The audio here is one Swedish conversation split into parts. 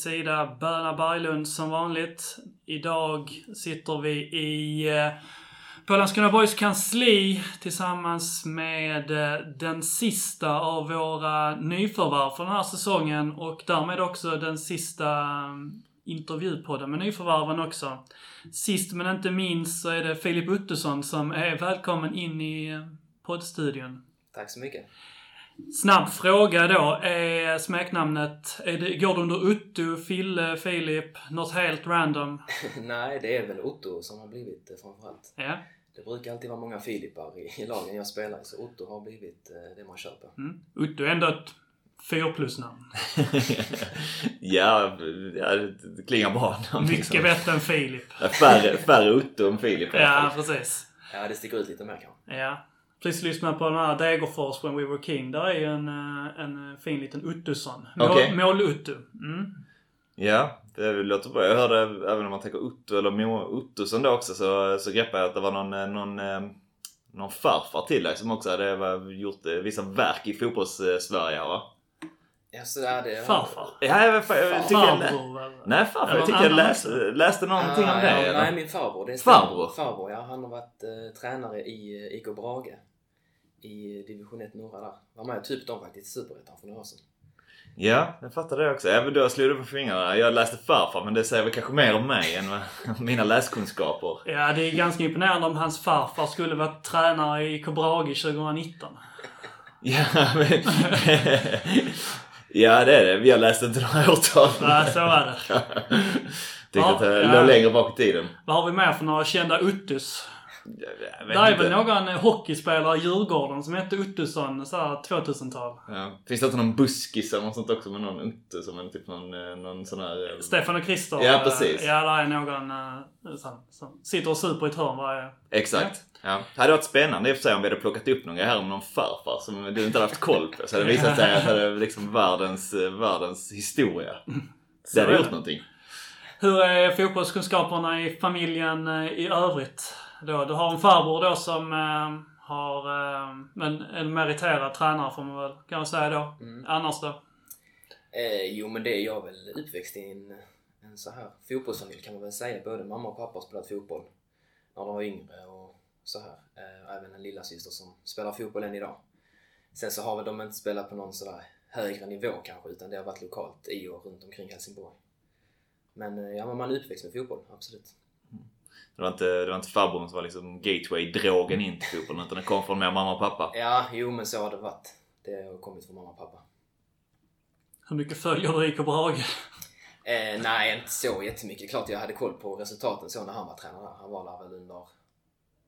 sida Berna Berglund som vanligt. Idag sitter vi i eh, på Landskrona Boys kansli tillsammans med eh, den sista av våra nyförvärv för den här säsongen och därmed också den sista eh, intervjupodden med nyförvärven också. Sist men inte minst så är det Filip Ottosson som är välkommen in i poddstudion. Tack så mycket. Snabb fråga då. Är smeknamnet, är det, går det under Otto, Fille, Filip, något helt random? Nej, det är väl Otto som har blivit det framförallt. Ja. Det brukar alltid vara många Filipar i, i lagen jag spelar så Otto har blivit eh, det man köper. Mm. Otto är ändå ett 4 plus-namn. ja, ja, det klingar bra. Mycket bättre än Filip. Färre, färre Otto än Filip Ja, precis. Ja, det sticker ut lite mer kanske. Ja. Precis lyssnat på den här Degerfors When We Were King. Där är ju en, eh, en fin liten Ottosson. Mål, Okej. Mål-Otto. Mm. Ja, det låter bra. Jag hörde även om man tänker Otto eller Mo Ottosson då också så, så greppade jag att det var någon, eh, någon, eh, någon farfar till dig som också hade gjort eh, vissa verk i fotbolls-Sverige va? Ja, så är det... Farfar. Ja, jag, jag, jag tycker jag? Nej farfar, jag tycker jag läste, läste någonting Ah, om det. ja? Nej, min farbror. Det stämmer. Farbror? Farbror, ja. Han har varit eh, tränare i eh, IK Brage. I division 1 norra där. Var med typ de faktiskt Superettan för några år sedan. Ja, jag fattar det också. Men då slog du på fingrarna. Jag läste farfar men det säger väl kanske mer om mig än mina läskunskaper. Ja, det är ganska imponerande om hans farfar skulle vara tränare i Kobrage 2019. Ja, men... ja, det är det. Jag läste inte några årtal. Ja, så är det. Tyckte att det Ja, låg längre bak i tiden. Vad har vi mer för några kända Ottos? Det är väl någon eh, hockeyspelare i Djurgården som hette Ottosson, såhär 2000-tal. Ja. Finns det inte någon buskis eller något sånt också med någon Utte som en typ någon, eh, någon sån här... eh, Stefan och Christer. Ja, precis. Ja, där är någon som, som sitter och super i ett hörn varje... Exakt. Ja. Det hade varit spännande i och för sig om vi hade plockat upp någon här om någon farfar som du inte hade haft koll på. Så hade det visat sig att det är liksom världens, världens historia. Det hade är gjort någonting. Hur är fotbollskunskaperna i familjen i övrigt? Då, du har en farbror då som eh, har eh, en, en meriterad tränare får man väl kan man säga då. Mm. Annars då? Eh, jo, men det är jag väl uppväxt i en, en så här fotbollsfamilj kan man väl säga. Både mamma och pappa har spelat fotboll när de var yngre och så här. Eh, även en lilla syster som spelar fotboll än idag. Sen så har väl de inte spelat på någon sådär högre nivå kanske, utan det har varit lokalt i och runt omkring Helsingborg. Men eh, ja, man är uppväxt med fotboll, absolut. Det var inte, det var inte farbrorn som var liksom gateway-drogen in till fotbollen utan den kom från mer mamma och pappa. Ja, jo men så har det varit. Det har kommit från mamma och pappa. Hur mycket följer du i Kobrage? Eh, nej, inte så jättemycket. Klart jag hade koll på resultaten så när han var tränare. Han var där väl under,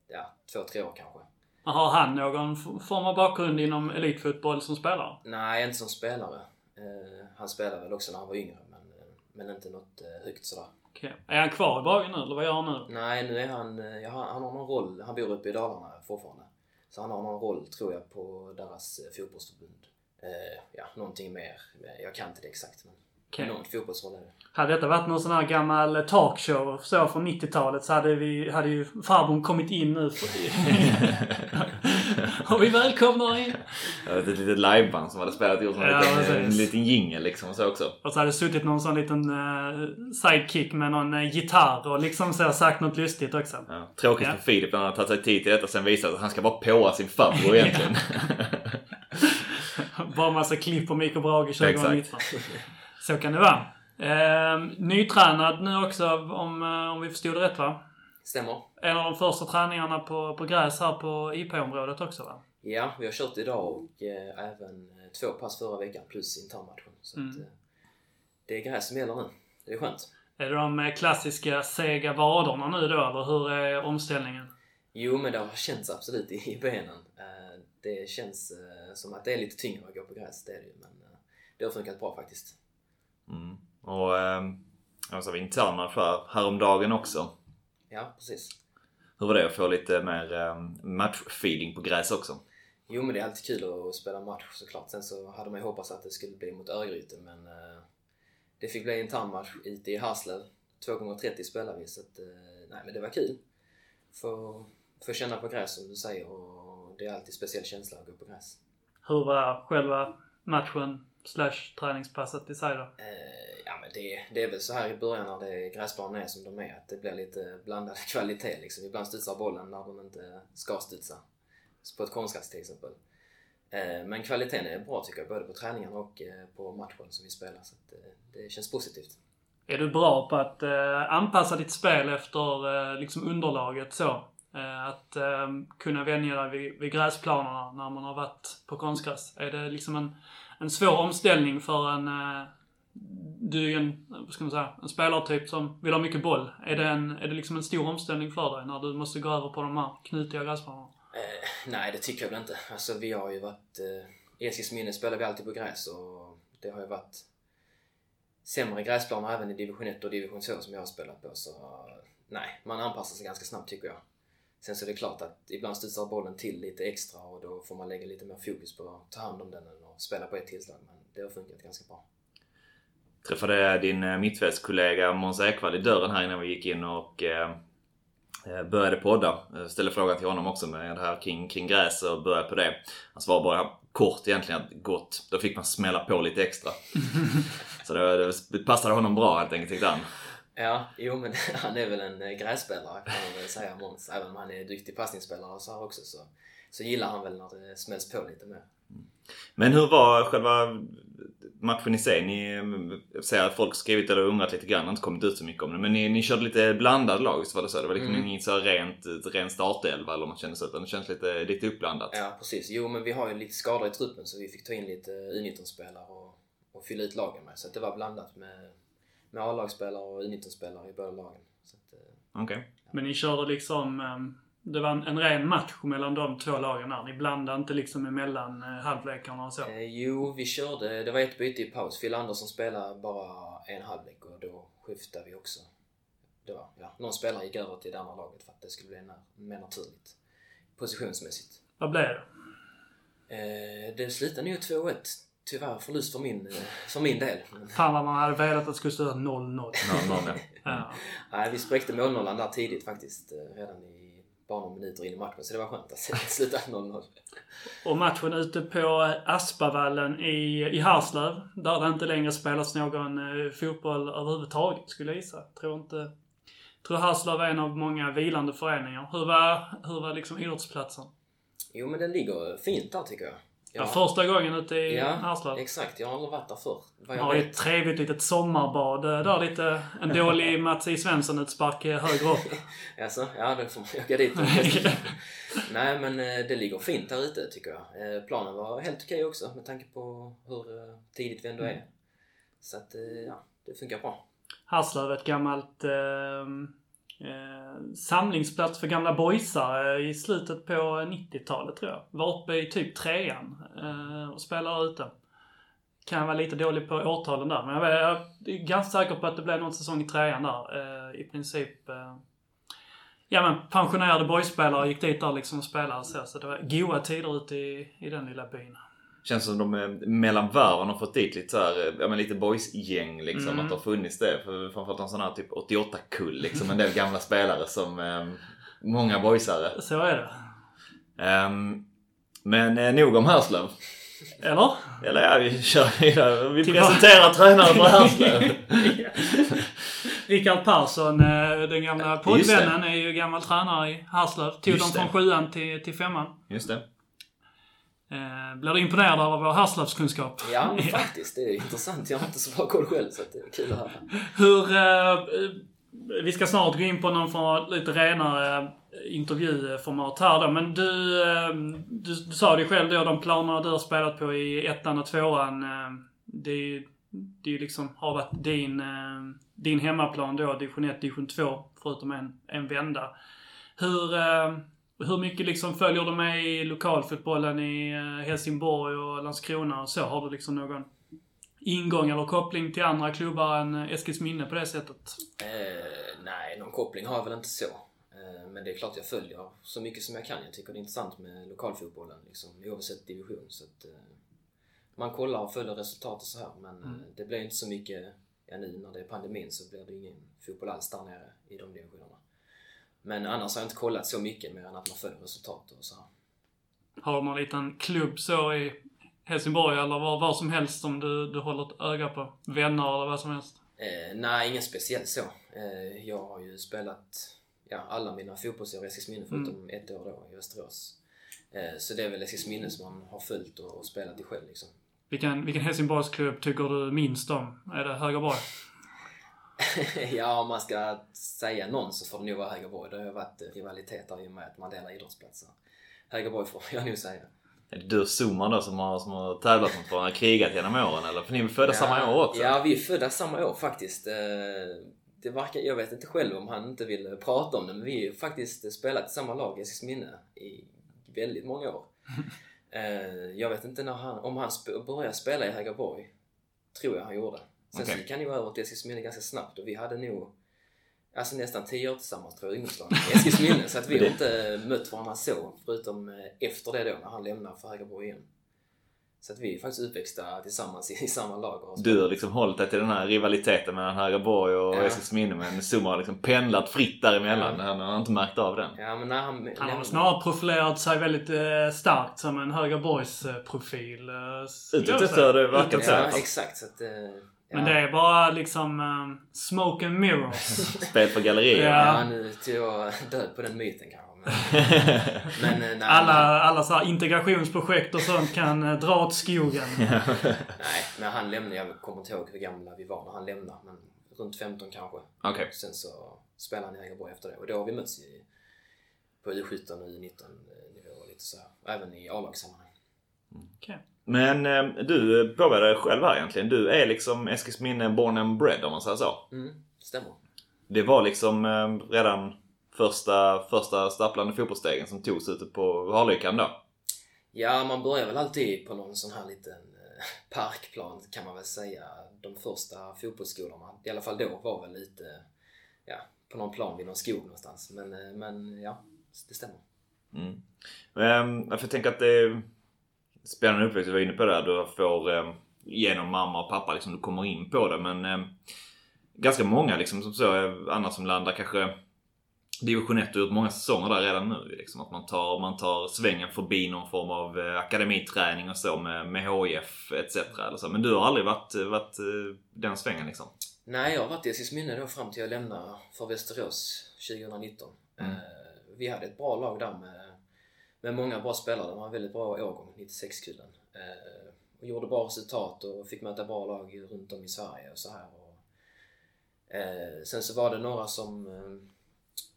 ja, två, tre år kanske. Har han någon form av bakgrund inom elitfotboll som spelare? Nej, inte som spelare. Eh, han spelade väl också när han var yngre, men, eh, men inte något eh, högt sådär. Okej. Är han kvar i Brage nu eller vad gör han nu? Nej, nu är han, eh, ja, han har någon roll. Han bor uppe i Dalarna fortfarande. Så han har någon roll, tror jag, på deras eh, fotbollsförbund. Eh, ja, någonting mer. Jag kan inte det exakt, men Okej. någon fotbollsroll är det. Hade detta varit någon sån här gammal talkshow så från 90-talet så hade, vi, hade ju farbrorn kommit in nu. och vi välkomnar er! Jag vet, ett litet liveband som hade spelat ihop Ja, liten, en liten jingel liksom och så också. Och så hade det suttit någon sån liten eh, sidekick med någon uh, gitarr och liksom så sagt något lustigt också. Ja. Tråkigt Ja. för Filip när han har tagit sig tid till detta och sen visat att han ska bara påa sin farbror egentligen. Bara massa klipp på Mikko Brage 2019. Så kan det vara. Eh, nytränad nu också om, eh, om vi förstod det rätt va? Stämmer. En av de första träningarna på, på gräs här på IP-området också va? Ja, vi har kört idag och eh, även eh, två pass förra veckan plus internmatchen. Så Mm. att, eh, det är gräs som gäller nu. Det är skönt. Är det de eh, klassiska sega vaderna nu då eller hur är omställningen? Jo, men det har känts absolut i, i benen. Eh, det känns som att det är lite tyngre att gå på gräs, det är det ju. Men det har funkat bra faktiskt. Mm. Och jag sa vi internmatch här häromdagen också. Ja, precis. Hur var det att få lite mer um, matchfeeling på gräs också? Jo, men det är alltid kul att spela match såklart. Sen så hade man ju hoppats att det skulle bli mot Örgryte, men eh, det fick bli en internmatch ute i Harslöv. 2 gånger 30 spelar vi så att, eh, nej men det var kul. Få, få känna på gräs som du säger och det är alltid speciell känsla att gå på gräs. Hur var själva matchen slash träningspasset i sig då? Eh, ja men det, det är väl så här i början när det gräsplanen är som de är att det blir lite blandad kvalitet liksom. Ibland studsar bollen när den inte ska studsa. På ett konstgräs till exempel. Eh, men kvaliteten är bra tycker jag, både på träningen och eh, på matchen som vi spelar. Så att, det känns positivt. Är du bra på att anpassa ditt spel efter liksom underlaget så? Att kunna vänja dig vid, vid gräsplanerna när man har varit på konstgräs. Är det liksom en, en svår omställning för en... Eh, du är ju en, vad ska man säga, en spelartyp som vill ha mycket boll. Är det, en, är det liksom en stor omställning för dig när du måste gå över på de här knutiga gräsplanerna? Eh, nej, det tycker jag väl inte. Alltså vi har ju varit... Eh, I Eskilsminne spelar vi alltid på gräs och det har ju varit sämre gräsplaner även i division 1 och division 2 som jag har spelat på. Så nej, man anpassar sig ganska snabbt tycker jag. Sen så är det klart att ibland studsar bollen till lite extra och då får man lägga lite mer fokus på att ta hand om den och spela på ett tillslag. Men det har funkat ganska bra. Träffade din eh, mittfältskollega Måns Ekvall i dörren här innan vi gick in och eh, eh började podda. Ställde frågan till honom också med det här kring, kring gräs och började på det. Han svarade bara kort egentligen att gott. Då fick man smälla på lite extra. så det, det passade honom bra helt enkelt tyckte han. Ja, jo men han är väl en grässpelare kan man väl säga Måns. Även om han är duktig passningsspelare och så här också så, så gillar han väl när det smälls på lite mer. Men hur var själva matchen i sig? Ni, jag ser att folk skrivit eller undrat lite grann, har inte kommit ut så mycket om det. Men ni, ni körde lite blandad lag, så var det så? Det var liksom mm. inget så rent, ren startelva eller om man kände så, utan det känns lite, lite uppblandat. Ja, precis. Jo, men vi har ju lite skador i truppen så vi fick ta in lite U19-spelare och, och fylla ut lagen med. Så det var blandat med med A-lagsspelare och U19-spelare i båda lagen. Eh, Okej. Okay. Ja. Men ni körde liksom, ehm, det var en, en ren match mellan de två lagen där? Ni blandade inte liksom emellan eh, halvlekarna och så? Eh, jo, vi körde, det var ett byte i paus. Phil Andersson spelade bara en halvlek och då skiftade vi också. Det var, ja, någon spelare gick över till det andra laget för att det skulle bli mer naturligt positionsmässigt. Vad blev det? Eh, det slutade nog 2-1 tyvärr förlust för min, för min del. Fan vad man hade velat att det skulle stå 0-0. 0-0 ja. Nej, vi spräckte målnollan där tidigt faktiskt. Eh, redan i bara några minuter in i matchen. Så det var skönt att sluta 0-0. Och matchen ute på Aspavallen i, i Harslöv. Där det inte längre spelas någon eh, fotboll överhuvudtaget skulle jag gissa. Tror inte... Tror Harslöv är en av många vilande föreningar. Hur var, hur var liksom idrottsplatsen? Jo men den ligger fint där tycker jag. Ja. första gången ute i ja, Harslöv. exakt. Jag har aldrig varit där förr. Vad jag har ett trevligt litet sommarbad eh, där lite. En dålig Mats I. Svensson-utspark eh, högre upp. alltså, ja, då får man åka dit. Nej, men eh, det ligger fint där ute tycker jag. Planen var helt okej också med tanke på hur tidigt vi ändå är. Så att, ja, det funkar bra. Harslöv, ett gammalt eh, eh, samlingsplats för gamla boysare eh, i slutet på 90-talet tror jag. Var uppe i typ trean eh, och spelade ute. Kan vara lite dålig på årtalen där, men jag är ganska säker på att det blev någon säsong i trean där. Eh, I princip eh, Ja men pensionerade boyspelare gick dit där liksom och spelade så. Så det var goa tider ute i, i den lilla byn. Känns som de mellan varven har fått dit lite så här, ja men lite boys-gäng liksom. Mm. Att det har funnits det. För framförallt en sån här typ 88-kull liksom. En del gamla spelare som eh, många boysare. Så är det. Um, men eh, nog om Härslöv. Eller? Eller ja, vi kör vidare. Vi presenterar tränaren för Härslöv. Rickard Persson, eh, den gamla poddvännen, är ju gammal tränare i Härslöv. Tog dem från sjuan till, till femman. Just det. Eh, blir du imponerad av vår Härslövskunskap? Ja, faktiskt. Det är intressant. Jag har inte så bra koll själv, så det är kul att höra. Hur... Eh, vi ska snart gå in på någon form av lite renare intervjuformat här då. Men du, eh, du, du sa det själv då, de planerna du har spelat på i ettan och tvåan. Eh, det är ju det är liksom, har varit din, eh, din hemmaplan då, division 1, division 2, förutom en, en vända. Hur hur mycket liksom följer du med i lokalfotbollen i eh, Helsingborg och Landskrona och så? Har du liksom någon ingång eller koppling till andra klubbar än eh, Eskilsminne på det sättet? Eh, nej, någon koppling har jag väl inte så. Eh, men det är klart jag följer så mycket som jag kan. Jag tycker det är intressant med lokalfotbollen, liksom, oavsett division. Så att, eh, man kollar och följer resultat och så här, men mm. det blir inte så mycket, ja nu när det är pandemin så blir det ingen fotboll alls där nere i de divisionerna. Men annars har jag inte kollat så mycket mer än att man följer resultat och så här. Har du någon liten klubb så i Helsingborg eller var, var som helst som du, du håller ett öga på? Vänner eller vad som helst? Eh, nej, ingen speciell så. Eh, jag har ju spelat ja, alla mina fotbollsår i Eskilsminne förutom ett år då i Västerås. Eh, så det är väl Eskilsminne som man har följt och, och spelat i själv liksom. Vilken, vilken Helsingborgsklubb tycker du minst om? Är det Högerborg? ja, om man ska säga någon så får det nog vara Högerborg. Det har ju varit rivaliteter i och med att man delar idrottsplatser. Högerborg får jag nog säga. Är det du och Zoman då som har, som har tävlat mot varandra, krigat genom åren eller? För ni är födda samma år också? Ja, vi är födda samma år faktiskt. Eh, det verkar, jag vet inte själv om han inte vill prata om det, men vi har faktiskt spelat i samma lag i Eskilsminne i väldigt många år. Eh, jag vet inte när han, om han sp började spela i Högerborg. Tror jag han gjorde. Sen Okej. så gick han ju över till Eskilsminne ganska snabbt och vi hade nog Alltså nästan 10 år tillsammans tror jag, ungdomslaget i Eskilsminne. Så att vi har inte mött varandra så, förutom eh, efter det då när han lämnade för Högerborg igen. Så att vi är faktiskt uppväxta tillsammans i, i samma lag. och Du har liksom hållit dig till den här rivaliteten mellan Högerborg och Ja. Eskilsminne men Zuma har liksom pendlat fritt däremellan. Han har inte märkt av den. Ja, men när han, Han har lämnade- snarare profilerat sig väldigt eh, starkt som en Högerborgs-profil. Eh, Utåt sett har det verkat så. Ja, exakt. Så att, eh, ja. Men det är bara liksom eh, smoke and mirrors. Spel för gallerier. Ja. Ja, nu tog jag död på den myten kanske. Men, eh, nej, Alla, alla så här integrationsprojekt och sånt kan eh, dra åt skogen. nej, men han lämnade, jag kommer inte ihåg hur gamla vi var när han lämnade, men runt 15 kanske. Okej. Sen så spelade han i Hägerborg efter det och då har vi mötts i, på U17 och U19 nivå och lite så här. Även i A-lagssammanhang. Okej. Men eh, du påbörjade dig själv här egentligen. Du är liksom Eskilsminne born and bred om man säger så. Mm, stämmer. Det var liksom eh, redan första, första stapplande fotbollsstegen som togs ute på Harlykan då. Ja, man börjar väl alltid på någon sån här liten eh, parkplan kan man väl säga. De första fotbollsskolorna, i alla fall då, var väl lite ja, på någon plan vid någon skog någonstans. Men, eh, men ja, det stämmer. Mm. Ehm, jag tänka att det är spännande uppväxt. Du var inne på det. Du får eh, genom mamma och pappa liksom, du kommer in på det. Men eh, ganska många liksom som så, eh, andra som landar kanske Division 1 och gjort många säsonger där redan nu. Liksom, att man tar, man tar svängen förbi någon form av eh, akademiträning och så med, med HIF etc. Eller så. Men du har aldrig varit, varit eh, den svängen liksom? Nej, jag har varit i Eskilsminne då fram till jag lämnade för Västerås 2019. Mm. Eh, vi hade ett bra lag där med, med många bra spelare. De var en väldigt bra årgång, 96-kullen. Eh, och gjorde bra resultat och fick möta bra lag runt om i Sverige och så här. Och, eh, sen så var det några som eh,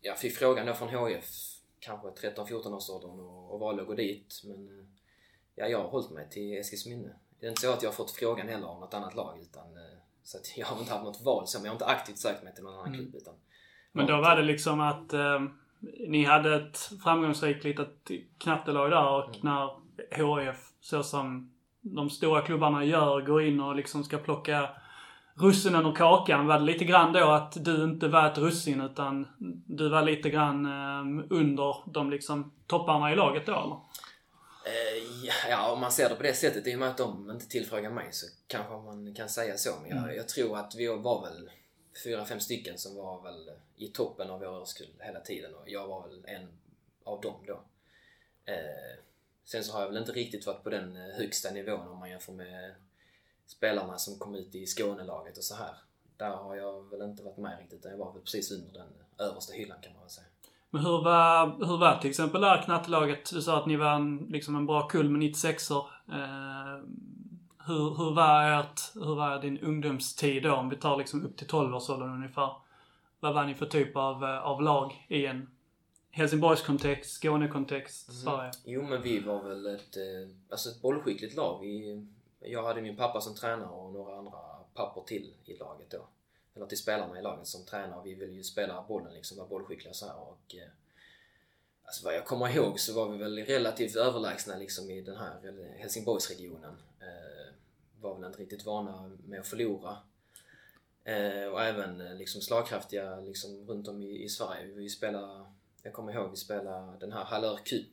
ja, fick frågan då från HIF, kanske 13-14 års åldern och, och valde att gå dit. Men eh, ja, jag har hållit mig till Eskilsminne. Det är inte så att jag har fått frågan heller om något annat lag utan eh, så att jag har inte haft något val så, men jag har inte aktivt sökt mig till någon annan Mm. klubb. Utan Men då var det liksom att eh, ni hade ett framgångsrikt litet knattelag där och när HIF, så som de stora klubbarna gör, går in och liksom ska plocka russinen ur kakan. Var det lite grann då att du inte var ett russin utan du var lite grann eh, under de liksom topparna i laget då eller? Eh, ja, om man ser det på det sättet, i och med att de inte tillfrågar mig så kanske man kan säga så. Men jag, jag tror att vi var väl fyra, fem stycken som var väl i toppen av vår årskull hela tiden och jag var väl en av dem då. Eh, sen så har jag väl inte riktigt varit på den eh, högsta nivån om man jämför med spelarna som kom ut i Skånelaget och så här. Där har jag väl inte varit med riktigt, utan jag var väl precis under den översta hyllan kan man väl säga. Men hur var, hur var till exempel det här knattelaget? Du sa att ni var en, liksom en bra kull med 96or. Eh, hur, hur, var ert, hur var din ungdomstid då? Om vi tar liksom upp till 12-årsåldern ungefär. Vad var ni för typ av, eh, av lag i en Helsingborgskontext, Skånekontext, Sverige? Jo, men vi var väl ett, eh, alltså ett bollskickligt lag. Vi, jag hade min pappa som tränare och några andra pappor till i laget då. Eller till spelarna i laget som tränare. Vi ville ju spela bollen liksom, vara bollskickliga så här och eh, Alltså vad jag kommer ihåg så var vi väl relativt överlägsna liksom i den här Helsingborgsregionen. Eh, var väl inte riktigt vana med att förlora. Eh, och även eh, liksom slagkraftiga liksom runt om i, i Sverige. Vi spelade, jag kommer ihåg vi spelade den här Hallör Cup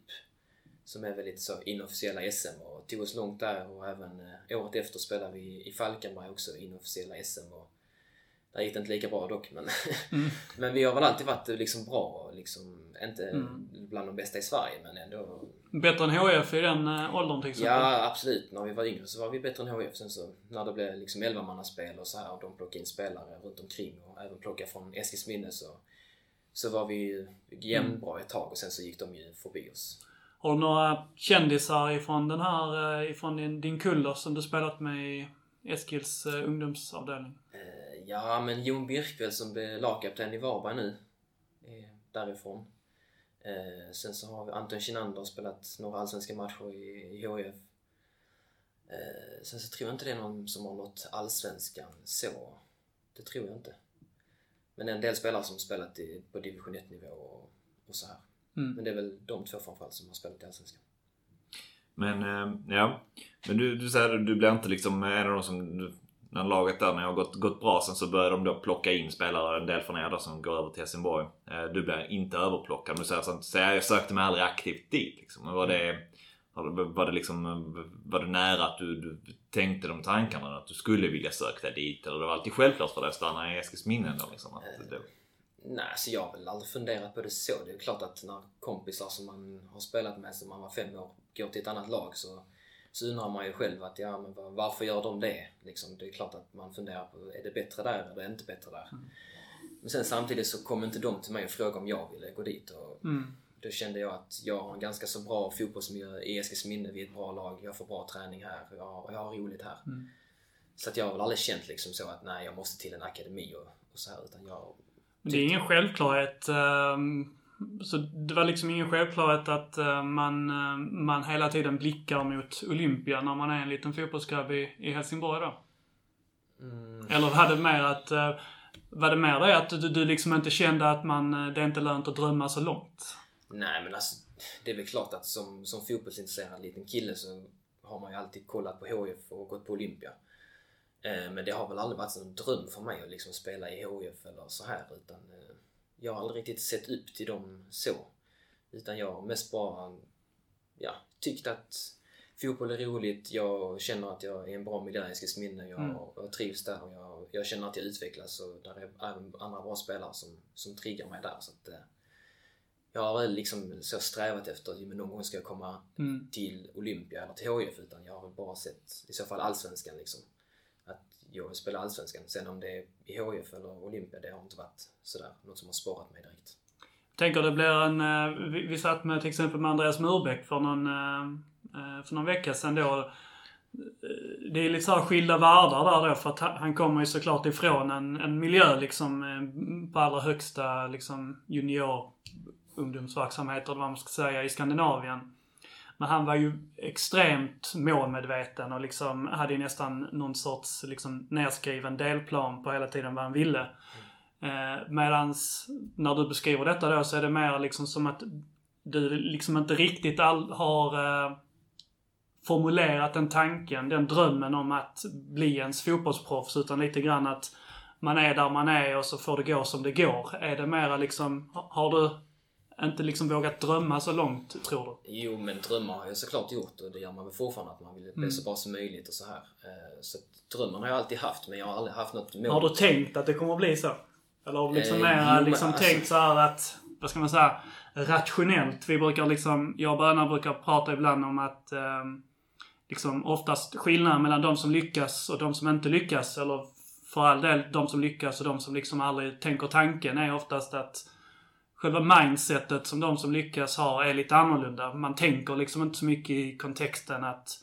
som är väl lite så inofficiella SM och tog oss långt där och även eh, året efter spelade vi i Falkenberg också inofficiella SM och Där gick det inte lika bra dock men, Mm. men vi har väl alltid varit liksom bra. Liksom, inte Mm. bland de bästa i Sverige men ändå. Bättre än HF i den eh, åldern till exempel? Ja absolut. När vi var yngre så var vi bättre än HF. Sen så när det blev liksom 11-mannaspel och så här och de plockade in spelare runt omkring och även plockade från Eskilsminne så, så var vi ju jämnbra ett tag och sen så gick de ju förbi oss. Har du några kändisar ifrån den här, eh, ifrån din, din kull som du spelat med i Eskils eh, ungdomsavdelning? Ja, men Jon Birkveld som blev lagkapten i Varberg nu. Är därifrån. Eh, sen så har vi Anton Kinander spelat några allsvenska matcher i, i HIF. Eh, sen så tror jag inte det är någon som har nått allsvenskan så. Det tror jag inte. Men en del spelare som spelat i, på division 1-nivå och, och så här. Mm. Men det är väl de två framförallt som har spelat i allsvenskan. Men eh, ja. Men du, du säger att du blir inte liksom en av de som... När laget där, när jag har gått, gått bra sen så börjar de då plocka in spelare, en del från er då som går över till Helsingborg. Eh, du blir inte överplockad. Du säger sånt, så jag sökte mig aldrig aktivt dit liksom. Men var det... Var det liksom... Var det nära att du, du tänkte de tankarna att du skulle vilja söka dig dit? Eller det var alltid självklart för dig att stanna i Eskilsminne då liksom? Att det, Nej, så jag har väl aldrig funderat på det så. Det är klart att när kompisar som man har spelat med sedan man var fem år går till ett annat lag så, så undrar man ju själv att ja, men var- varför gör de det? Liksom, det är klart att man funderar på, är det bättre där eller är det inte bättre där? Men sen samtidigt så kom inte de till mig och frågade om jag ville gå dit och Mm. då kände jag att jag har en ganska så bra fotbollsmiljö i Eskilsminne, vi är ett bra lag, jag får bra träning här, jag har, jag har roligt här. Mm. Så att jag har väl aldrig känt liksom så att nej, jag måste till en akademi och, och så här, utan jag Men det är ingen självklarhet. ehm, Så det var liksom ingen självklarhet att eh, man, eh, man hela tiden blickar mot Olympia när man är en liten fotbollsgrabb i, i Helsingborg då? mm, Eller var det mer att... eh, Var det mer det att du, du liksom inte kände att man, det är inte lönt att drömma så långt? Nej men alltså, det är väl klart att som, som fotbollsintresserad liten kille så har man ju alltid kollat på HIF och gått på Olympia. Men det har väl aldrig varit en dröm för mig att liksom spela i HIF eller så här utan jag har aldrig riktigt sett upp till dem så. Utan jag har mest bara ja, tyckt att fotboll är roligt, jag känner att jag är i en bra miljö i Eskilsminne, jag, Mm. jag trivs där och jag, jag känner att jag utvecklas och där är även andra bra spelare som, som triggar mig där. Så att, eh, jag har väl liksom så strävat efter att någon gång ska jag komma Mm. till Olympia eller till HIF utan jag har väl bara sett i så fall allsvenskan liksom. Jag vill spela allsvenskan. Sen om det är i HIF eller Olympia, det har inte varit sådär något som har sporrat mig direkt. tänker det blir en... Eh, vi, vi satt med till exempel med Andreas Murbeck för någon, eh, eh, för någon vecka sedan då. Det är lite såhär skilda världar där då för att han kommer ju såklart ifrån en, en miljö liksom på allra högsta liksom junior ungdomsverksamhet eller vad man ska säga i Skandinavien. Men han var ju extremt målmedveten och liksom hade ju nästan någon sorts liksom nedskriven delplan på hela tiden vad han ville. Eh, medans när du beskriver detta då så är det mer liksom som att du liksom inte riktigt all, har eh, formulerat den tanken, den drömmen om att bli ens fotbollsproffs utan lite grann att man är där man är och så får det gå som det går. Är det mera liksom, har du inte liksom vågat drömma så långt tror du? Jo, men drömmar har jag såklart gjort och det gör man väl fortfarande att man vill bli Mm. så bra som möjligt och så här. Eh, Så drömmen har jag alltid haft men jag har aldrig haft något mål. Har du tänkt att det kommer att bli så? Eller har du liksom Eh, mer jo, liksom alltså- tänkt så här att, vad ska man säga, rationellt. Vi brukar liksom, jag och Böna brukar prata ibland om att ehm, liksom oftast skillnaden mellan de som lyckas och de som inte lyckas, eller för all del de som lyckas och de som liksom aldrig tänker tanken, är oftast att själva mindsetet som de som lyckas har är lite annorlunda. Man tänker liksom inte så mycket i kontexten att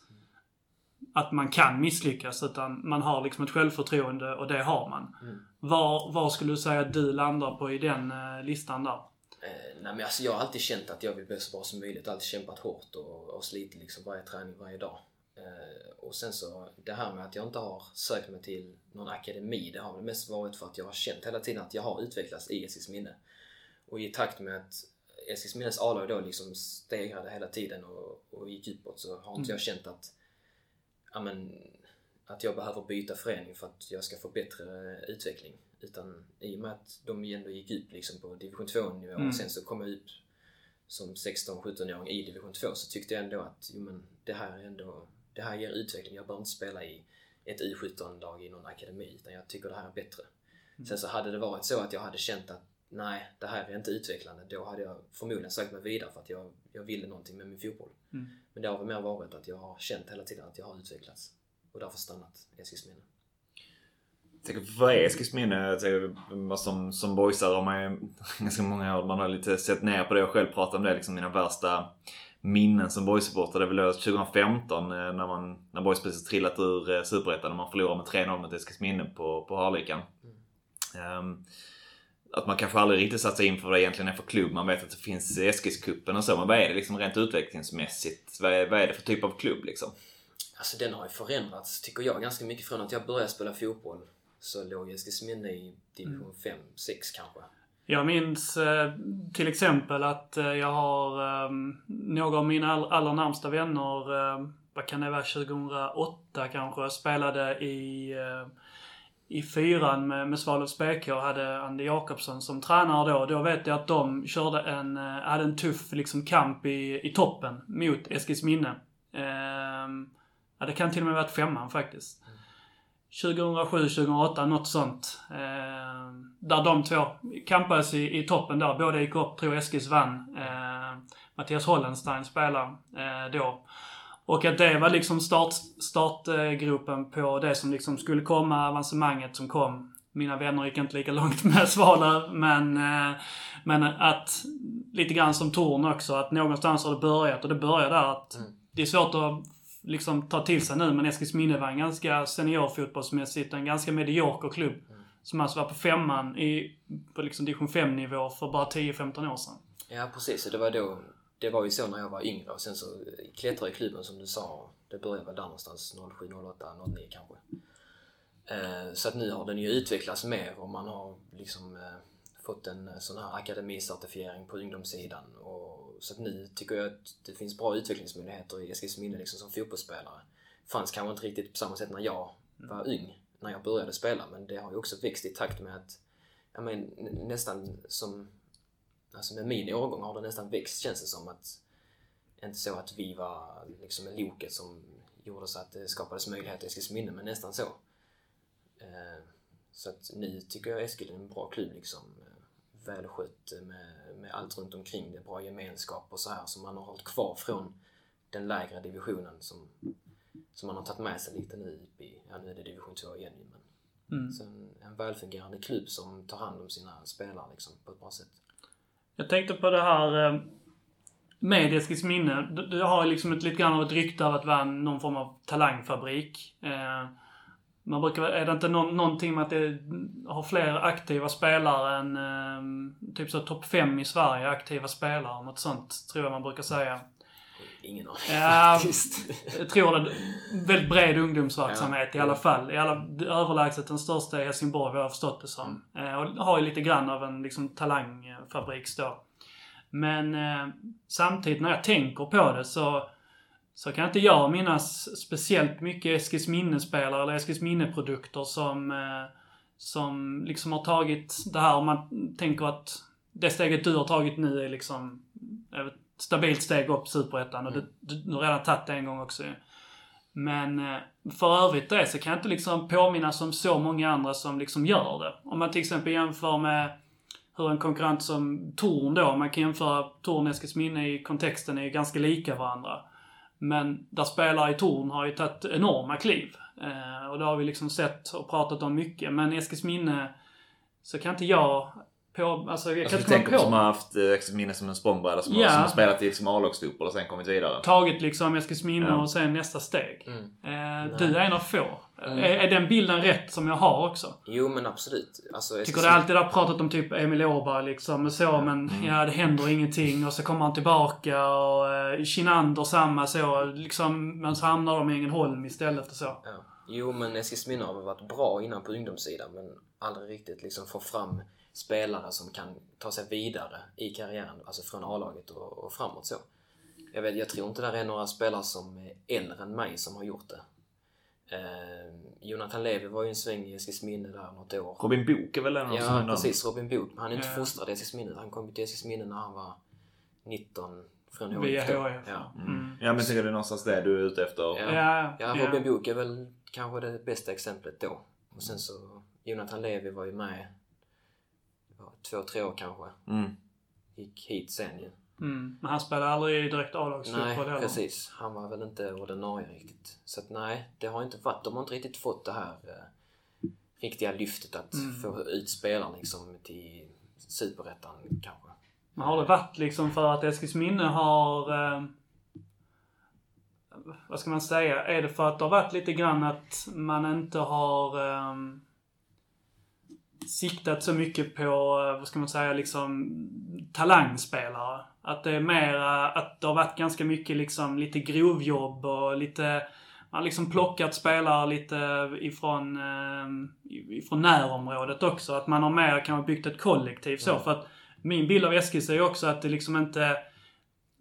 att man kan misslyckas utan man har liksom ett självförtroende och det har man. Mm. Var, var skulle du säga att du landar på i den eh, listan där? Eh, nej men alltså jag har alltid känt att jag vill bli så bra som möjligt. Alltid kämpat hårt och, och slitit liksom varje träning, varje dag. Eh, och sen så det här med att jag inte har sökt mig till någon akademi. Det har väl mest varit för att jag har känt hela tiden att jag har utvecklats i Eskilsminne. Och i takt med att Eskilsminnes A-lag då liksom stegrade hela tiden och, och gick uppåt så har inte Mm. jag känt att ja, men, att jag behöver byta förening för att jag ska få bättre utveckling. Utan i och med att de ändå gick upp liksom på division 2-nivå Mm. och sen så kom jag upp som 16-17-åring i division 2 så tyckte jag ändå att jo, men, det här är ändå det här ger utveckling. Jag behöver inte spela i ett U17-lag i någon akademi utan jag tycker det här är bättre. Sen så hade det varit så att jag hade känt att nej, det här är inte utvecklande. Då hade jag förmodligen sökt mig vidare för att jag, jag ville någonting med min fotboll. Mm. Men det har väl mer varit att jag har känt hela tiden att jag har utvecklats. Och därför stannat i Eskilsminne. Vad är Eskilsminne? Som, som boysare har man ju ganska många år, man har lite sett ner på det och själv pratat om det. Liksom mina värsta minnen som boysupporter. Det är väl 2015 eh, när, man, när boys precis trillat ur eh, Superettan och man förlorar med 3-0 mot Eskilsminne på, på Harlikan. Um, att man kanske aldrig riktigt satt sig in för vad det egentligen är för klubb. Man vet att det finns Eskilskuppen och så. Men vad är det liksom rent utvecklingsmässigt? Vad är, vad är det för typ av klubb liksom? Alltså den har ju förändrats, tycker jag, ganska mycket från att jag började spela fotboll. Så låg Eskilsminne i division 5, 6 kanske. Jag minns eh, till exempel att eh, jag har eh, några av mina all, allra närmsta vänner, eh, vad kan det vara, 2008 kanske, spelade i, eh, i fyran med, med Svalövs BK och hade Andy Jakobsson som tränare då. Då vet jag att de körde en, eh, hade en tuff liksom kamp i, i toppen mot Eskilsminne. Eh, ja, det kan till och med varit femman faktiskt. 2007, 2008, något sånt. Eh, där de två kampades i, i toppen där. Båda gick upp, tror Eskils vann. Eh, Mattias Hollenstein spelar eh, då. Och att det var liksom start, startgropen på det som liksom skulle komma, avancemanget som kom. Mina vänner gick inte lika långt med Svalöv, men, eh, men att lite grann som Torn också, att någonstans har det börjat och det börjar där att Mm. det är svårt att liksom ta till sig nu, men Eskilsminne var en ganska seniorfotbollsmässigt en ganska medioker klubb. Som alltså var på femman i, på liksom division 5-nivå för bara 10-15 år sedan. Ja, precis. Och det var då... Det var ju så när jag var yngre och sen så klättrade i klubben som du sa. Det började väl där någonstans 07, 08, 09 kanske. Eh, så att nu har den ju utvecklats mer och man har liksom eh, fått en eh, sån här akademicertifiering på ungdomssidan. Och, så att nu tycker jag att det finns bra utvecklingsmöjligheter i Eskilsminne liksom som fotbollsspelare. Fanns kanske inte riktigt på samma sätt när jag var ung, när jag började spela. Men det har ju också växt i takt med att, ja men nästan som Alltså med min årgång har det nästan växt känns det som att inte så att vi var liksom loket som gjorde så att det skapades möjligheter i Eskilsminne, men nästan så. Eh, Så att nu tycker jag Eskil är en bra klubb liksom. eh, Välskött med, med allt runt omkring det, bra gemenskap och så här som man har hållit kvar från den lägre divisionen som, som man har tagit med sig lite nu upp i, ja nu är det division 2 igen men Mm. så en, en välfungerande klubb som tar hand om sina spelare liksom på ett bra sätt. Jag tänkte på det här eh, med Eskilsminne. Du, du har ju liksom ett, lite grann av ett rykte av att vara någon form av talangfabrik. Eh, man brukar, är det inte någonting med att det har fler aktiva spelare än eh, typ så topp 5 i Sverige, aktiva spelare. Något sånt tror jag man brukar säga. Ingen aning Ja, faktiskt. Jag tror det. Väldigt bred ungdomsverksamhet Ja. i alla fall. I alla, överlägset den största i Helsingborg vad jag har förstått det som. Eh, och har ju lite grann av en liksom, talangfabrik då. Men eh, samtidigt när jag tänker på det så, så kan inte jag minnas speciellt mycket Eskilsminne-spelare eller Eskilsminne-produkter som, eh, som liksom har tagit det här om man tänker att det steget du har tagit nu är liksom stabilt steg upp Superettan och du, du, du har redan tagit det en gång också. Men eh, för övrigt det så kan jag inte liksom påminnas om så många andra som liksom gör det. Om man till exempel jämför med hur en konkurrent som Torn då, man kan jämföra Torn och Eskilsminne i kontexten är ju ganska lika varandra. Men där spelare i Torn har ju tagit enorma kliv. Eh, och det har vi liksom sett och pratat om mycket. Men Eskilsminne så kan inte jag på, alltså jag Alltså, kan inte tänker komma på som har haft eh, Eskilsminne som en språngbräda som, Ja. har, som har spelat i liksom A-lagsfotboll och sen kommit vidare. Tagit liksom Eskilsminne Ja. och sen nästa steg. Mm. Eh, du är en av få. Mm. Är, är den bilden rätt som jag har också? Jo men absolut. Alltså, Tycker Eskilsminne- det alltid har pratat om typ Emil Åberg liksom och så men Mm. ja det händer ingenting och så kommer han tillbaka och eh, Kinander samma så liksom men så hamnar de i Ängelholm istället och så. Ja. Jo men Eskilsminne har väl varit bra innan på ungdomssidan men aldrig riktigt liksom få fram spelare som kan ta sig vidare i karriären, alltså från A-laget och, och framåt så. Jag, vet, jag tror inte det är några spelare som är äldre än mig som har gjort det. Eh, Jonathan Levi var ju en sväng i Eskilsminne där något år. Robin Book är väl en av Ja, precis. Robin Book. Men han är inte Ja. fostrad i Eskilsminne. Han kom till Eskilsminne när han var 19 från Via HIF då. HIF. Ja. Mm. Ja men tycker det är någonstans det du är ute efter. Ja. Ja, Ja, Robin Book är väl kanske det bästa exemplet då. Och sen så Jonathan Levi var ju med ja, två, tre år kanske. Mm. Gick hit sen ju. Mm. Men han spelade aldrig direkt Nej, A-lagsfotboll heller. precis. Han var väl inte ordinarie riktigt. Så att nej, det har inte varit, de har inte riktigt fått det här eh, riktiga lyftet att Mm. få ut spelaren liksom till superettan kanske. Men har det varit liksom för att Eskilsminne har... Eh, vad ska man säga? Är det för att det har varit lite grann att man inte har eh, siktat så mycket på, eh, vad ska man säga, liksom talangspelare? Att det är mer eh, att det har varit ganska mycket liksom lite grovjobb och lite man har liksom plockat spelare lite ifrån, eh, ifrån närområdet också. Att man har mer kanske byggt ett kollektiv så. Mm. För att min bild av Eskils är ju också att det liksom inte...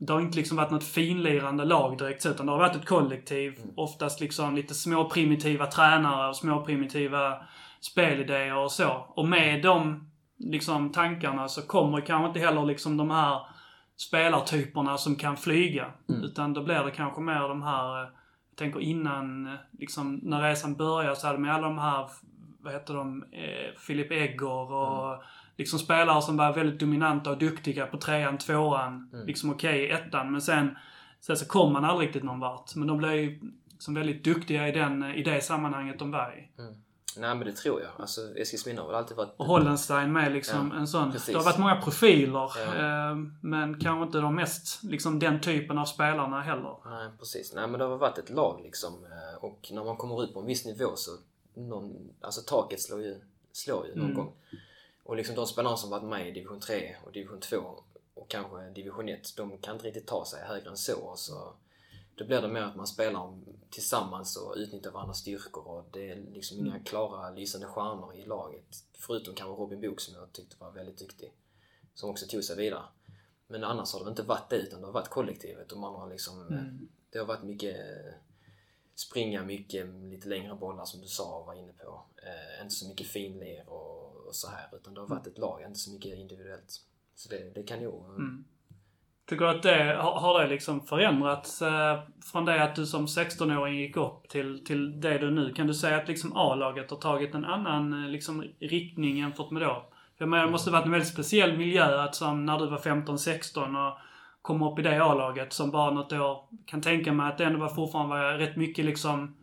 Det har inte liksom varit något finlirande lag direkt utan det har varit ett kollektiv. Mm. Oftast liksom lite små primitiva tränare och små primitiva spelidéer och så. Och med de liksom tankarna så kommer kanske inte heller liksom de här spelartyperna som kan flyga. Mm. Utan då blir det kanske mer de här, eh, jag tänker innan, eh, liksom när resan började så hade man alla de här, vad heter de, eh, Filip Egger och liksom spelare som var väldigt dominanta och duktiga på trean, tvåan, Mm. liksom okej i ettan. Men sen, sen så kom man aldrig riktigt någon vart. Men de blev ju liksom väldigt duktiga i, den, i det sammanhanget de var i. Nej men det tror jag. Alltså Eskilsminne har väl alltid varit... Och Hollenstein med liksom Ja, en sån. precis. Det har varit många profiler. Ja. Eh, men kanske inte de mest, liksom den typen av spelarna heller. Nej precis. Nej men det har varit ett lag liksom. eh, Och när man kommer ut på en viss nivå så... Någon, alltså taket slår ju, slår ju någon Mm. gång. Och liksom de spelarna som varit med i division 3 och division 2 och kanske division 1, de kan inte riktigt ta sig högre än så. Och så då blir det mer att man spelar tillsammans och utnyttjar varandras styrkor och det är liksom inga klara lysande stjärnor i laget. Förutom kanske Robin Book som jag tyckte var väldigt duktig. Som också tog sig vidare. Men annars har det inte varit det utan det har varit kollektivet och man har liksom... eh, Mm. Det har varit mycket eh, springa mycket, lite längre bollar som du sa och var inne på. Eh, inte så mycket finlir och, och så här utan det har varit ett lag, inte så mycket individuellt. Så det, det kan ju... Mm. Tycker du att det, har, det liksom förändrats eh, från det att du som 16-åring gick upp till, till det du nu? Kan du säga att liksom A-laget har tagit en annan eh, liksom, riktning jämfört med då? För jag menar, det måste varit en väldigt speciell miljö att som när du var 15-16 och kom upp i det A-laget som bara något år. Kan tänka mig att det ändå var fortfarande var rätt mycket liksom,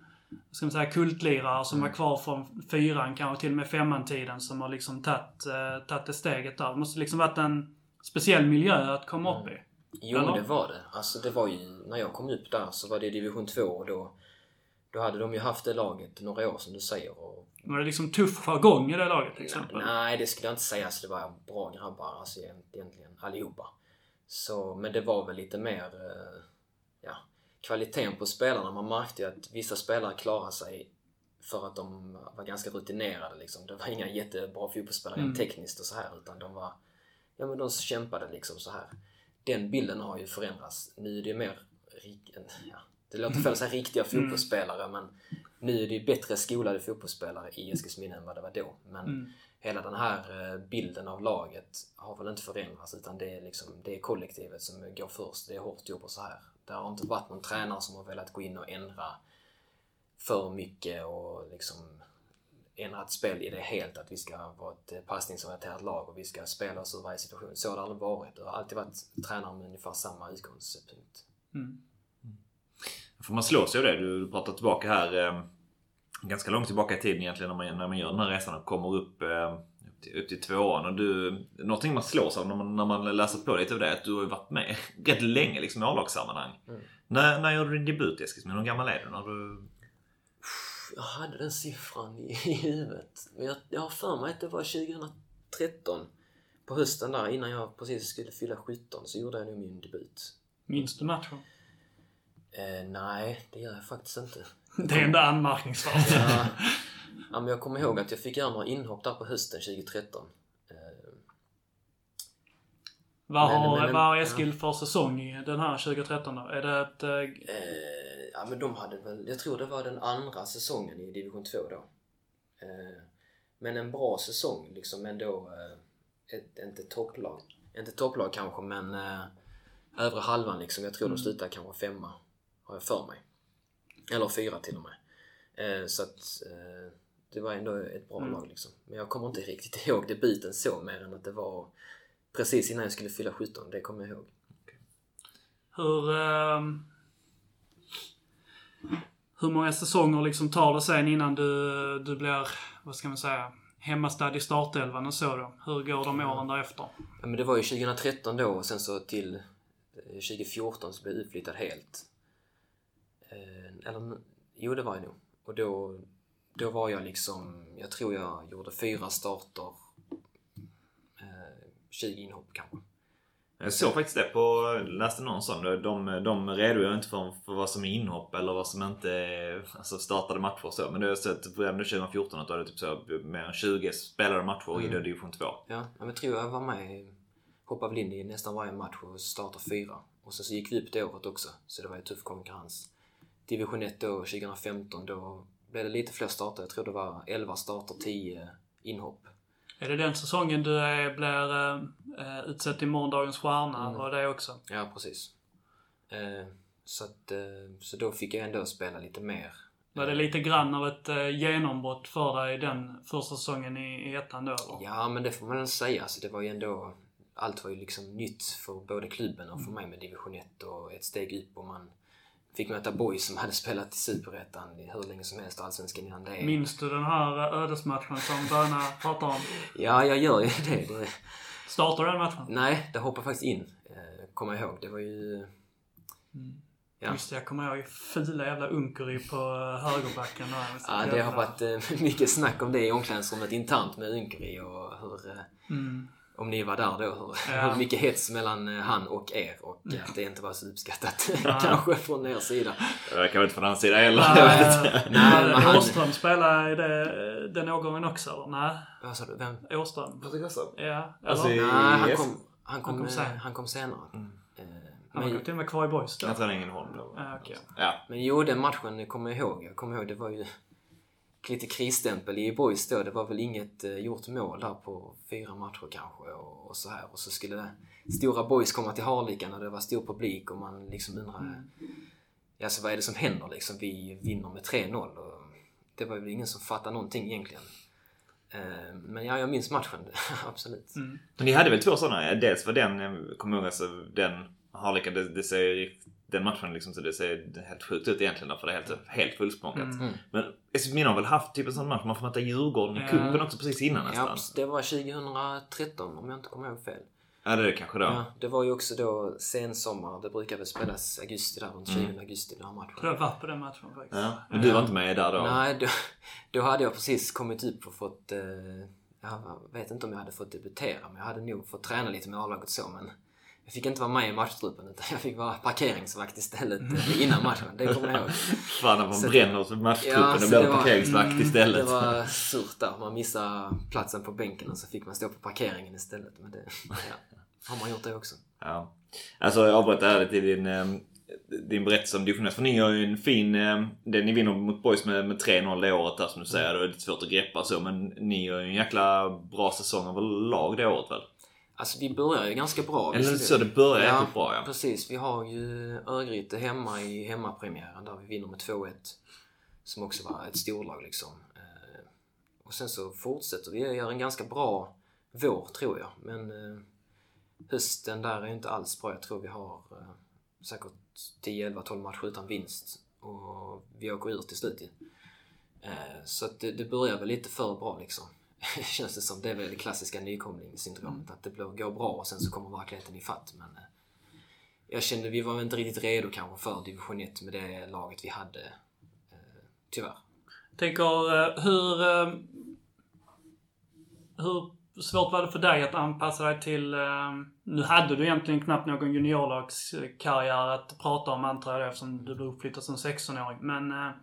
ska man säga, kultlirare som var kvar från fyran, kanske till och med femman-tiden som har liksom tagit, eh, tagit det steget där. Det måste liksom varit en speciell miljö att komma upp i. Jo, Eller? det var det. Alltså det var ju, när jag kom upp där så var det division 2 och då, då hade de ju haft det laget några år som du säger. Och, Var det liksom tuff jargong i det laget till exempel? nej, det skulle jag inte säga. Så det var bra grabbar alltså egentligen, allihopa. Så, men det var väl lite mer, eh, ja, kvaliteten på spelarna. Man märkte ju att vissa spelare klarade sig för att de var ganska rutinerade liksom. Det var inga jättebra fotbollsspelare Mm. tekniskt och så här utan de var, ja men de kämpade liksom så här. Den bilden har ju förändrats. Nu är det mer, ja, det låter fel att säga riktiga fotbollsspelare men nu är det bättre skolade fotbollsspelare i Eskilsminne än vad det var då. Men Mm. hela den här eh, bilden av laget har väl inte förändrats utan det är liksom, det är kollektivet som går först. Det är hårt jobb och så här. Det har inte varit någon tränare som har velat gå in och ändra för mycket och liksom ändra ett spel i det helt. Att vi ska vara ett eh, passningsorienterat lag och vi ska spela oss ur varje situation. Så har det aldrig varit. Det har alltid varit tränare med ungefär samma utgångspunkt. Mm. För man slås ju av det. Du pratar tillbaka här eh, ganska långt tillbaka i tiden egentligen när man, när man gör den här resan och kommer upp, eh, upp, till, upp till tvåan. Och du, någonting man slås av när man, när man läser på lite av det är att du har ju varit med rätt länge liksom, i A-lagssammanhang. Mm. När, när gjorde du din debut i Eskilsminne? Hur gammal är du? När du... Jag hade den siffran i, i huvudet. Men jag, jag har för mig att det var 2013. På hösten där innan jag precis skulle fylla 17 så gjorde jag nog min debut. Minns du matchen? Eh, nej, det gör jag faktiskt inte. Det är ändå anmärkningsvärt. Ja, ja, men jag kommer ihåg att jag fick göra några inhopp där på hösten 2013. Vad Men- har, men- vad har Eskil för säsong i den här 2013 då? Är det ett... eh, eh, ja, men de hade väl, jag tror det var den andra säsongen i division 2 då. Eh, men en bra säsong liksom ändå. Eh, ett, inte topplag. Inte topplag kanske men eh, övre halvan liksom. Jag tror de slutade kanske femma. Har jag för mig. Eller fyra till och med. Eh, så att eh, det var ändå ett bra Mm. lag liksom. Men jag kommer inte riktigt ihåg debuten så mer än att det var precis innan jag skulle fylla 17. Det kommer jag ihåg. Hur... ehm, hur många säsonger liksom tar det sen innan du, du blir, vad ska man säga, hemmastad i startelvan och så då? Hur går de åren därefter? Ja, men det var ju 2013 då och sen så till eh, 2014 så blev jag utflyttad helt. Eh, eller, jo det var jag nog. Och då, då var jag liksom, jag tror jag gjorde fyra starter, eh, 20 inhopp kanske. Jag såg faktiskt det på, läste någon sån. De, de redogör inte för, för vad som är inhopp eller vad som inte alltså startade matcher och så. Men det har sett redan 2014 att du hade typ så mer än 20 spelade matcher i Mm. division 2. Ja, ja, men jag tror jag var med, hoppade väl in i nästan varje match och startade fyra. Och sen så gick vi upp det året också, så det var ju tuff konkurrens. Division 1 då, 2015, då blev det lite fler starter. Jag tror det var 11 starter, 10 inhopp. Är det den säsongen du är, blir eh, eh, utsedd till morgondagens stjärna? Mm. Och det också? Ja, precis. Eh, så, att, eh, så då fick jag ändå spela lite mer. Var det lite grann av ett eh, genombrott för dig den första säsongen i, i ettan då? eller? Ja, men det får man väl säga. Alltså, det var ju ändå... Allt var ju liksom nytt för både klubben och för mig med division 1 och ett steg upp och man fick möta boys som hade spelat i Superettan hur länge som helst och Allsvenskan innan det. Minns du den här eh, ödesmatchen som Böna pratar om? Ja, jag gör ju det. det Startar du den matchen? nej, det hoppade faktiskt in. Eh, kommer jag ihåg. Det var ju... Ja. Just det, jag kommer ihåg fula jävla Unkeri på eh, högerbacken. där. Ja, det har varit mycket snack om det i omklädningsrummet internt med Unkeri och hur... Mm. Om ni var där då, hur, Ja. hur mycket hets mellan eh, han och er och att det inte var så uppskattat Ja. kanske från er sida. Det verkar väl inte från hans sida heller. Nej, Nej, men han- Åström spelade i det, den årgången också, eller? Nej, Vad sa du? Vem? Åström. Patrik Åström? Ja, eller? Alltså i- Nej, han kom, han kom, Han kom eh, sen. han kom senare. Eh, Han var Men, till och med kvar i Boys då. Jag tror Ängelholm då. Ja, okej. Ja. men jo, den matchen kommer jag ihåg. Jag kommer ihåg, det var ju lite krisstämpel i boys då. Det var väl inget eh, gjort mål där på fyra matcher kanske och, och så här. Och så skulle stora boys komma till Harlikan och det var stor publik och man liksom undrade ja, så vad är det som händer liksom? Vi vinner med 3-0 och det var väl ingen som fattade någonting egentligen. Eh, Men ja, jag minns matchen. Absolut. Mm. Men ni hade väl två sådana? Dels var den, jag kommer ihåg alltså den Harlika, det, det ser ju den matchen liksom så det ser helt sjukt ut egentligen för det är helt, helt fullsmockat. Mm. Men Eskilstuna har väl haft typ en sån match, man får möta Djurgården i Ja. cupen också precis innan nästan. Ja, det var 2013 om jag inte kommer ihåg fel. Ja, det är det kanske då. Ja, det var ju också då sensommar. Det brukar väl spelas augusti där, runt 20 Mm. augusti den här matchen. Jag var på den matchen faktiskt. Ja. Men du var inte med där då? Nej, då, då hade jag precis kommit upp och fått... Eh, jag vet inte om jag hade fått debutera, men jag hade nog fått träna lite med A-laget så, men jag fick inte vara med i matchtruppen utan jag fick vara parkeringsvakt istället eh, innan matchen. Det kommer jag ihåg. Fan, när man Så- bränner för matchtruppen Ja, och så blir parkeringsvakt Mm, istället. Det var surt där. Man missade platsen på bänken och så fick man stå på parkeringen istället. Men det ja, har man gjort det också. Ja. Alltså jag avbröt här till din, eh, din berättelse om division 1. För ni har ju en fin... eh, Det, ni vinner mot Boys med, med 3-0 det året där som du säger. Det var lite svårt att greppa så. Men ni har ju en jäkla bra säsong överlag det året väl? Alltså vi börjar ju ganska bra. Eller visst så det börjar jäkligt bra ja. Precis, vi har ju Örgryte hemma i hemmapremiären där vi vinner med 2-1. Som också var ett storlag liksom. Eh, Och sen så fortsätter vi, gör en ganska bra vår tror jag. Men eh, hösten där är inte alls bra. Jag tror vi har eh, säkert 10, 11, 12 matcher utan vinst. Och vi åker ur till slut Så det, det börjar väl lite för bra liksom. Känns det som. Det är väl det klassiska nykomlingssyndromet. Att det går bra och sen så kommer verkligheten ifatt. Men eh, jag kände vi var inte riktigt redo kanske för division 1 med det laget vi hade. eh, Tyvärr. Tänker, eh, hur... Hur svårt var det för dig att anpassa dig till... Nu hade du egentligen knappt någon juniorlagskarriär att prata om antar jag eftersom du blev uppflyttad som 16-åring. Men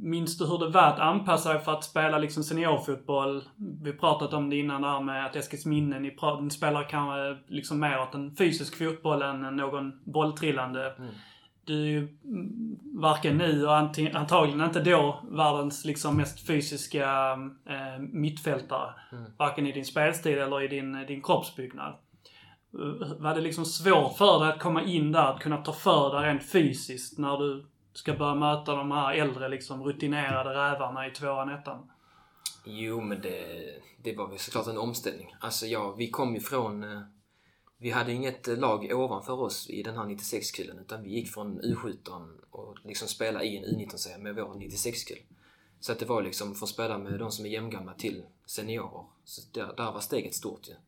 Minns du hur det var att anpassa dig för att spela liksom seniorfotboll? Vi pratat om det innan där med att Eskilsminne, ni, ni spelar kanske liksom mer åt en fysisk fotboll än någon bolltrillande. Mm. Du är ju mm, varken nu och antagligen inte då världens liksom mest fysiska eh, mittfältare. Mm. Varken i din spelstil eller i din, din kroppsbyggnad. Eh, Var det liksom svårt för dig att komma in där, att kunna ta för dig rent fysiskt när du ska börja möta de här äldre liksom rutinerade rävarna i tvåan, ettan? Jo, men det, det var väl såklart en omställning. Alltså ja, vi kom ju från... Eh, vi hade inget eh, lag ovanför oss i den här 96-kullen utan vi gick från U17 och liksom spelade i en U19-serie med vår 96-kull. Så att det var liksom från spela med de som är jämngamla till seniorer. Så där, där var steget stort ju. Ja.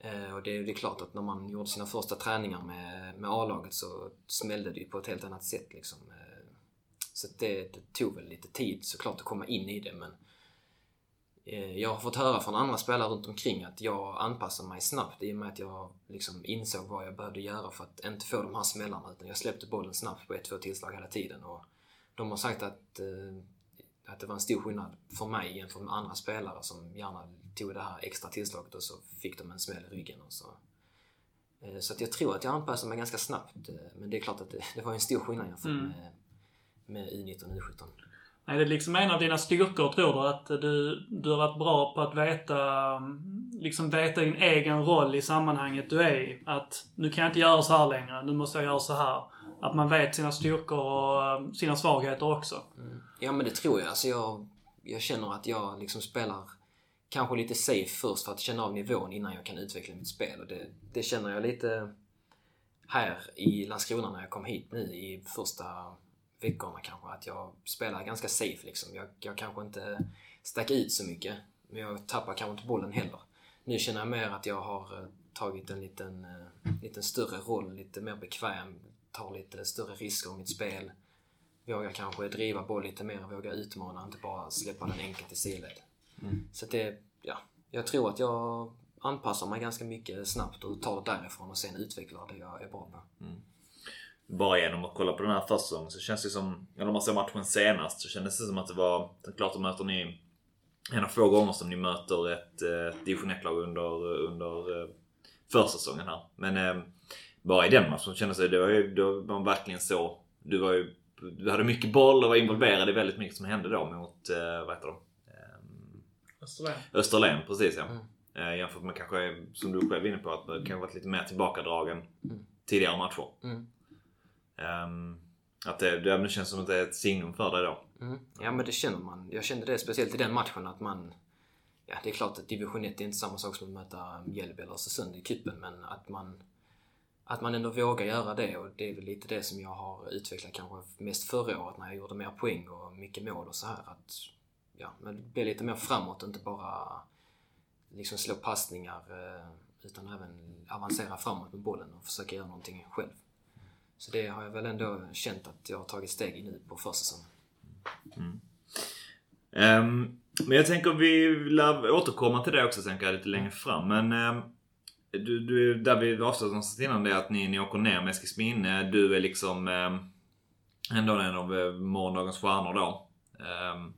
Eh, och det, det är klart att när man gjorde sina första träningar med, med A-laget så smällde det ju på ett helt annat sätt liksom. Eh, så det, det tog väl lite tid såklart att komma in i det men eh, Jag har fått höra från andra spelare runt omkring att jag anpassade mig snabbt i och med att jag liksom insåg vad jag behövde göra för att inte få de här smällarna. Utan jag släppte bollen snabbt på ett, två tillslag hela tiden. Och de har sagt att, att det var en stor skillnad för mig jämfört med andra spelare som gärna tog det här extra tillslaget och så fick de en smäll i ryggen. Och så. Eh, så att jag tror att jag anpassade mig ganska snabbt. Eh, Men det är klart att det, det var en stor skillnad jämfört Mm. med, med U19 och U17. Är det liksom en av dina styrkor, tror du? Att du, du har varit bra på att veta, liksom veta din egen roll i sammanhanget du är i. Att nu kan jag inte göra så här längre, nu måste jag göra så här. Att man vet sina styrkor och um, sina svagheter också. Mm. Ja men det tror jag. Alltså jag, jag känner att jag liksom spelar kanske lite safe först för att känna av nivån innan jag kan utveckla mitt spel. Och det, det känner jag lite här i Landskrona när jag kom hit nu i första veckorna kanske. Att jag spelar ganska safe liksom. Jag, jag kanske inte stack ut så mycket. Men jag tappar kanske inte bollen heller. Nu känner jag mer att jag har eh, tagit en liten, eh, liten större roll, lite mer bekväm, tar lite större risker i mitt spel. Vågar kanske driva boll lite mer, våga utmana, inte bara släppa den enkelt i sidled. Så att det, ja, jag tror att jag anpassar mig ganska mycket snabbt och tar det därifrån och sen utvecklar det jag är bra på. Bara genom att kolla på den här försäsongen så känns det som, eller om man ser matchen senast så kändes det som att det var, klart att möter ni en av få gånger som ni möter ett, eh, ett division 1-lag under, under eh, försäsongen här. Men eh, bara i den matchen kändes det, det var ju, var man verkligen så, du var ju, du hade mycket boll och var involverad i väldigt mycket som hände då mot, eh, vad heter de? Ehm, Österlen. Österlen, precis ja. Mm. Eh, jämfört med kanske, som du själv är inne på, att det kanske varit lite mer tillbakadragen tidigare matcher. Mm. Ehm, att det, det, känns som att det är ett signum för dig då. Mm. Ja men det känner man. Jag kände det speciellt i den matchen att man... Ja det är klart att division 1 är inte samma sak som att möta Mjällby eller Östersund i cupen men att man... Att man ändå vågar göra det och det är väl lite det som jag har utvecklat kanske mest förra året när jag gjorde mer poäng och mycket mål och så här att... Ja, men bli lite mer framåt, och inte bara liksom slå passningar eh, utan även avancera framåt med bollen och försöka göra någonting själv. Så det har jag väl ändå känt att jag har tagit steg i nu på försäsongen. Mm. Ehm, men jag tänker vi lär återkomma till det också tänker jag lite längre fram. Men um du, du, där vi avslutade någonstans innan det är att ni, ni åker ner med Eskilsminne. Du är liksom eh, ändå en av eh, morgondagens stjärnor då. Eh,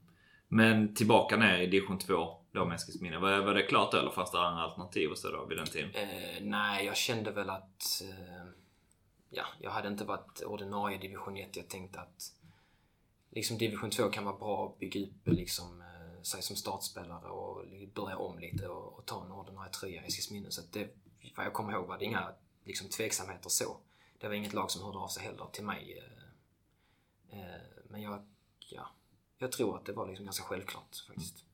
men tillbaka ner i division 2 då med Eskilsminne. Var, var det klart då eller fanns det andra alternativ och så då vid den tiden? Eh, nej, jag kände väl att... Eh, ja, jag hade inte varit ordinarie division 1. Jag tänkte att liksom division 2 kan vara bra att bygga upp eh, liksom, eh, sig som startspelare och börja om lite och, och ta en ordinarie tröja i Eskilsminne. Så att det, vad jag kommer ihåg var det inga liksom, tveksamheter så. Det var inget lag som hörde av sig heller till mig. Eh, eh, men jag, ja, jag tror att det var liksom ganska självklart faktiskt.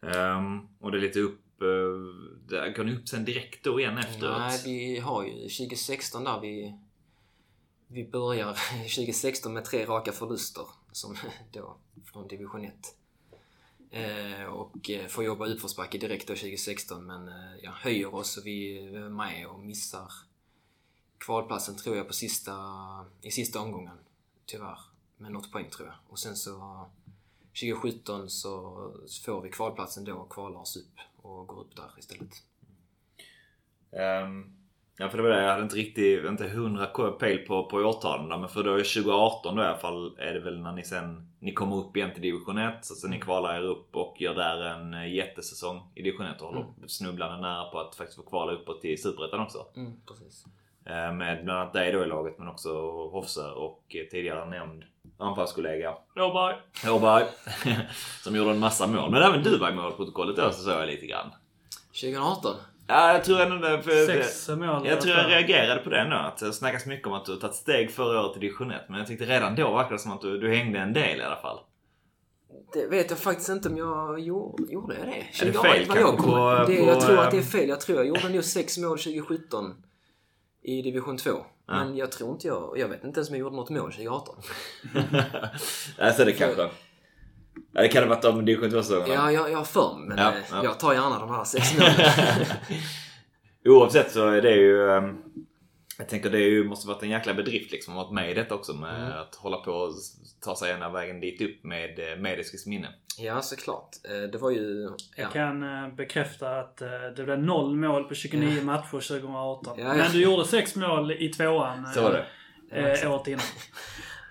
Ehm, och det är lite upp... Uh, går ni upp sen direkt då igen efteråt? Nej, vi har ju 2016 där vi... Vi börjar 2016 med tre raka förluster som då från division 1. Eh, och eh, får jobba utförsbacke direkt då 2016 men eh, ja, höjer oss och vi är med och missar kvalplatsen tror jag på sista, i sista omgången. Tyvärr. Med något poäng tror jag. Och sen så 2017 så får vi kvalplatsen då och kvalar oss upp och går upp där istället. Um, ja för det var det, jag hade inte riktigt, inte hundra pejl på, på årtalen men för då är 2018 då i alla fall är det väl när ni sen, ni kommer upp igen till division 1, så sen ni kvalar er upp och gör där en eh, jättesäsong i division 1 och håller snubblande nära på att faktiskt få kvala uppåt till Superettan också. Mm, precis. Eh, Med bland annat dig då i laget men också Hofse och eh, tidigare nämnd anfallskollega Åberg. Åberg. som gjorde en massa mål. Men även du var i målprotokollet då så såg jag lite grann. 2018? Ja, jag tror ändå det. För, Sex mål. jag tror jag reagerade på det ändå. Att det snackas mycket om att du tagit steg förra året i division 1. Men jag tyckte redan då verkade det som att du, du hängde en del i alla fall. Det vet jag faktiskt inte om jag gjorde, gjorde jag det. Är det 20, fel jag kommer- på- det, på, Jag tror att det är ehm, fel. Jag tror jag gjorde nog sex mål 2017 i division 2. Men jag tror inte jag... Jag vet inte ens om jag gjorde något mål 2018. alltså det kanske... Ja, det kan ha varit de division 2-säsongerna. Ja, jag, jag har för men Ja, eh, ja. jag tar gärna de här sex. Oavsett så är det ju... ehm, Jag tänker det ju, måste varit en jäkla bedrift liksom att vara med i detta också med Mm. att hålla på och ta sig ena vägen dit upp med, eh, med Eskilsminne. ja, såklart. Eh, Det var ju... Ja. Jag kan bekräfta att det blev noll mål på 29 matcher 2018. Ja, ja. Men du gjorde sex mål i tvåan Så var det. året innan.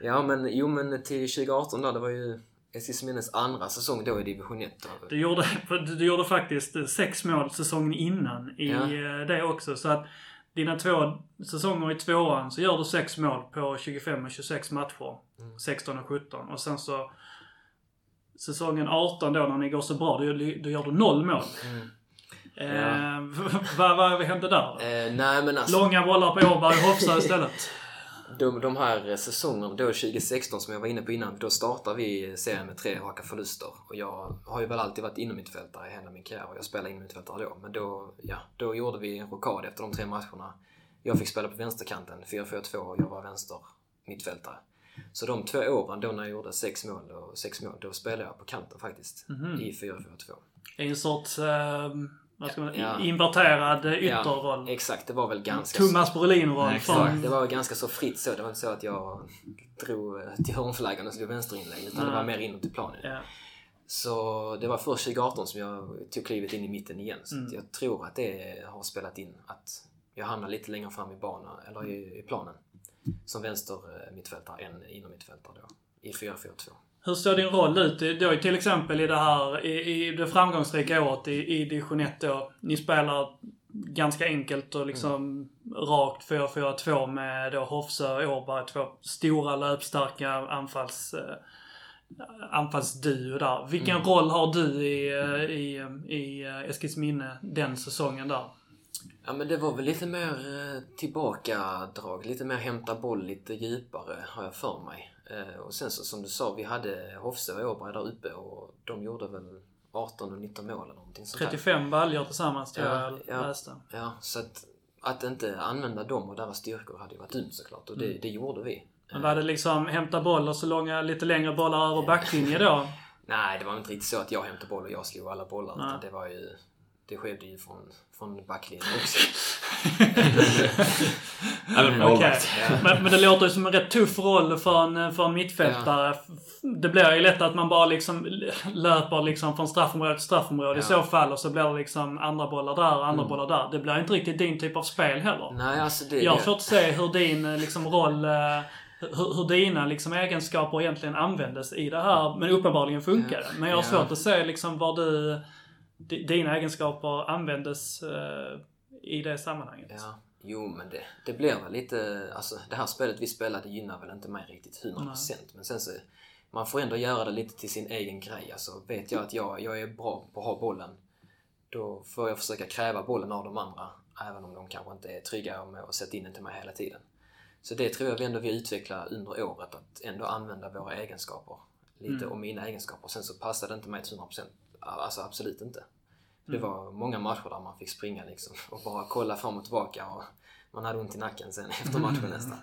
ja, men jo men till 2018 där, det var ju Eskilsminnes andra säsong då i division 1. då. Du gjorde, du gjorde faktiskt eh, sex mål säsongen innan i Ja. eh, det också. Så att dina två säsonger i tvåan så gör du sex mål på 25 och 26 matcher. Mm. 16 och 17. Och sen så säsongen 18 då när ni går så bra, då, då gör du noll mål. Mm. Eh, vad, vad hände där? Eh, nej men alltså, Långa bollar på Åberg och Hofsa istället. De, de här säsongerna, då 2016 som jag var inne på innan, då startade vi serien med tre raka förluster. Och jag har ju väl alltid varit innermittfältare i hela min karriär och jag spelade innermittfältare då. Men då, ja, då gjorde vi en rockad efter de tre matcherna. Jag fick spela på vänsterkanten, 4-4-2 och jag var vänster mittfältare. Så de två åren då när jag gjorde sex mål och sex mål, då spelade jag på kanten faktiskt. I 4-4-2. I en sorts, eh, vad ska man, Ja. inverterad eh, ytterroll. exakt. Det var väl ganska... Thomas Brolin-roll. Från- Det var ganska så fritt så. Det var inte så att jag drog eh, till hörnflaggan och slog vänsterinlägg. Utan det var mer inåt i planen. Ja. Så det var först 2018 som jag tog klivet in i mitten igen. Så Mm. jag tror att det har spelat in. Att jag hamnar lite längre fram i banan, eller i, i planen. Som vänster eh, mittfältare än inom mittfältare då. I 4-4-2. Hur ser din roll ut då till exempel i det här, i, i det framgångsrika året i, i division 1 då? Ni spelar ganska enkelt och liksom rakt 4-4-2 med då Hofsö och Åberg, två stora löpstarka anfalls, eh, anfallsduo där. Vilken roll har du i, eh, i, i eh, Eskilsminne den säsongen där? Ja men det var väl lite mer tillbakadrag, lite mer hämta boll lite djupare har jag för mig. Eh, och sen så som du sa, vi hade Hofsö och Åberg där uppe och de gjorde väl 18 och 19 mål eller någonting sånt där. 35 baljor tillsammans tror Ja, jag ja. läste. Ja, så att, att inte använda dem och deras styrkor hade ju varit dumt såklart och det, det gjorde vi. Men var det liksom hämta bollar så långa, lite längre bollar över backlinje då? Nej, det var inte riktigt så att jag hämtade boll och jag slog alla bollar. Utan det var ju... Det skedde ju från, från backlinjen också. Okej. målvakt. Men, men det låter ju som en rätt tuff roll för en, för en mittfältare. Det blir ju lätt att man bara liksom löper liksom från straffområde till straffområde i Ja. så fall. Och så blir det liksom andra bollar där och andra bollar där. Det blir inte riktigt din typ av spel heller. Nej, alltså det... Jag har svårt att se hur din eh, liksom, roll, eh, hur, hur dina liksom, egenskaper egentligen användes i det här. Men uppenbarligen funkar det. Men jag har Ja. svårt att se liksom var du, di- dina egenskaper användes eh, i det sammanhanget. Ja, jo men det, det blir väl lite... Alltså det här spelet vi spelade gynnar väl inte mig riktigt 100%. Men sen så... Man får ändå göra det lite till sin egen grej. Alltså vet jag att jag, jag är bra på att ha bollen. Då får jag försöka kräva bollen av de andra. Även om de kanske inte är trygga med att sätta in den till mig hela tiden. Så det tror jag vi ändå vi utvecklar under året. Att ändå använda våra egenskaper. Lite och mina egenskaper. Sen så passar det inte mig till 100%. Alltså absolut inte. Det var många matcher där man fick springa liksom och bara kolla fram och tillbaka och man hade ont i nacken sen efter matchen nästan.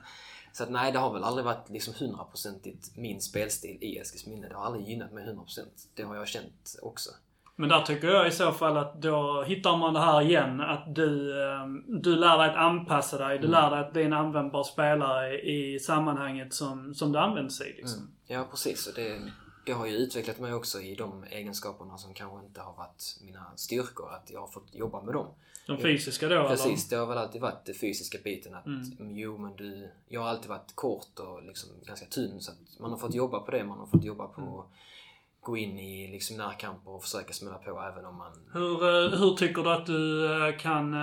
Så att nej, det har väl aldrig varit liksom hundraprocentigt min spelstil i Eskilsminne. Det har aldrig gynnat mig 100%. Det har jag känt också. Men där tycker jag i så fall att då hittar man det här igen. Att du, eh, du lär dig att anpassa dig. Du lär dig att bli en användbar spelare i sammanhanget som, som du används i. Liksom. Ja, precis. Och det, det har ju utvecklat mig också i de egenskaperna som kanske inte har varit mina styrkor. Att jag har fått jobba med dem. De fysiska då Precis, det har väl alltid varit den fysiska biten. Att Mm. jo, men du... Jag har alltid varit kort och liksom ganska tunn. Så man har fått jobba på det. Man har fått jobba på Mm. att gå in i liksom närkamper och försöka smälla på även om man... Hur, eh, hur tycker du att du eh, kan,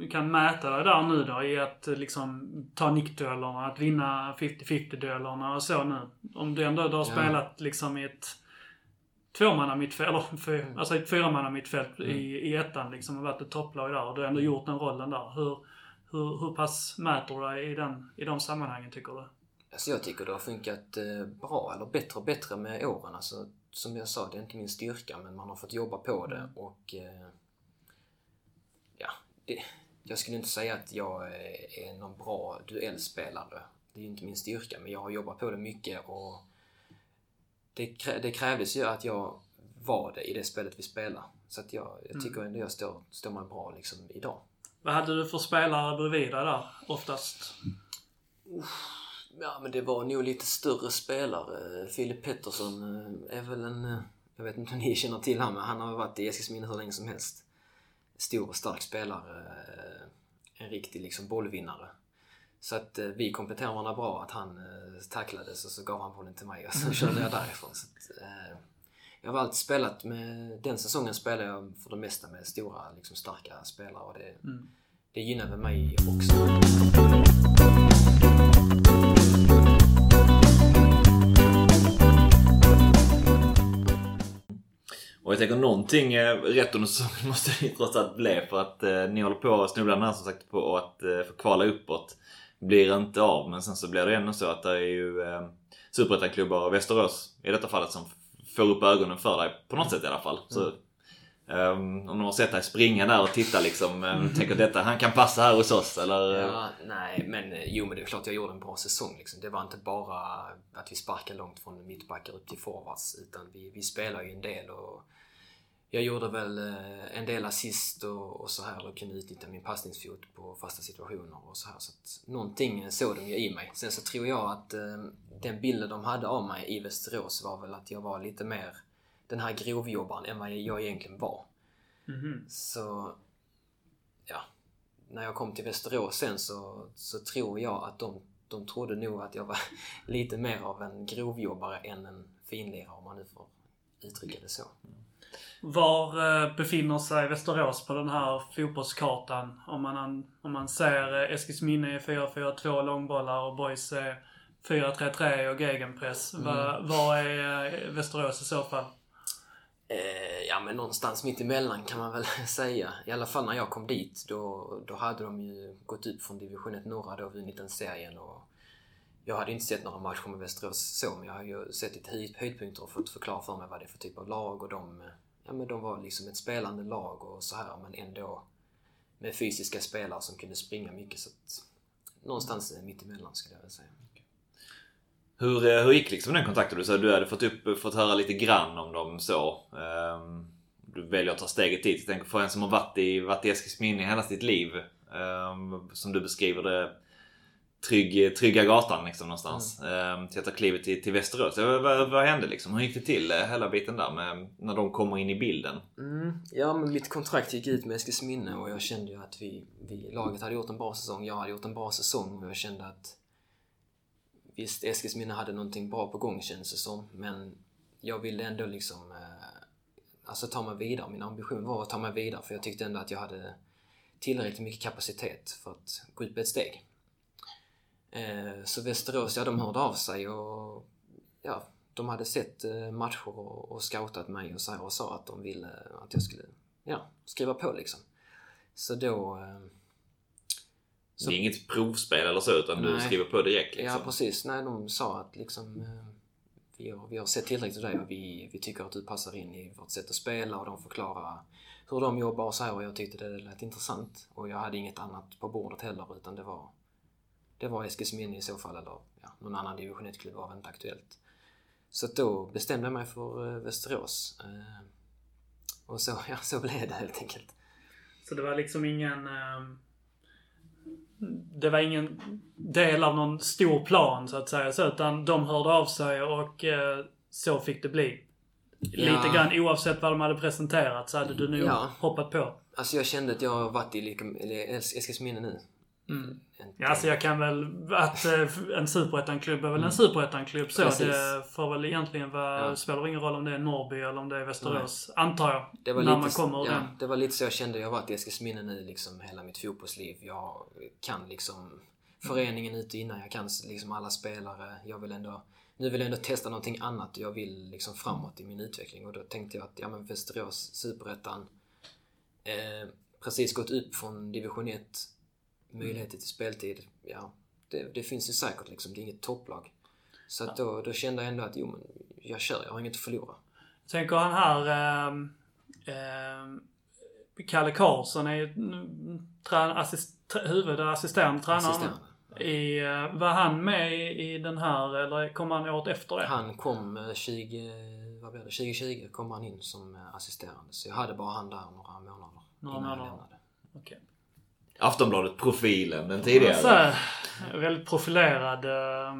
eh, kan mäta dig där nu då? I att eh, liksom ta nickduellerna, att vinna 50-50 duellerna och så nu? Om du ändå du har Ja. spelat liksom i ett tvåmanna mittfält, eller fyr, Mm. alltså ett fyramanna mittfält Mm. i, i ettan liksom och varit ett topplag där och du har ändå gjort den rollen där. Hur, hur, hur pass mäter du dig i, den, i de sammanhangen tycker du? Alltså jag tycker det har funkat eh, bra, eller bättre och bättre med åren. Alltså, som jag sa, det är inte min styrka, men man har fått jobba på det och... Eh, ja, det, jag skulle inte säga att jag eh, är någon bra duellspelare. Det är ju inte min styrka, men jag har jobbat på det mycket och det, krä, det krävdes ju att jag var det i det spelet vi spelar. Så att jag, jag tycker ändå jag står, står mig bra liksom idag. Vad hade du för spelare bredvid dig där oftast? Ja, men det var nog lite större spelare. Filip Pettersson eh, är väl en... eh, Jag vet inte om ni känner till honom, men han har varit i Eskilsminne hur länge som helst. Stor och stark spelare. En riktig liksom bollvinnare. Så att eh, vi kompletterade varandra bra. Att han eh, tacklades och så gav han bollen till mig och så körde jag därifrån. Så att, eh, jag har alltid spelat med... Den säsongen spelade jag för det mesta med stora, liksom starka spelare och det, Mm. det gynnar väl mig också. Och jag tänker någonting eh, rätt under säsongen måste det ju trots allt bli för att eh, ni håller på att snubbla här som sagt på att eh, få kvala uppåt. Blir inte av men sen så blir det ändå så att det är ju eh, superettan-klubbar och Västerås i detta fallet som får upp ögonen för dig på något sätt i alla fall. Så, eh, om de har sett dig springa där och titta liksom, eh, tänker detta, han kan passa här hos oss eller? Ja, nej, men eh, jo men det är klart jag gjorde en bra säsong. Liksom. Det var inte bara att vi sparkade långt från mittbackar upp till forwards, utan vi, vi spelar ju en del och jag gjorde väl eh, en del assist och, och så här och kunde utnyttja min passningsfot på fasta situationer och så här. Så att någonting såg de ju i mig. Sen så tror jag att eh, den bilden de hade av mig i Västerås var väl att jag var lite mer den här grovjobbaren än vad jag egentligen var. Mhm. Så, ja. När jag kom till Västerås sen så, så tror jag att de, de trodde nog att jag var lite mer av en grovjobbare än en finlirare om man nu får uttrycka det så. Var eh, befinner sig Västerås på den här fotbollskartan? Om man, om man ser eh, Eskilsminne i 4-4-2 långbollar och Boys är 4-3-3 och gegenpress. Mm. Var, var är eh, Västerås i så fall? Eh, ja men någonstans mitt emellan kan man väl säga. I alla fall när jag kom dit då, då hade de ju gått upp från division 1 norra då och vunnit den serien och jag hade inte sett några matcher med Västerås så men jag har ju sett lite höjd- höjdpunkter och fått förklara för mig vad det är för typ av lag och de, ja, men de var liksom ett spelande lag och så här men ändå med fysiska spelare som kunde springa mycket så att någonstans eh, mitt emellan skulle jag vilja säga. Hur, eh, hur gick liksom den kontakten? Du sa du hade fått, upp, fått höra lite grann om dem så. Ehm, du väljer att ta steget dit. Jag tänker för en som har varit i, varit i Eskilsminne hela sitt liv. Ehm, som du beskriver det. Trygg, trygga gatan liksom någonstans. Mm. till att ta klivet till, till Västerås. Vad, vad, hände liksom? Hur gick det till? eh, Hela biten där med, när de kommer in i bilden. Mm, ja, men mitt kontrakt gick ut med Eskilsminne och jag kände ju att vi, vi, laget hade gjort en bra säsong. Jag hade gjort en bra säsong och jag kände att visst, Eskilsminne hade någonting bra på gång kändes det som, men jag ville ändå liksom eh, alltså ta mig vidare. Min ambition var att ta mig vidare för jag tyckte ändå att jag hade tillräckligt mycket kapacitet för att gå ut på ett steg. Eh, så Västerås, ja de hörde av sig och ja, de hade sett eh, matcher och, och scoutat mig och, så och sa att de ville att jag skulle ja, skriva på liksom. Så då... Eh, Så- Det är inget provspel eller så utan du Nej. skriver på direkt liksom. Ja, precis. Nej, de sa att liksom vi har, vi har sett tillräckligt av dig och vi, vi tycker att du passar in i vårt sätt att spela och de förklarar hur de jobbar och så här och jag tyckte det lät intressant och jag hade inget annat på bordet heller utan det var det var Eskilsminne i så fall eller ja, någon annan division 1-klubb var inte aktuellt. Så då bestämde jag mig för eh, Västerås. Eh, och så, ja, så blev det helt enkelt. Så det var liksom ingen... ehm, det var ingen del av någon stor plan så att säga. Så, utan de hörde av sig och eh, så fick det bli. Lite Ja. grann oavsett vad de hade presenterat så hade du nog Ja. hoppat på. Alltså jag kände att jag har varit i Eskilsminne nu. Mm. Ja, alltså jag kan väl... Att eh, en superettan-klubb är väl en superettan-klubb så. Mm. Precis. Det får väl egentligen vara... Ja. spelar ingen roll om det är Norrby eller om det är Västerås. Antar jag. Det var, när lite, man kommer ja, den. det var lite så jag kände. Jag har varit i Eskilsminne nu liksom hela mitt fotbollsliv. Jag kan liksom föreningen ut och innan. Jag kan liksom alla spelare. Jag vill ändå nu vill jag ändå testa någonting annat jag vill liksom framåt i min utveckling. Och då tänkte jag att, ja men Västerås, Superettan, eh, precis gått upp från division 1, möjligheter till speltid. Ja, det, det finns ju säkert liksom, det är inget topplag. Så att då, då kände jag ändå att, jo men jag kör, jag har inget att förlora. Tänker han här... Eh, eh, Kalle Karlsson är ju assist, tr- huvudassisterande tränare. Assisterande. I, eh, var han med i, i den här eller kom han året efter det? Han kom eh, 20, vad blev det, 2020 kom han in som eh, assisterande. Så jag hade bara han där några månader Några innan jag månader. lämnade. Okej. Aftonbladet-profilen, den tidigare. här, väldigt profilerad eh,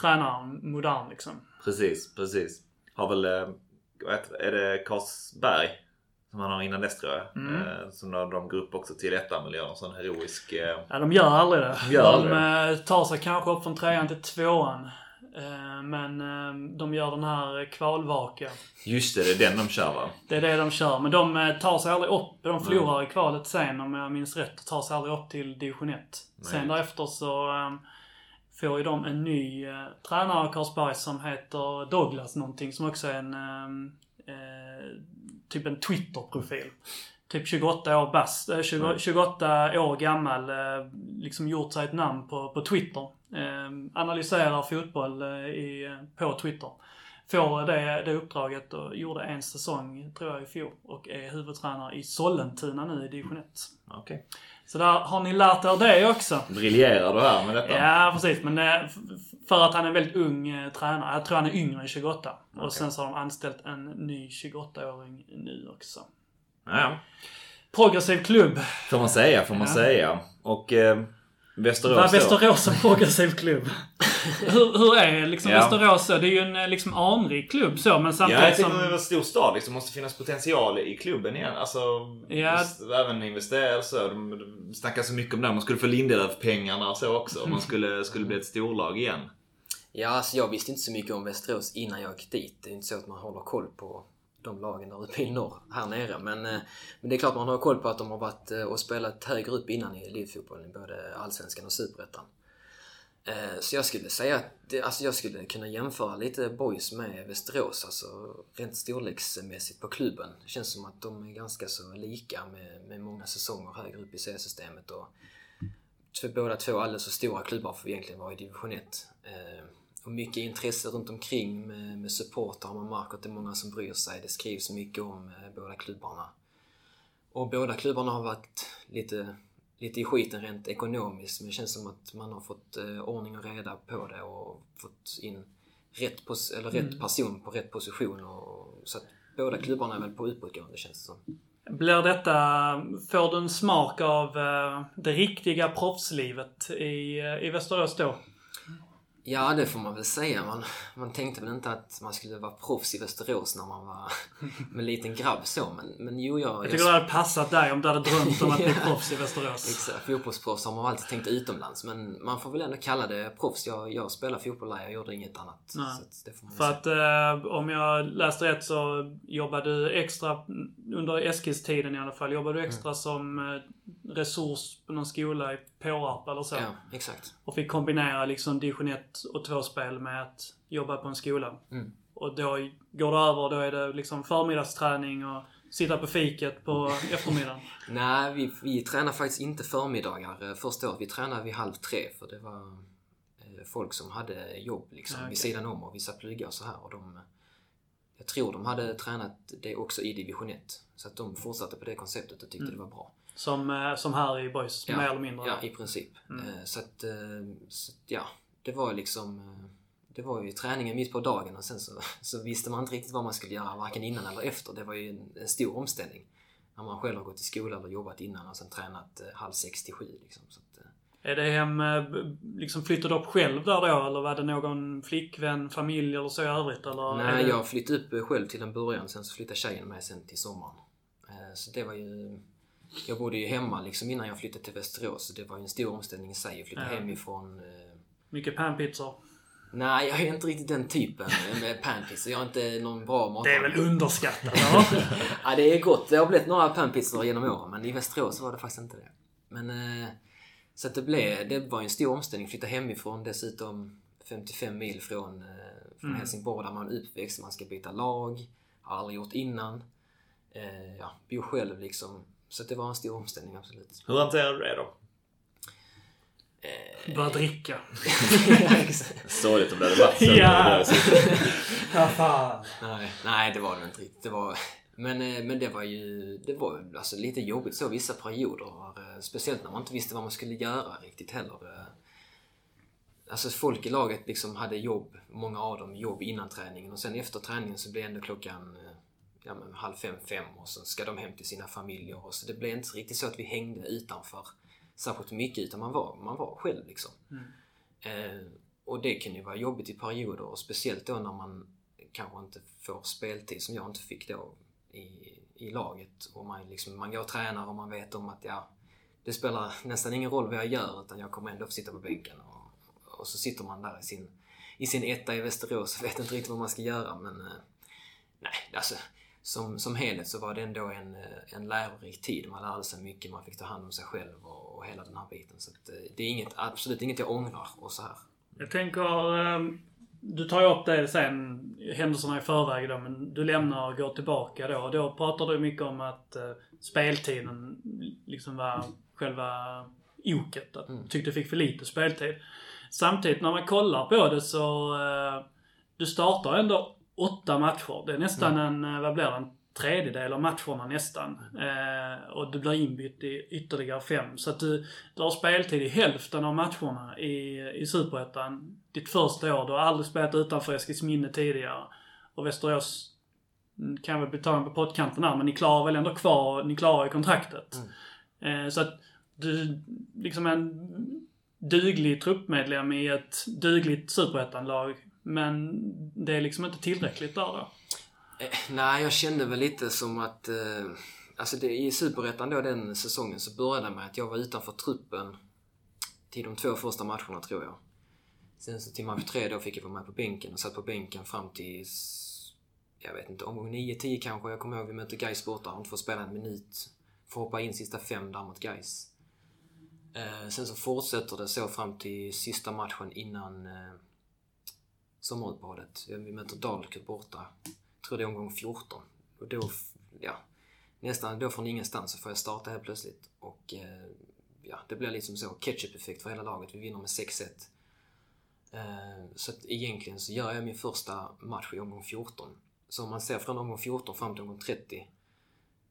tränare, modern liksom. Precis, precis. Har väl, eh, är det Karlsberg? Som han har innan dess tror jag. Mm. Eh, som de, de går upp också till ettan och gör en sån heroisk... Eh, Ja, de gör aldrig det. Gör de aldrig eh, tar sig kanske upp från trean till tvåan. Eh, men eh, de gör den här kvalvaka. just det, det är den de kör va? Det är det de kör. Men de eh, tar sig aldrig upp. De förlorar i kvalet sen om jag minns rätt. Och tar sig aldrig upp till division 1. Sen Nej. därefter så får ju de en ny eh, tränare i Karlsberg som heter Douglas någonting. Som också är en eh, typ en Twitter-profil. Typ 28 år bast, eh, 20, Mm. 28 år gammal. Eh, liksom gjort sig ett namn på, på Twitter. Eh, analyserar fotboll eh, i, på Twitter. Får det, det uppdraget och gjorde en säsong, tror jag, i fjol. Och är huvudtränare i Sollentuna nu i division 1. Okej. Så där har ni lärt er det också. Briljerar du här med detta? Ja, precis. Men eh, f- för att han är en väldigt ung eh, tränare. Jag tror han är yngre än 28. Okej. Och sen så har de anställt en ny 28-åring nu också. Ja, Progressiv klubb. får man säga, får man Ja. säga. Och eh, Västerås Var? Västerås en progressiv klubb? hur, hur är liksom Ja. Västerås? Det är ju en eh, liksom anrik klubb så, men Ja, samtidigt jag tycker som... det var en stor stad liksom. måste finnas potential i klubben igen. Alltså, Ja. just, även investera så. De, de snackar så mycket om det. Man skulle få Lindelöf-pengarna och så också. Om man skulle, skulle bli ett storlag igen. Ja, alltså jag visste inte så mycket om Västerås innan jag gick dit. Det är inte så att man håller koll på de lagen där uppe i norr, här nere. Men, eh, men det är klart man har koll på att de har varit eh, och spelat högre upp innan i elitfotbollen, i både Allsvenskan och Superettan. Eh, så jag skulle säga att alltså jag skulle kunna jämföra lite Boys med Västerås, alltså rent storleksmässigt på klubben. Det känns som att de är ganska så lika med, med många säsonger högre upp i seriesystemet. Och två, båda två alldeles för stora klubbar för egentligen vara i division 1. Och mycket intresse runt omkring med, med supportrar. Man märker att det är många som bryr sig. Det skrivs mycket om eh, båda klubbarna. Och båda klubbarna har varit lite, lite i skiten rent ekonomiskt. Men det känns som att man har fått eh, ordning och reda på det och fått in rätt, pos- eller rätt person på rätt position. Och, så att båda klubbarna är väl på uppåtgående känns det som. Blir detta... Får du en smak av eh, det riktiga proffslivet i, eh, i Västerås då? Ja, det får man väl säga. Man, man tänkte väl inte att man skulle vara proffs i Västerås när man var en liten grabb så. Men, men jo, jag... Jag tycker det hade passat dig om du hade drömt om att bli proffs i Västerås. Exakt, fotbollsproffs har man alltid tänkt utomlands. Men man får väl ändå kalla det proffs. Jag, jag spelar fotboll där, jag gjorde inget annat. Så det får man För säga. att eh, om jag läste rätt så jobbade du extra, under Eskilstiden i alla fall, jobbade du extra som eh, resurs på någon skola i Påarp eller så. Ja, exakt. Och fick kombinera liksom division 1 och 2-spel med att jobba på en skola. Mm. Och då går det över, då är det liksom förmiddagsträning och sitta på fiket på eftermiddagen. Nej, vi, vi tränar faktiskt inte förmiddagar eh, första året. Vi tränade vid halv tre för det var eh, folk som hade jobb liksom Ja, okej. vid sidan om och vissa pluggar och så här. Och de, jag tror de hade tränat det också i division 1. Så att de fortsatte på det konceptet och tyckte Mm. det var bra. Som, eh, som här i Boys, Ja. mer eller mindre. Ja, i princip. Mm. Eh, Så att, eh, så, ja, det var liksom det var ju träningen mitt på dagen och sen så, så visste man inte riktigt vad man skulle göra varken innan eller efter. Det var ju en, en stor omställning. När man själv har gått i skola eller jobbat innan och sen tränat halv sex till sju. Liksom. Så att, Är det hem, liksom flyttade upp själv där då? Eller var det någon flickvän, familj eller så i övrigt? Eller nej, det... jag flyttade upp själv till en början. Sen så flyttade tjejen med sen till sommaren. Så det var ju... Jag bodde ju hemma liksom innan jag flyttade till Västerås. Så det var ju en stor omställning i sig att flytta Ja. hemifrån. eh, Mycket panpizzor. Nej, jag är inte riktigt den typen med panpizza. Jag är inte någon bra matare. Det är väl underskattat? Ja, det är gott. Det har blivit några panpizzor genom åren, men i Västerås var det faktiskt inte det. Men, eh, så att det blev, det var ju en stor omställning. Flytta hemifrån dessutom 55 mil från, eh, från Mm. Helsingborg där man är uppväxt, man ska byta lag, har aldrig gjort innan. Eh, ja, bor själv liksom. Så att det var en stor omställning absolut. Hur hanterar du det då? Eh, Börja dricka. Sorgligt om det hade varit så. Ja. Ja, fan. nej, nej, det var det inte riktigt. Det var, men, eh, men det var ju det var alltså lite jobbigt så vissa perioder. eh, Speciellt när man inte visste vad man skulle göra riktigt heller. Alltså folk i laget liksom hade jobb, många av dem jobb innan träningen och sen efter träningen så blev ändå klockan ja, men halv fem, fem och så ska de hem till sina familjer. Och så det blev inte riktigt så att vi hängde utanför särskilt mycket utan man var, man var själv liksom. Eh, och det kan ju vara jobbigt i perioder och speciellt då när man kanske inte får speltid som jag inte fick då i, i laget. Och man, liksom, man går och tränar och man vet om att ja, det spelar nästan ingen roll vad jag gör utan jag kommer ändå få sitta på bänken. Och, och så sitter man där i sin, i sin etta i Västerås och vet inte riktigt vad man ska göra men eh, nej, alltså som, som helhet så var det ändå en, eh, en lärorik tid. Man lärde sig mycket, man fick ta hand om sig själv och, och hela den här biten. Så att, eh, det är inget, absolut inget jag ångrar och så här. Jag tänker, ehm, du tar ju upp det sen, händelserna i förväg då, men du lämnar och går tillbaka då. Då pratar du mycket om att eh, speltiden liksom var själva oket. Att du tyckte du fick för lite speltid. Samtidigt när man kollar på det så, du startar ändå åtta matcher. Det är nästan en, eh, vad blir det, en tredjedel av matcherna nästan. Eh, och du blir inbytt i ytterligare fem. Så att du, du har speltid i hälften av matcherna i, i Superettan. Ditt första år. Du har aldrig spelat utanför Eskilsminne tidigare. Och Västerås mm, kan väl bli tagen på pottkanten här, men ni klarar väl ändå kvar, ni klarar ju kontraktet. Eh, så att du, liksom en duglig truppmedlem i ett dugligt Superettan-lag. Men det är liksom inte tillräckligt där då. Eh, nej, jag kände väl lite som att... Eh, alltså det, i Superettan då den säsongen så började det med att jag var utanför truppen till de två första matcherna tror jag. Sen så till match tre då fick jag vara med på bänken och satt på bänken fram till... Jag vet inte, omgång 9-10 kanske. Jag kommer ihåg vi mötte Gais borta. Har inte fått spela en minut. Får hoppa in sista fem där mot Gais. Eh, sen så fortsätter det så fram till sista matchen innan eh, sommaruppehållet. Vi möter Dalkurd borta. Tror det är omgång 14. Och då, ja, nästan då från ingenstans så får jag starta helt plötsligt. Och eh, ja, det blir liksom så ketchup-effekt för hela laget. Vi vinner med 6-1. Eh, så att egentligen så gör jag min första match i omgång 14. Så om man ser från omgång 14 fram till omgång 30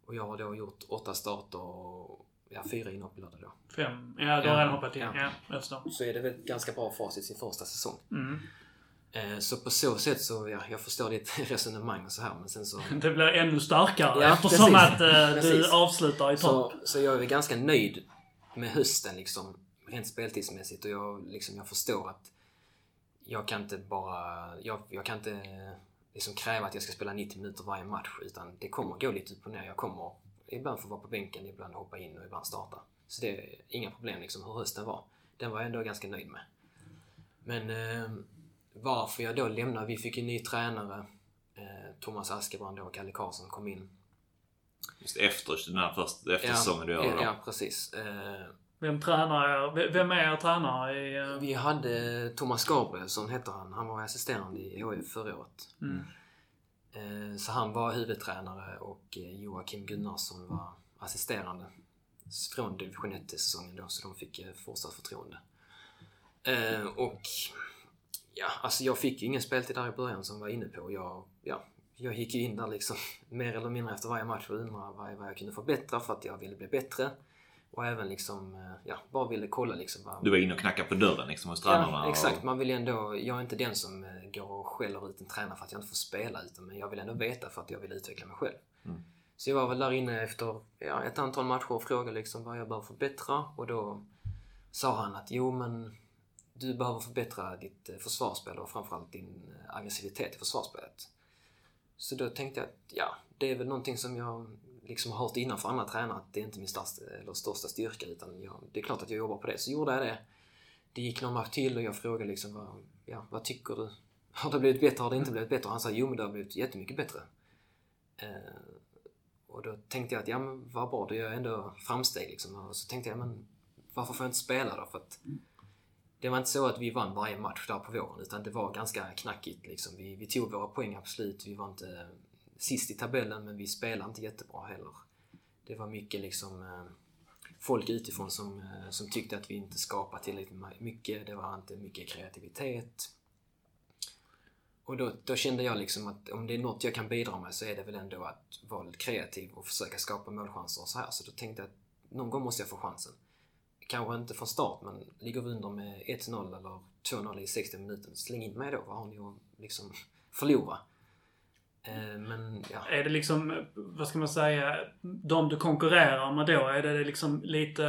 och jag har då gjort åtta starter och ja, fyra inhopp i lördag då. Fem. Ja, du har redan hoppat in. Ja. Ja. Så är det väl ganska bra facit sin första säsong. Mm. Eh, så på så sätt så, ja, jag förstår ditt resonemang och så här men sen så... Det blir ännu starkare Ja, eftersom precis. att eh, du avslutar i topp. Så, så jag är ganska nöjd med hösten liksom, rent speltidsmässigt och jag, liksom, jag förstår att jag kan inte bara, jag, jag kan inte liksom kräva att jag ska spela 90 minuter varje match utan det kommer gå lite upp och ner. Jag kommer ibland få vara på bänken, ibland hoppa in och ibland starta. Så det är inga problem liksom hur hösten var. Den var jag ändå ganska nöjd med. Men eh, varför jag då lämnade, vi fick en ny tränare. Eh, Thomas Askebrand och Kalle Karlsson kom in. Just efter den här första, efter säsongen du gör ja, då. ja, precis. Eh, Vem tränar er? Vem är er tränare i... eh, Vi hade Thomas Gabrielsson hette han. Han var assisterande i HIF förra året. Mm. Eh, Så han var huvudtränare och Joakim Gunnarsson var assisterande. Från division 1-säsongen då, så de fick fortsatt förtroende. Eh, Och ja, alltså jag fick ju ingen speltid där i början som var inne på. Jag, ja, jag gick ju in där liksom mer eller mindre efter varje match och undrade vad, vad jag kunde förbättra för att jag ville bli bättre. Och även liksom, eh, ja, bara ville kolla liksom vad, Du var inne och knackade på dörren liksom hos tränarna. Ja, exakt. Och, Man vill ju ändå, jag är inte den som eh, går och skäller ut en tränare för att jag inte får spela utan men jag vill ändå veta för att jag vill utveckla mig själv. Mm. Så jag var väl där inne efter ja, ett antal matcher och frågade liksom vad jag behöver förbättra och då sa han att jo men du behöver förbättra ditt eh, försvarsspel och framförallt din eh, aggressivitet i försvarsspelet. Så då tänkte jag att ja, det är väl någonting som jag liksom har hört innan för andra tränare att det är inte min största, eller största styrka utan jag, det är klart att jag jobbar på det. Så gjorde jag det. Det gick någon match till och jag frågade liksom vad, ja, vad tycker du? Har det blivit bättre? Har det inte blivit bättre? Han sa jo men det har blivit jättemycket bättre. Eh, och då tänkte jag att ja men vad bra, då gör jag ändå framsteg liksom. Och så tänkte jag men varför får jag inte spela då? För att det var inte så att vi vann varje match där på våren utan det var ganska knackigt. Liksom. Vi, vi tog våra poäng absolut. Vi var inte eh, sist i tabellen men vi spelade inte jättebra heller. Det var mycket liksom eh, folk utifrån som, eh, som tyckte att vi inte skapade tillräckligt mycket. Det var inte mycket kreativitet. Och då, då, kände jag liksom att om det är något jag kan bidra med så är det väl ändå att vara lite kreativ och försöka skapa målchanser och så här. Så då tänkte jag att någon gång måste jag få chansen. Kanske inte från start, men ligger vi under med 1-0 eller 2-0 i 60 minuter, släng in mig då. Vad har ni att liksom förlora? Eh, men, ja. Är det liksom, vad ska man säga, de du konkurrerar med då, är det liksom lite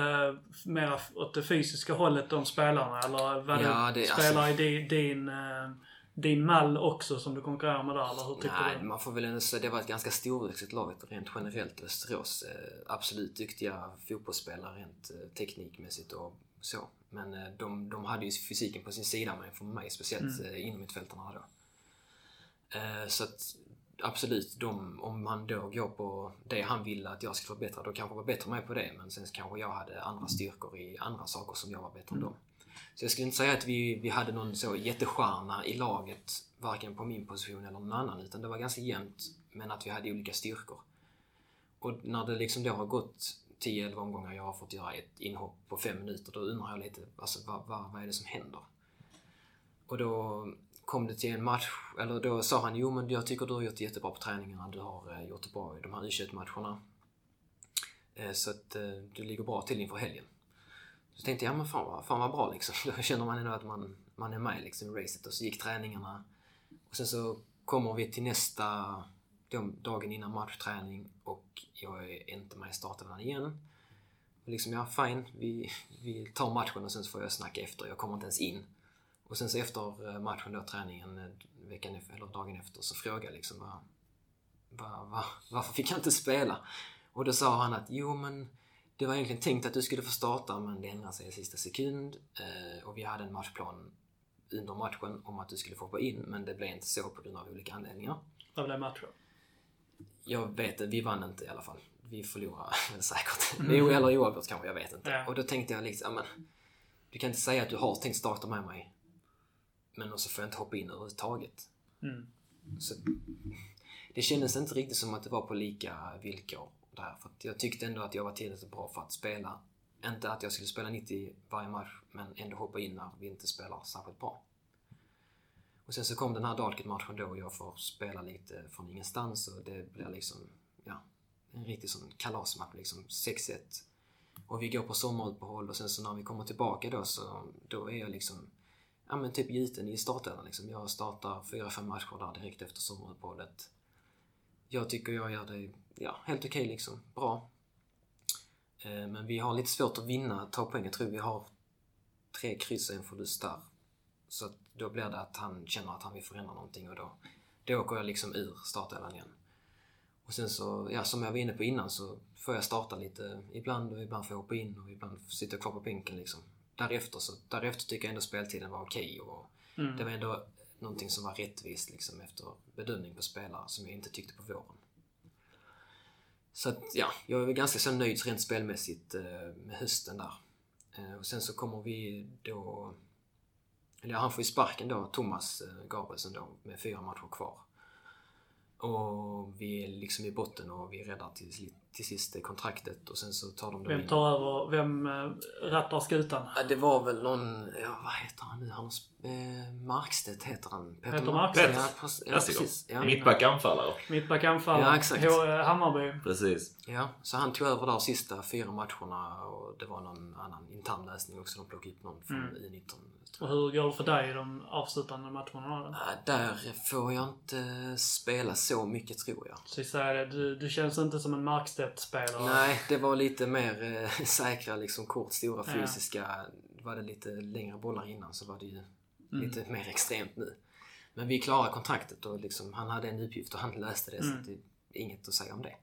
mer åt det fysiska hållet de spelarna? Eller vad ja, du spelar alltså... i din, eh, din mall också som du konkurrerar med där? Eller hur tycker Nej, du? man får väl ändå säga det var ett ganska storvuxet lag rent generellt, Västerås. Eh, absolut duktiga fotbollsspelare rent teknikmässigt och så. Men de, de hade ju fysiken på sin sida, men för mig speciellt mm. inom mittfältarna då. Så att absolut, de, om han då går på det han vill att jag ska förbättra, då kanske jag var bättre med på det. Men sen kanske jag hade andra styrkor i andra saker som jag var bättre än mm. dem. Så jag skulle inte säga att vi, vi hade någon så jättestjärna i laget, varken på min position eller någon annan, utan det var ganska jämnt, men att vi hade olika styrkor. Och när det liksom då har gått 10-11 omgångar jag har fått göra ett inhopp på 5 minuter, då undrar jag lite, alltså vad, vad, vad är det som händer? Och då kom det till en match, eller då sa han jo men jag tycker du har gjort jättebra på träningarna, du har eh, gjort det bra i de här U21-matcherna. Eh, så att eh, du ligger bra till inför helgen. Så tänkte jag, ja men fan vad, fan vad bra liksom. Då känner man ändå att man, man är med liksom i racet. Och så gick träningarna. Och sen så kommer vi till nästa, dagen innan matchträning och jag är inte med i startelvan igen. Och liksom, ja fine, vi, vi tar matchen och sen så får jag snacka efter. Jag kommer inte ens in. Och sen så efter eh, matchen då, träningen eh, veckan eller dagen efter, så frågade jag liksom vad, vad, vad, varför fick jag inte spela? Och då sa han att jo men det var egentligen tänkt att du skulle få starta men det ändrade sig i sista sekund eh, och vi hade en matchplan under matchen om att du skulle få hoppa in men det blev inte så på grund av olika anledningar. Vad blev matchen? Jag vet inte, vi vann inte i alla fall. Vi förlorade säkert. Mm. eller oavgjort kanske, jag vet inte. Ja. Och då tänkte jag liksom, men du kan inte säga att du har tänkt starta med mig men så får jag inte hoppa in överhuvudtaget. Mm. Så, det kändes inte riktigt som att det var på lika villkor där. För jag tyckte ändå att jag var tillräckligt bra för att spela. Inte att jag skulle spela 90 varje match, men ändå hoppa in när vi inte spelar särskilt bra. Och sen så kom den här Dalkit-matchen då och jag får spela lite från ingenstans och det blir liksom, ja, en riktig sån kalasmatch liksom. 6-1. Och vi går på sommaruppehåll och sen så när vi kommer tillbaka då så, då är jag liksom ja, men typ gjuten i startelvan. Liksom. Jag startar fyra, fem matcher där direkt efter sommaruppehållet. Jag tycker jag gör det ja, helt okej okay, liksom. Bra. Eh, men vi har lite svårt att vinna, ta poäng. Jag tror vi har tre kryss och en förlust där. Så då blir det att han känner att han vill förändra någonting och då, då åker jag liksom ur startelvan igen. Och sen så, ja som jag var inne på innan så får jag starta lite ibland och ibland får jag hoppa in och ibland sitter jag kvar på bänken liksom därefter, så, därefter tycker jag ändå speltiden var okej. Okay och mm. Det var ändå någonting som var rättvist liksom, efter bedömning på spelare som jag inte tyckte på våren. Så att, ja, jag är ganska så nöjd rent spelmässigt eh, med hösten där. Eh, och sen så kommer vi då... Eller han får ju sparken då, Thomas eh, Gabrielsson då, med fyra matcher kvar. Och vi är liksom i botten och vi räddar till, till sist kontraktet och sen så tar de Vem in. tar över? Vem äh, rattar skutan? Ja, det var väl någon, ja vad heter han nu? Han, eh, Markstedt heter han. Peter, Peter Markstedt? Ja, precis, ja, precis. Ja. Mittback anfallare. Mittback anfallare. Ja, exakt. H eh, Hammarby. Precis. Ja, så han tog över där sista fyra matcherna och det var någon annan intern läsning också. De plockade upp någon från mm. I19 och hur går det för dig i de avslutande matcherna? Där får jag inte spela så mycket tror jag. Så säga det, du, du känns inte som en Markstedt-spelare? Nej, det var lite mer eh, säkra liksom kort, stora fysiska. Var det lite längre bollar innan så var det ju mm. lite mer extremt nu. Men vi klarade kontraktet och liksom, han hade en uppgift och han löste det. Mm. Så det är inget att säga om det.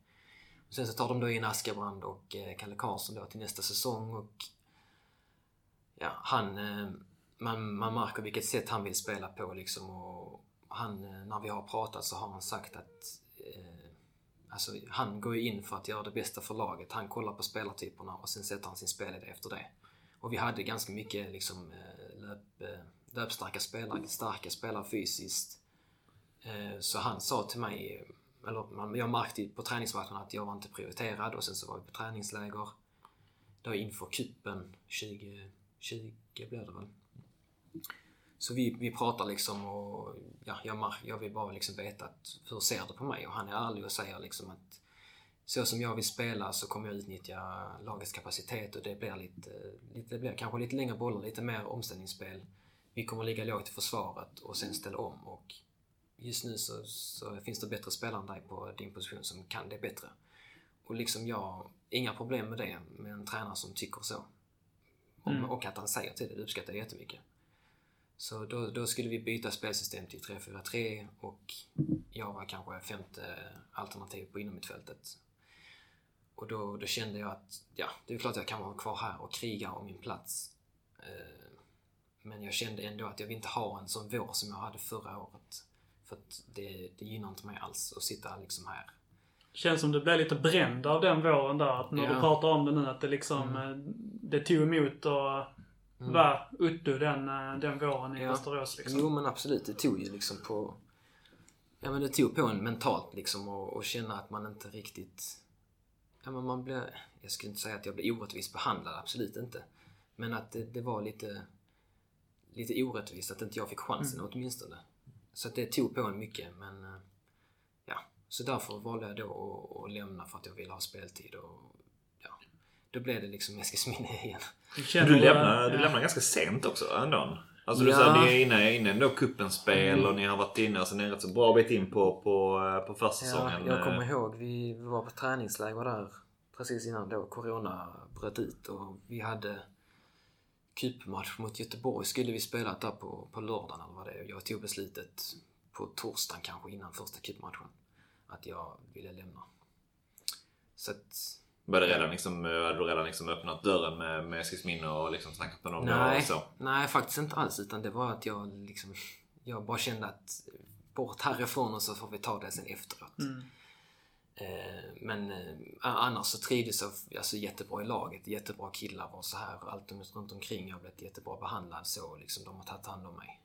Och sen så tar de då in Askabrand och eh, Kalle Karlsson då till nästa säsong och ja, han eh, man, man märker vilket sätt han vill spela på liksom och han, eh, när vi har pratat så har han sagt att alltså, han går ju in för att göra det bästa för laget. Han kollar på spelartyperna och sen sätter han sin spelidé efter det. Och vi hade ganska mycket liksom, eh, löp, eh, löpstarka spelare, starka spelare fysiskt. Eh, så han sa till mig, eller jag märkte på träningsmatcherna att jag var inte prioriterad och sen så var vi på träningsläger. Då inför kuppen 2020 blev det väl. Så vi, vi pratar liksom och ja, jag, jag vill bara liksom veta att, hur ser du på mig? Och han är ärlig och säger liksom att så som jag vill spela så kommer jag utnyttja lagets kapacitet och det blir lite, lite det blir kanske lite längre bollar, lite mer omställningsspel. Vi kommer ligga lågt i försvaret och sen ställa om och just nu så, så finns det bättre spelare än dig på din position som kan det bättre. Och liksom jag, inga problem med det med en tränare som tycker så. Och, Mm. och att han säger till det, det uppskattar jag jättemycket. Så då, då skulle vi byta spelsystem till 3-4-3 och jag var kanske femte alternativ på innermittfältet. Och då, då kände jag att, ja, det är klart att jag kan vara kvar här och kriga om min plats. Eh, Men jag kände ändå att jag vill inte ha en sån vår som jag hade förra året. För att det, det gynnar inte mig alls att sitta liksom här. Känns som du blev lite bränd av den våren där. Att när Ja. du pratar om det nu att det liksom, Mm. eh, det tog emot och Mm. var Uttu den, eh, den våren i Ja. Västerås liksom. Jo men absolut, det tog ju liksom på... Ja men det tog på en mentalt liksom och, och känna att man inte riktigt... Ja men man blev... Jag skulle inte säga att jag blev orättvist behandlad, absolut inte. Men att det, det var lite... Lite orättvist att inte jag fick chansen Mm. åtminstone. Så att det tog på en mycket men... eh, Ja, så därför valde jag då att, att lämna för att jag ville ha speltid och... Då blev det liksom Eskilsminne igen. Du du, lämnar, du lämnar ganska sent också ändå. Alltså du Ja. sa ni är inne, inne ändå kuppens-spel och ni har varit inne, alltså ni är rätt så bra bit in på, på, eh, på försäsongen. Ja, jag kommer ihåg, vi var på träningsläger där precis innan då Corona bröt ut och vi hade cupmatch mot Göteborg skulle vi spela där på, på lördagen eller vad det är. Jag tog beslutet på torsdagen kanske innan första cupmatchen att jag ville lämna. Så att, Var det redan liksom, eh, hade du redan liksom öppnat dörren med, med Eskilsminne och liksom snackat med dem nej, och så? nej, faktiskt inte alls utan det var att jag liksom, jag bara kände att bort härifrån och så får vi ta det sen efteråt. Mm. Eh, Men eh, annars så trivdes jag alltså, jättebra i laget. Jättebra killar och så här. Allt runt omkring. Jag har blivit jättebra behandlad så. Liksom, de har tagit hand om mig.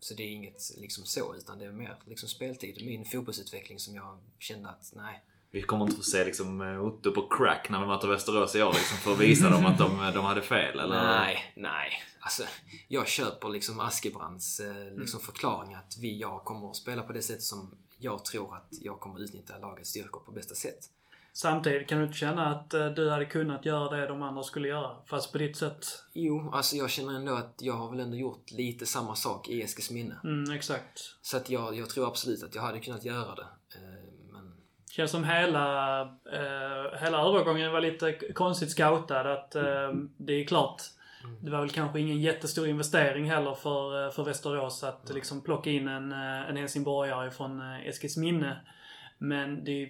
Så det är inget liksom så, utan det är mer liksom speltid. Min fotbollsutveckling som jag kände att nej. Vi kommer inte få se liksom eh, Otto på crack när vi möter Västerås i år liksom, för att visa dem att de, de hade fel eller? Nej, nej. Alltså, jag köper liksom Askebrands eh, liksom förklaring att vi, jag kommer att spela på det sätt som jag tror att jag kommer utnyttja lagets styrkor på bästa sätt. Samtidigt kan du inte känna att eh, du hade kunnat göra det de andra skulle göra? Fast på ditt sätt? Jo, alltså jag känner ändå att jag har väl ändå gjort lite samma sak i Eskilsminne. Mm, exakt. Så att jag, jag tror absolut att jag hade kunnat göra det. Känns som hela, eh, hela övergången var lite konstigt scoutad. Att eh, det är klart, det var väl kanske ingen jättestor investering heller för, eh, för Västerås att liksom plocka in en, eh, en helsingborgare från eh, Eskilsminne. Men det är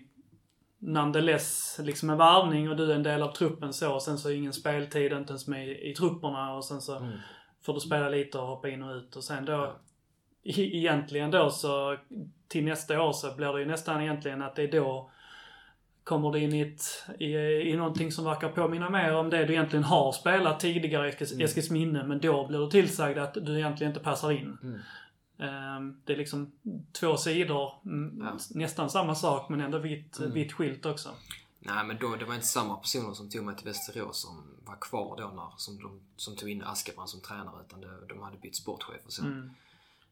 nonetheless liksom en varvning och du är en del av truppen så. Och sen så är ingen speltid, inte ens med i, i trupperna. Och sen så Mm. får du spela lite och hoppa in och ut. Och sen då, egentligen då så, till nästa år så blir det ju nästan egentligen att det är då kommer du in i, ett, i, i någonting som verkar påminna mer om det du egentligen har spelat tidigare i Eskils, Mm. Eskilsminne. Men då blir du tillsagd att du egentligen inte passar in. Mm. Ehm, det är liksom två sidor, mm, Ja. nästan samma sak men ändå vitt, Mm. vitt skilt också. Nej, men då, det var inte samma personer som tog mig till Västerås som var kvar då när, som, de, som tog in Askebrand som tränare, utan det, de hade bytt sportchef och så. Mm.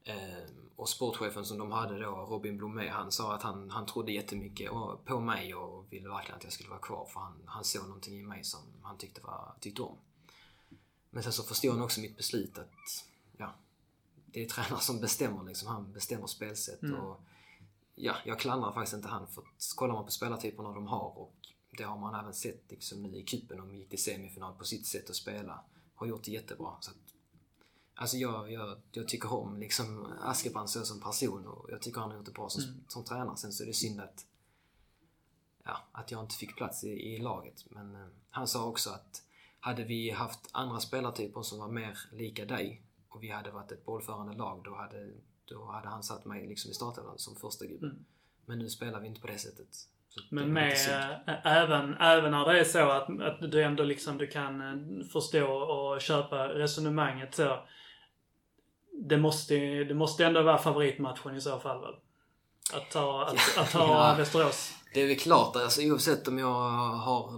Eh, och sportchefen som de hade då, Robin Blomé, han sa att han, han trodde jättemycket på mig och ville verkligen att jag skulle vara kvar för han, han såg någonting i mig som han tyckte, var, tyckte om. Men sen så förstod han också mitt beslut att ja, det är tränaren som bestämmer liksom. Han bestämmer spelsätt Mm. och ja, jag klandrar faktiskt inte han för att kollar man på spelartyperna de har och det har man även sett liksom nu i kuppen de gick till semifinal på sitt sätt att spela. Har gjort det jättebra. Så att, alltså jag, jag, jag tycker om liksom Askebrand så som person och jag tycker han har gjort det bra som, Mm. som tränare. Sen så är det synd att, ja, att jag inte fick plats i, i laget. Men eh, han sa också att hade vi haft andra spelartyper som var mer lika dig och vi hade varit ett bollförande lag då hade, då hade han satt mig liksom i startelvan som första gubbe. Mm. Men nu spelar vi inte på det sättet. Men med, äh, även, även när det är så att, att du ändå liksom du kan äh, förstå och köpa resonemanget så. Det måste, det måste ändå vara favoritmatchen i så fall väl? Att ta, att, att ta Ja. Västerås. Det är väl klart, alltså, oavsett om jag har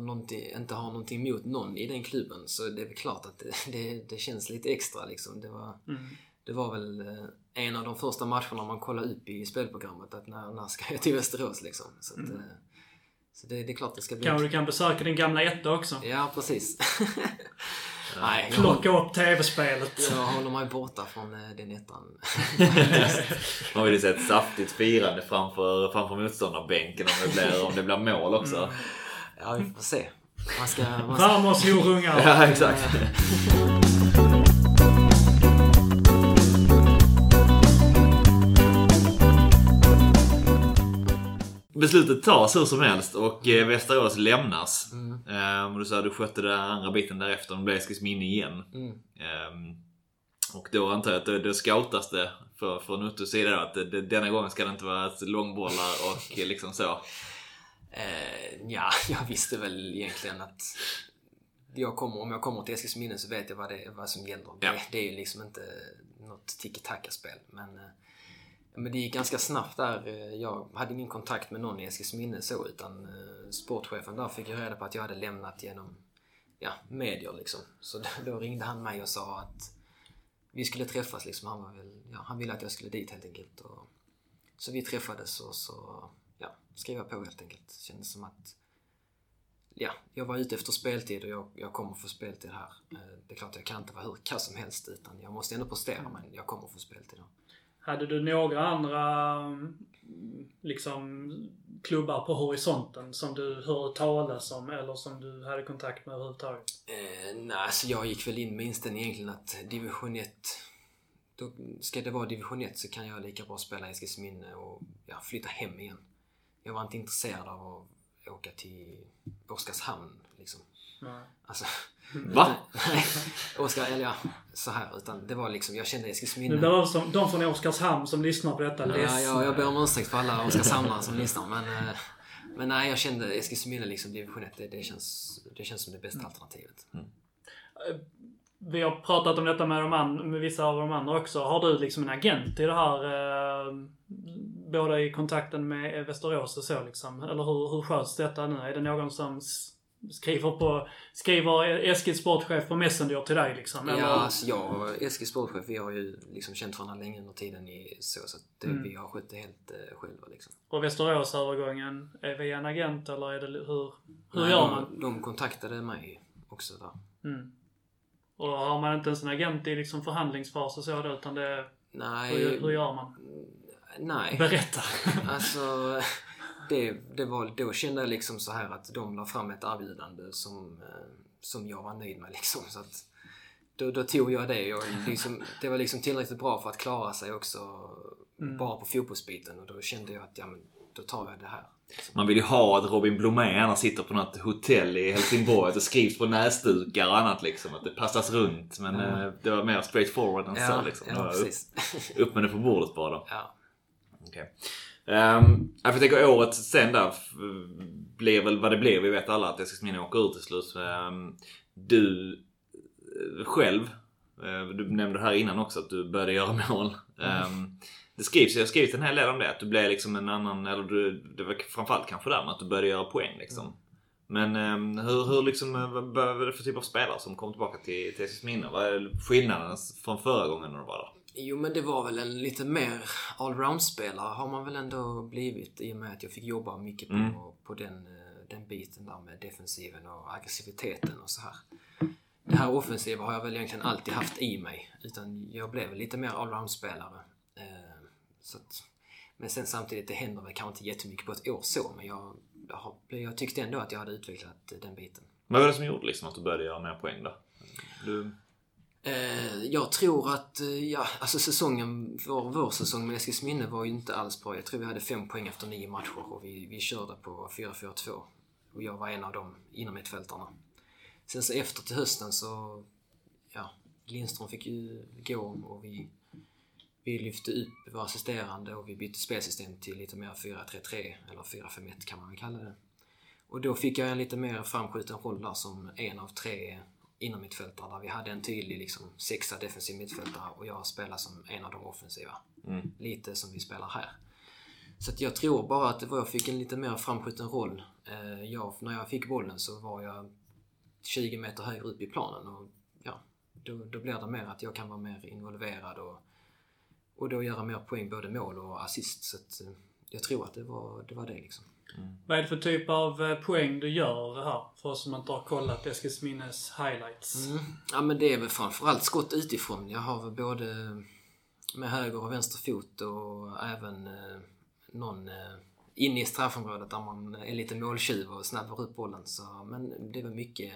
inte har någonting emot någon i den klubben så det är väl klart att det, det, det känns lite extra liksom. Det var, Mm. det var väl eh, en av de första matcherna man kollade upp i spelprogrammet att när, när ska jag till Västerås liksom. Så, att, Mm. eh, så det, det är klart det ska bli... Kanske du kan besöka din gamla etta också. Ja, precis. Nej, Plocka upp tv-spelet. jag håller mig borta från eh, den ettan. Man vill ju se ett saftigt firande framför, framför motståndarbänken om det blir, om det blir mål också. Mm. Ja, vi får se. Man ska... Man ska horungar. Ja, exakt. Beslutet tas hur som helst och eh, Västerås lämnas. Mm. Ehm, och du sa att du skötte den andra biten därefter. De blev Eskilsminne igen. Mm. Ehm, och då antar jag att det, det scoutas det för, från Uttus sida då, att det, det, denna gången ska det inte vara långbollar och liksom så. Eh, ja, jag visste väl egentligen att jag kommer, om jag kommer till Eskilsminne så vet jag vad, det, vad som gäller. Ja. Det, det är ju liksom inte något tiki-taka-spel. Men, eh, men det gick ganska snabbt där. Eh, Jag hade ingen kontakt med någon i Eskilsminne så utan eh, sportchefen där fick jag reda på att jag hade lämnat genom ja, medier liksom. Så då, ringde han mig och sa att vi skulle träffas liksom. Han, var väl, ja, han ville att jag skulle dit helt enkelt. Och, så vi träffades och så ja, skrev jag på helt enkelt. Det kändes som att ja, jag var ute efter speltid och jag, jag kommer få speltid här. Eh, Det är klart jag kan inte vara hur kass som helst utan jag måste ändå prestera men jag kommer få speltid. här. Hade du några andra mm, liksom klubbar på horisonten som du hörde talas om eller som du hade kontakt med överhuvudtaget? Eh, nej, så jag gick väl in med inställningen egentligen att division 1 då ska det vara division 1 så kan jag lika bra spela i Eskilsminne och ja, flytta hem igen. Jag var inte intresserad av att åka till Oskarshamn liksom. Nej. Alltså, Va? Nej, Oskar, eller ja, så här. Utan det var liksom, jag kände Eskilsminne. Nu blir de, som, de från Oskarshamn som lyssnar på detta Ja, ja, jag ber om ursäkt för alla Oskarshamnare som lyssnar. Men, eh, men nej, jag kände Eskilsminne liksom division 1. Det, det, känns, det känns som det bästa alternativet. Vi har pratat om detta med, de an, med vissa av de andra också. Har du liksom en agent i det här? Eh, både i kontakten med Västerås och så liksom? Eller hur, hur sköts detta nu? Är det någon som skriver på, skriver Eskils sportchef på Messenger till dig liksom? Eller? Ja, alltså jag och Eskil sportchef, vi har ju liksom känt varandra länge under tiden i så. Så att Mm. vi har skött det helt eh, själva liksom. Och Västerås-övergången, är vi en agent eller är det, hur, hur Nej, gör de, man? De kontaktade mig också där. Mm. Och har man inte ens en agent i liksom förhandlingsfas och så då, utan det Nej, hur, hur gör man? nej. Berätta! Alltså, det, det var, då kände jag liksom så här att de la fram ett erbjudande som, eh, som jag var nöjd med liksom. Så att, då, då tog jag det. Jag liksom, det var liksom tillräckligt bra för att klara sig också Mm. bara på fotbollsbiten och då kände jag att ja, men, då tar jag det här. Liksom. Man vill ju ha att Robin Blomé gärna sitter på något hotell i Helsingborg. Att det skrivs på näsdukar och annat liksom. Att det passas runt. Men eh, det var mer straight forward än Ja, så liksom. Det ja upp, med det på bordet bara då. ja. Okej. Um, jag tänker året sen där blir blev väl vad det blev. Vi vet alla att Eskilsminne åker ut till slut. Um, du eh, själv, eh, du nämnde här innan också att du började göra mål. Ehm, det skrivs, jag har skrivit en hel del om det. Att du blev liksom en annan, eller du, det var framförallt kanske där med att du började göra poäng liksom. Men um, hur, hur liksom, eh, vad vad var det för typ av spelare som kom tillbaka till, till Eskilsminne? Vad är skillnaden från förra gången när du var där? Jo men det var väl en lite mer allround-spelare har man väl ändå blivit i och med att jag fick jobba mycket på, Mm. på den, eh, den biten där med defensiven och aggressiviteten och så här. Det här offensiva har jag väl egentligen alltid haft i mig. Utan jag blev lite mer allround-spelare. Eh, så att, men sen samtidigt, det händer väl kanske inte jättemycket på ett år så, men jag, jag, tyckte ändå att jag hade utvecklat den biten. Vad var det som gjorde liksom att du började göra mer poäng då? Du, Eh, Eh, jag tror att, eh, ja, alltså säsongen, vår, vår säsong med Eskilsminne var ju inte alls bra. Jag tror vi hade fem poäng efter nio matcher och vi, vi körde på 4-4-2. Och jag var en av dem inom mittfältarna. Sen så efter till hösten så, ja, Lindström fick ju gå och vi, vi lyfte upp våra assisterande och vi bytte spelsystem till lite mer 4-3-3 eller 4-5-1 kan man väl kalla det. Och då fick jag en lite mer framskjuten roll där som en av tre inom mittfältare där vi hade en tydlig liksom, sexa defensiv mittfältare och jag spelade som en av de offensiva. Mm. Lite som vi spelar här. Så jag tror bara att det var, jag fick en lite mer framskjuten roll. Eh, jag, när jag fick bollen så var jag 20 meter högre upp i planen och ja, då, då blir det mer att jag kan vara mer involverad och, och då göra mer poäng, både mål och assist. Så att, eh, jag tror att det var det, var det liksom. Vad är det för typ av eh, poäng du gör här? För oss som inte har kollat Eskilsminnes highlights. Mm. Ja men det är väl framförallt skott utifrån. Jag har väl både med höger och vänster fot och även eh, någon eh, inne i straffområdet där man är lite måltjuv och snabbar upp bollen. Så, men det var mycket.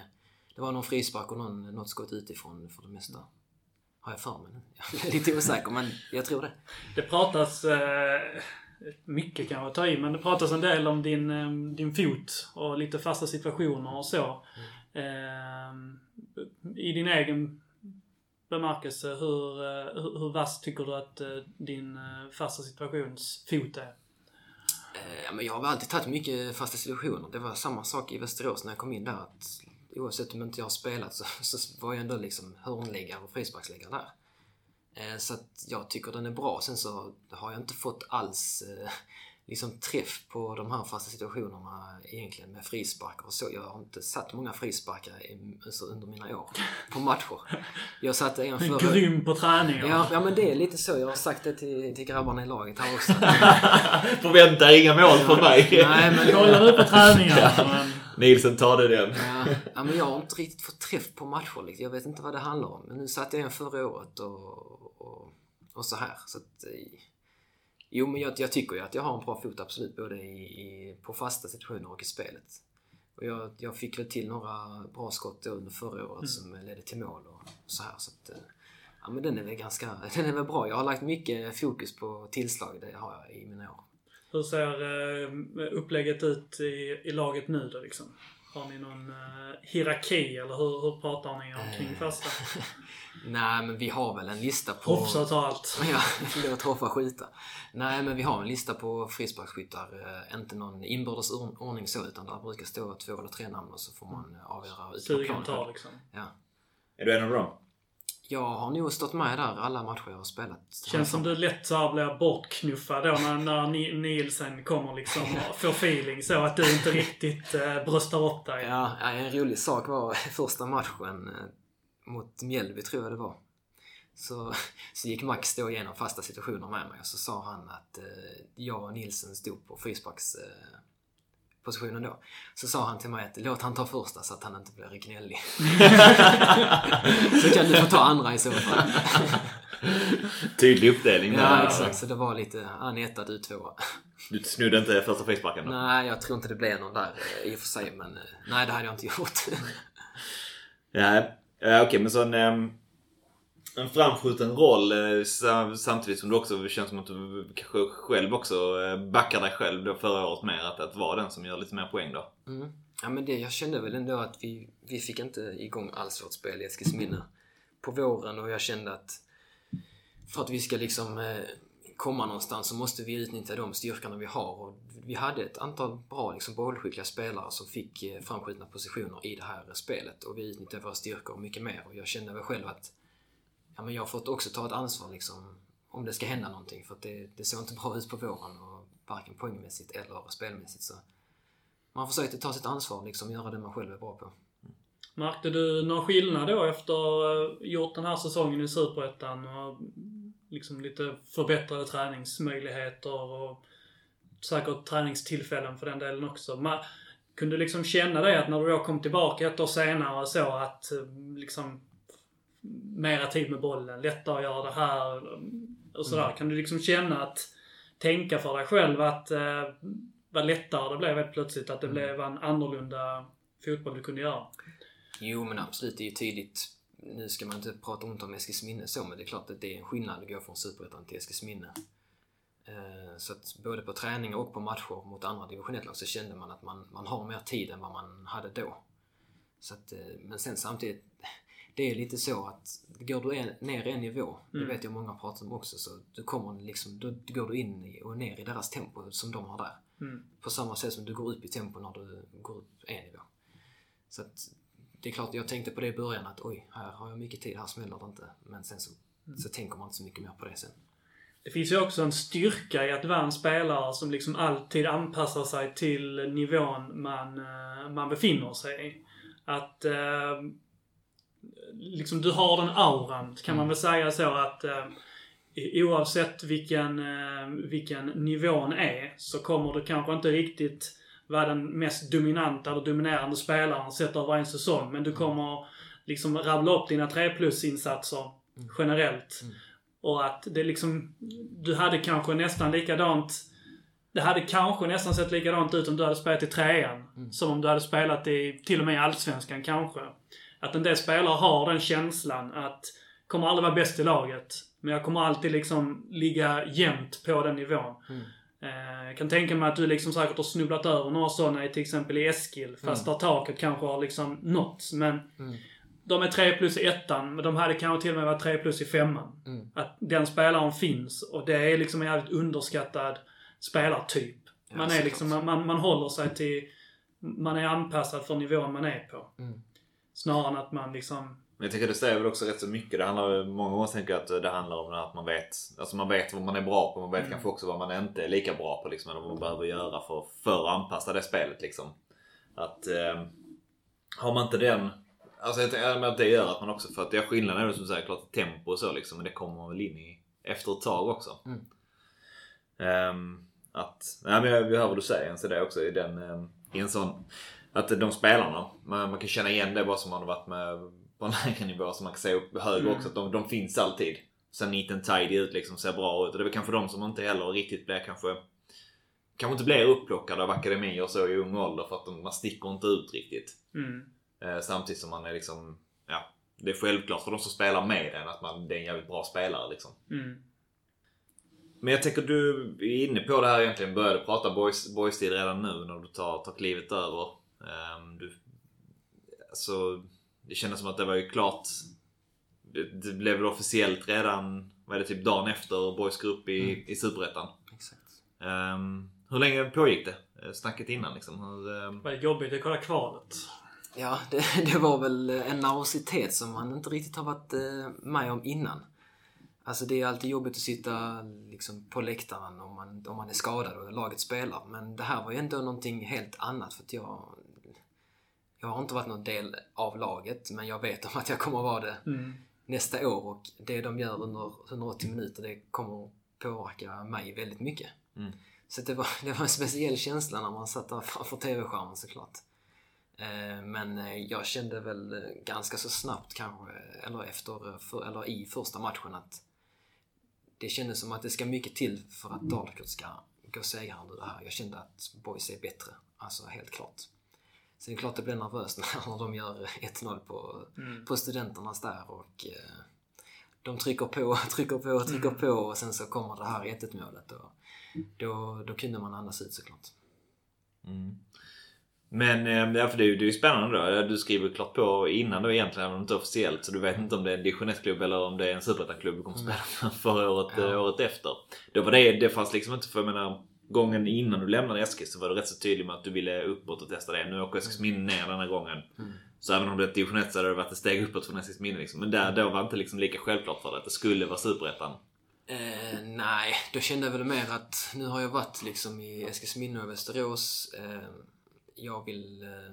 Det var någon frispark och någon, något skott utifrån för det mesta. Har jag för mig nu. Jag är lite osäker men jag tror det. Det pratas, eh, mycket kan jag ta i, men det pratas en del om din, eh, din fot och lite fasta situationer och så. Eh, I din egen bemärkelse, hur, eh, hur, hur vass tycker du att eh, din fasta fasta situationsfot är? Eh, Ja, men jag har väl alltid tagit mycket fasta situationer. Det var samma sak i Västerås när jag kom in där. Att oavsett om inte jag har spelat så, så var jag ändå liksom hörnläggare och frisparksläggare där. Eh, Så att jag tycker den är bra. Sen så har jag inte fått alls eh, liksom träff på de här fasta situationerna egentligen med frisparkar och så. Jag har inte satt många frisparkar i, alltså under mina år på matcher. Jag satte en förra... Grym på träningar. Ja, ja, men det är lite så. Jag har sagt det till, till grabbarna i laget här också. Förvänta inga mål från mig. Nej, men... Kolla nu på träningarna. Nilsen tar det den. Ja, ja, men jag har inte riktigt fått träff på matcher. Liksom. Jag vet inte vad det handlar om. Men nu satte jag en förra året och, och, och så här. Så att, eh, jo, men jag, jag tycker ju att jag har en bra fot absolut. Både i, i, på fasta situationer och i spelet. Och jag, jag fick väl till några bra skott under förra året som ledde till mål och så här. Så att, eh, ja, men den är väl ganska den är väl bra. Jag har lagt mycket fokus på tillslag. Det har jag i mina år. Hur ser eh, upplägget ut i, i laget nu då liksom? Har ni någon eh, hierarki eller hur, hur pratar ni om kring fasta? Nej, men vi har väl en lista på... Hoppsa ta allt. Ja, låt hoppa skjuta. Nej, men vi har en lista på frisparksskyttar. Eh, inte någon inbördes or- ordning så, utan där brukar stå två eller tre namn och så får man eh, avgöra ut på Sugen planen. liksom. Ja. Är du en av dem? Jag har nog stått med där alla matcher jag har spelat. Känns som du lätt så här blir bortknuffad då när, när Ni- Nielsen kommer liksom och får feeling så att du inte riktigt eh, bröstar upp dig. Ja, en rolig sak var första matchen eh, mot Mjällby, tror jag det var. Så, så gick Max då igenom fasta situationer med mig och så sa han att eh, jag och Nilsen stod på frisparks eh, positionen då. Så sa han till mig att låt han ta första så att han inte blir gnällig. så kan du få ta andra i så fall. Tydlig uppdelning där. ja, exakt. Så det var lite, han etta, du tvåa. Du snodde inte första frisparken då? Nej, jag tror inte det blev någon där eh, i och för sig, men eh, nej, det hade jag inte gjort. Ja, ja okej men så en, ehm, en framskjuten roll eh, samtidigt som du också känns som att du kanske själv också eh, backar dig själv då förra året mer att, att vara den som gör lite mer poäng då. Mm. Ja, men det, jag kände väl ändå att vi, vi fick inte igång alls vårt spel i Eskilsminne på våren och jag kände att för att vi ska liksom eh, komma någonstans så måste vi utnyttja de styrkorna vi har. Och vi hade ett antal bra liksom, bollskickliga spelare som fick framskjutna positioner i det här spelet och vi utnyttjade våra styrkor mycket mer och jag kände väl själv att ja, men jag har fått också ta ett ansvar liksom, om det ska hända någonting för att det, det såg inte bra ut på våren och varken poängmässigt eller spelmässigt. Så man försökte ta sitt ansvar, liksom göra det man själv är bra på. Märkte du någon skillnad då efter att ha gjort den här säsongen i Superettan och liksom lite förbättrade träningsmöjligheter och säkert träningstillfällen för den delen också. Man kunde liksom känna det att när du då kom tillbaka ett år senare så att eh, liksom mera tid med bollen, lättare att göra det här och sådär. Kan du liksom känna att tänka för dig själv att eh, vad lättare det blev helt plötsligt, att det blev en annorlunda fotboll du kunde göra? Jo, men absolut, det är ju tydligt. Nu ska man inte prata ont om Eskilsminne så, men det är klart att det är en skillnad att gå från Superettan till Eskilsminne. Eh, Så att både på träningar och på matcher mot andra division 1-lag så kände man att man, man har mer tid än vad man hade då. Så att, eh, men sen samtidigt, det är lite så att går du en, ner en nivå, Mm. det vet jag många pratar om också, så du kommer liksom, då går du in i, och ner i deras tempo som de har där. Mm. På samma sätt som du går upp i tempo när du går upp en nivå. Så att det är klart, jag tänkte på det i början att oj, här har jag mycket tid, här smäller det inte. Men sen så, så tänker man inte så mycket mer på det sen. Det finns ju också en styrka i att vara en spelare som liksom alltid anpassar sig till nivån man, eh, man befinner sig i. Att eh, liksom du har den auran, kan man väl säga så att eh, oavsett vilken, eh, vilken nivån är så kommer du kanske inte riktigt vara den mest dominanta eller dominerande spelaren sett över en säsong. Men du kommer liksom rabbla upp dina 3 plus-insatser generellt. Och att det liksom, du hade kanske nästan likadant det hade kanske nästan sett likadant ut om du hade spelat i trean. Som om du hade spelat i, till och med i Allsvenskan kanske. Att en del spelare har den känslan att kommer aldrig vara bäst i laget. Men jag kommer alltid liksom ligga jämnt på den nivån. Eh, Jag kan tänka mig att du liksom säkert har snubblat över några sådana i till exempel i Eskil. Fast där taket kanske har liksom nåtts. Men de är 3 plus i ettan, men de hade kanske till och med varit 3 plus i femman. Att den spelaren finns och det är liksom en jävligt underskattad spelartyp. Man är liksom, man, man håller sig till, man är anpassad för nivån man är på. Mm. Snarare än att man liksom, Men jag tänker det säger väl också rätt så mycket. Det handlar, många gånger tänker jag att det handlar om att man vet, alltså man vet vad man är bra på. Man vet kanske också vad man inte är lika bra på. Liksom, eller vad man behöver göra för, för att anpassa det spelet. Liksom. Att eh, har man inte den Alltså jag tänker att det gör att man också, för att det är skillnaden är väl som sagt klart tempo och så liksom. Men det kommer man väl in i efter ett tag också. Mm. Ehm, att, nej men jag, jag hör vad du säger. Så det är också i den, ehm, i en sån, att de spelarna, man, man kan känna igen det bara som man har varit med på en lägre nivå. Så man kan se upp högre Mm. också, att de, de finns alltid. Ser neat and tidy ut liksom, ser bra ut. Och det är väl kanske de som inte heller riktigt blir kanske Kanske inte blir upplockade av akademier så i ung ålder för att de, man sticker inte ut riktigt. mm, Eh, samtidigt som man är liksom, ja, det är självklart för de som spelar med en att man det är en jävligt bra spelare liksom. mm. Men jag tänker du är inne på det här egentligen, började prata boys, boys-tid redan nu när du tar, tar klivet över. Um, du, alltså, det kändes som att det var ju klart. Det, det blev väl officiellt redan, vad är det, typ dagen efter Boys grupp i, i Superettan. Exakt. Ehm, hur länge pågick det? Eh, Snacket innan liksom? Hur, ehm, Vad jobbigt att kolla kvalet. Ja, det, det var väl en nervositet som man inte riktigt har varit eh, med om innan. Alltså det är alltid jobbigt att sitta liksom, på läktaren om man, om man är skadad och laget spelar. Men det här var ju ändå någonting helt annat för att jag... Jag har inte varit någon del av laget, men jag vet om att jag kommer att vara det Mm. nästa år och det de gör under 180 minuter det kommer att påverka mig väldigt mycket. Mm. Så det var, det var en speciell känsla när man satt där framför TV-skärmen såklart. Eh, Men eh, jag kände väl eh, ganska så snabbt kanske, eller efter, för, eller i första matchen att det kändes som att det ska mycket till för att Dalkurd ska gå segrande det här. Jag kände att Boys är bättre. Alltså helt klart. Sen är det klart det blir nervöst när de gör 1-0 på, Mm. på studenternas där och eh, de trycker på, trycker på, trycker på och sen så kommer det här 1 målet och då, då kunde man andas ut såklart. Mm. Men eh, ja, för det, är ju- det är ju spännande då. Du skriver klart på innan då egentligen, även om det inte är officiellt. Så du vet inte om det är en division 1-klubb eller om det är en superettan-klubb du kommer spela för förra året, Ja. året efter. Då var det, det fanns liksom inte, för jag menar, gången innan du lämnade Eskil så var du rätt så tydlig med att du ville uppåt och testa det. Nu åker Eskilsminne ner den här gången. Mm. Så även om det är division 1 så hade det varit ett steg uppåt från Eskilsminne liksom. Men där, då var det inte liksom lika självklart för dig att det skulle vara superettan. Eh, nej, då kände jag väl mer att nu har jag varit liksom i Eskilsminne och Västerås. Eh, jag vill... Eh,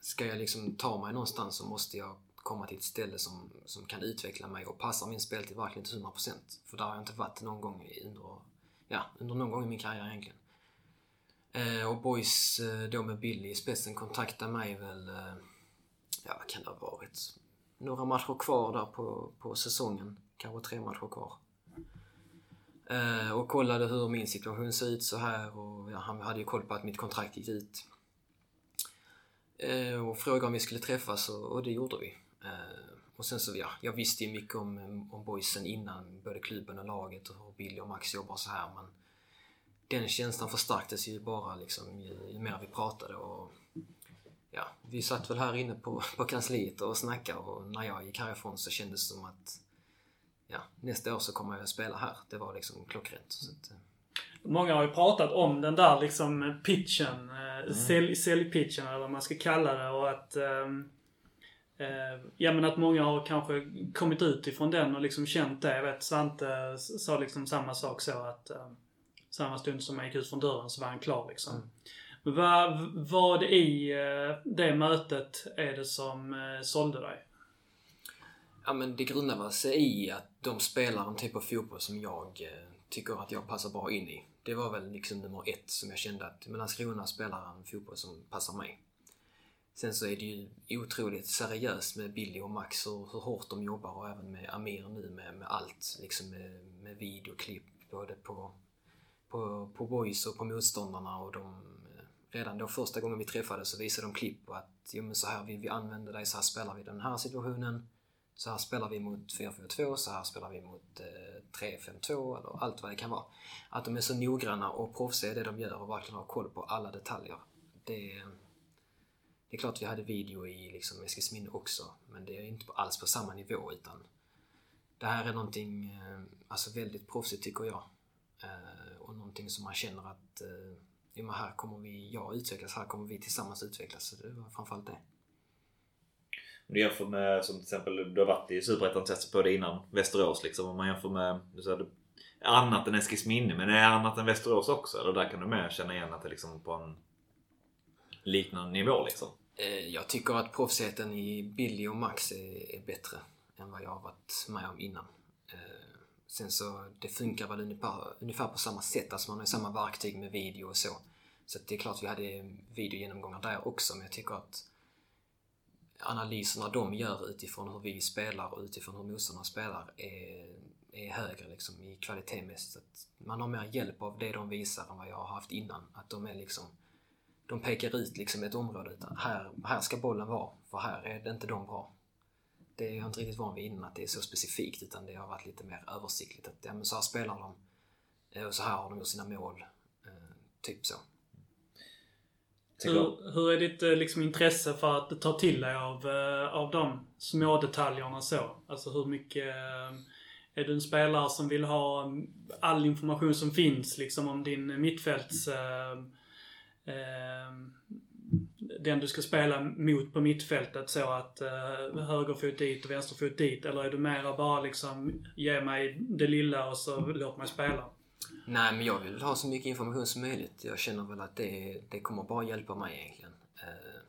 ska jag liksom ta mig någonstans så måste jag komma till ett ställe som, som kan utveckla mig och passa min speltid verkligen till 100%. För där har jag inte varit någon gång under, ja, under någon gång i min karriär egentligen. Eh, och Boys eh, då med Billy i spetsen kontaktade mig väl, eh, ja vad kan det ha varit? Några matcher kvar där på, på säsongen. Kanske tre matcher kvar. Eh, och kollade hur min situation såg ut så här och ja, han hade ju koll på att mitt kontrakt gick ut. Eh, och frågade om vi skulle träffas och, och det gjorde vi. Eh, och sen så, ja, jag visste ju mycket om, om boysen innan, både klubben och laget och hur Billy och Max jobbar så här men den känslan förstärktes ju bara liksom ju, ju mer vi pratade och ja, vi satt väl här inne på, på kansliet och snackade och när jag gick härifrån så kändes det som att ja, nästa år så kommer jag att spela här. Det var liksom klockrent. Så att, eh, Många har ju pratat om den där liksom pitchen, mm. sälj, säljpitchen eller vad man ska kalla det och att eh, Ja men att många har kanske kommit ut ifrån den och liksom känt det. Jag vet Svante sa liksom samma sak så att eh, samma stund som jag gick ut från dörren så var han klar liksom. Mm. Vad, vad i eh, det mötet är det som eh, sålde dig? Ja men det grundar sig i att de spelar en typ av fotboll som jag eh, tycker att jag passar bra in i. Det var väl liksom nummer ett som jag kände att Landskrona spelar en fotboll som passar mig. Sen så är det ju otroligt seriöst med Billy och Max och hur hårt de jobbar och även med Amir nu med, med allt. Liksom med, med videoklipp både på, på, på boys och på motståndarna och de eh, redan då första gången vi träffades så visade de klipp på att jo, men så här vill vi använda dig, så här spelar vi den här situationen. Så här spelar vi mot 4-4-2, så här spelar vi mot eh, 3-5-2 eller allt vad det kan vara. Att de är så noggranna och proffsiga i det de gör och verkligen har koll på alla detaljer. Det, det är klart vi hade video i liksom Eskilsminne också, men det är inte alls på samma nivå utan det här är någonting eh, alltså väldigt proffsigt tycker jag. Eh, och någonting som man känner att eh, ja, men här kommer vi, jag utvecklas, här kommer vi tillsammans utvecklas. Så det var framförallt det. Om du jämför med som till exempel, du har varit i Superettan testat på det innan Västerås liksom. Om man jämför med, du sa annat än Eskilsminne, men är det annat än Västerås också? Eller där kan du mer känna igen att det liksom på en liknande nivå liksom? Eh, jag tycker att proffsigheten i Billy och Max är, bättre än vad jag har varit med om innan. Eh, sen så, det funkar väl ungefär, ungefär på samma sätt. Alltså man har ju samma verktyg med video och så. Så det är klart vi hade videogenomgångar där också, men jag tycker att analyserna de gör utifrån hur vi spelar och utifrån hur motståndarna spelar är, är högre liksom, i kvalitetmässigt. Man har mer hjälp av det de visar än vad jag har haft innan. Att de är liksom de pekar ut liksom ett område. Utan här, här ska bollen vara, för här är det inte de bra. Det är jag inte riktigt van vid innan, att det är så specifikt. Utan det har varit lite mer översiktligt. Att ja, men så här spelar de. Eh, och så här har de gjort sina mål. Eh, typ så. Hur, hur är ditt eh, liksom, intresse för att ta till dig av, av de små detaljerna så? Alltså hur mycket... Är du en spelare som vill ha mm, all information som finns liksom om din mittfälts... Eh, Ehm, den du ska spela mot på mittfältet så att eh, högerfot dit och vänsterfot dit? Eller är du mera bara liksom, ge mig det lilla och så låt mig spela? Nej, men jag vill ha så mycket information som möjligt. Jag känner väl att det, det kommer bara hjälpa mig egentligen. Eh,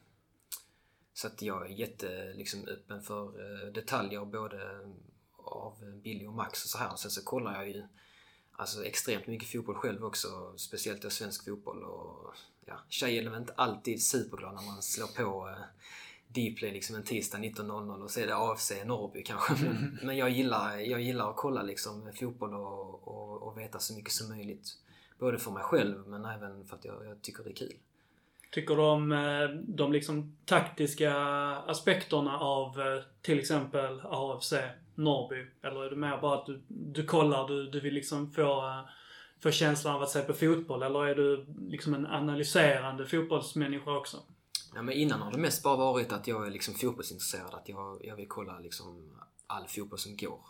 så att jag är jätte liksom, öppen för eh, detaljer både av Billy och Max och så här. Sen så kollar jag ju alltså, extremt mycket fotboll själv också. Speciellt då svensk fotboll. Och, ja, tjejen är inte alltid superglad när man slår på eh, Dplay liksom en tisdag 19.00 och så är det AFC Norrby kanske. Men, men jag, gillar, jag gillar att kolla liksom fotboll och, och, och, veta så mycket som möjligt. Både för mig själv men även för att jag, jag tycker det är kul. Tycker du om eh, de liksom taktiska aspekterna av eh, till exempel AFC Norrby? Eller är det mer bara att du, du kollar, du, du vill liksom få, eh, få känslan av att se på fotboll? Eller är du liksom en analyserande fotbollsmänniska också? Ja, men innan har det mest bara varit att jag är liksom fotbollsintresserad. Att jag, jag vill kolla liksom all fotboll som går.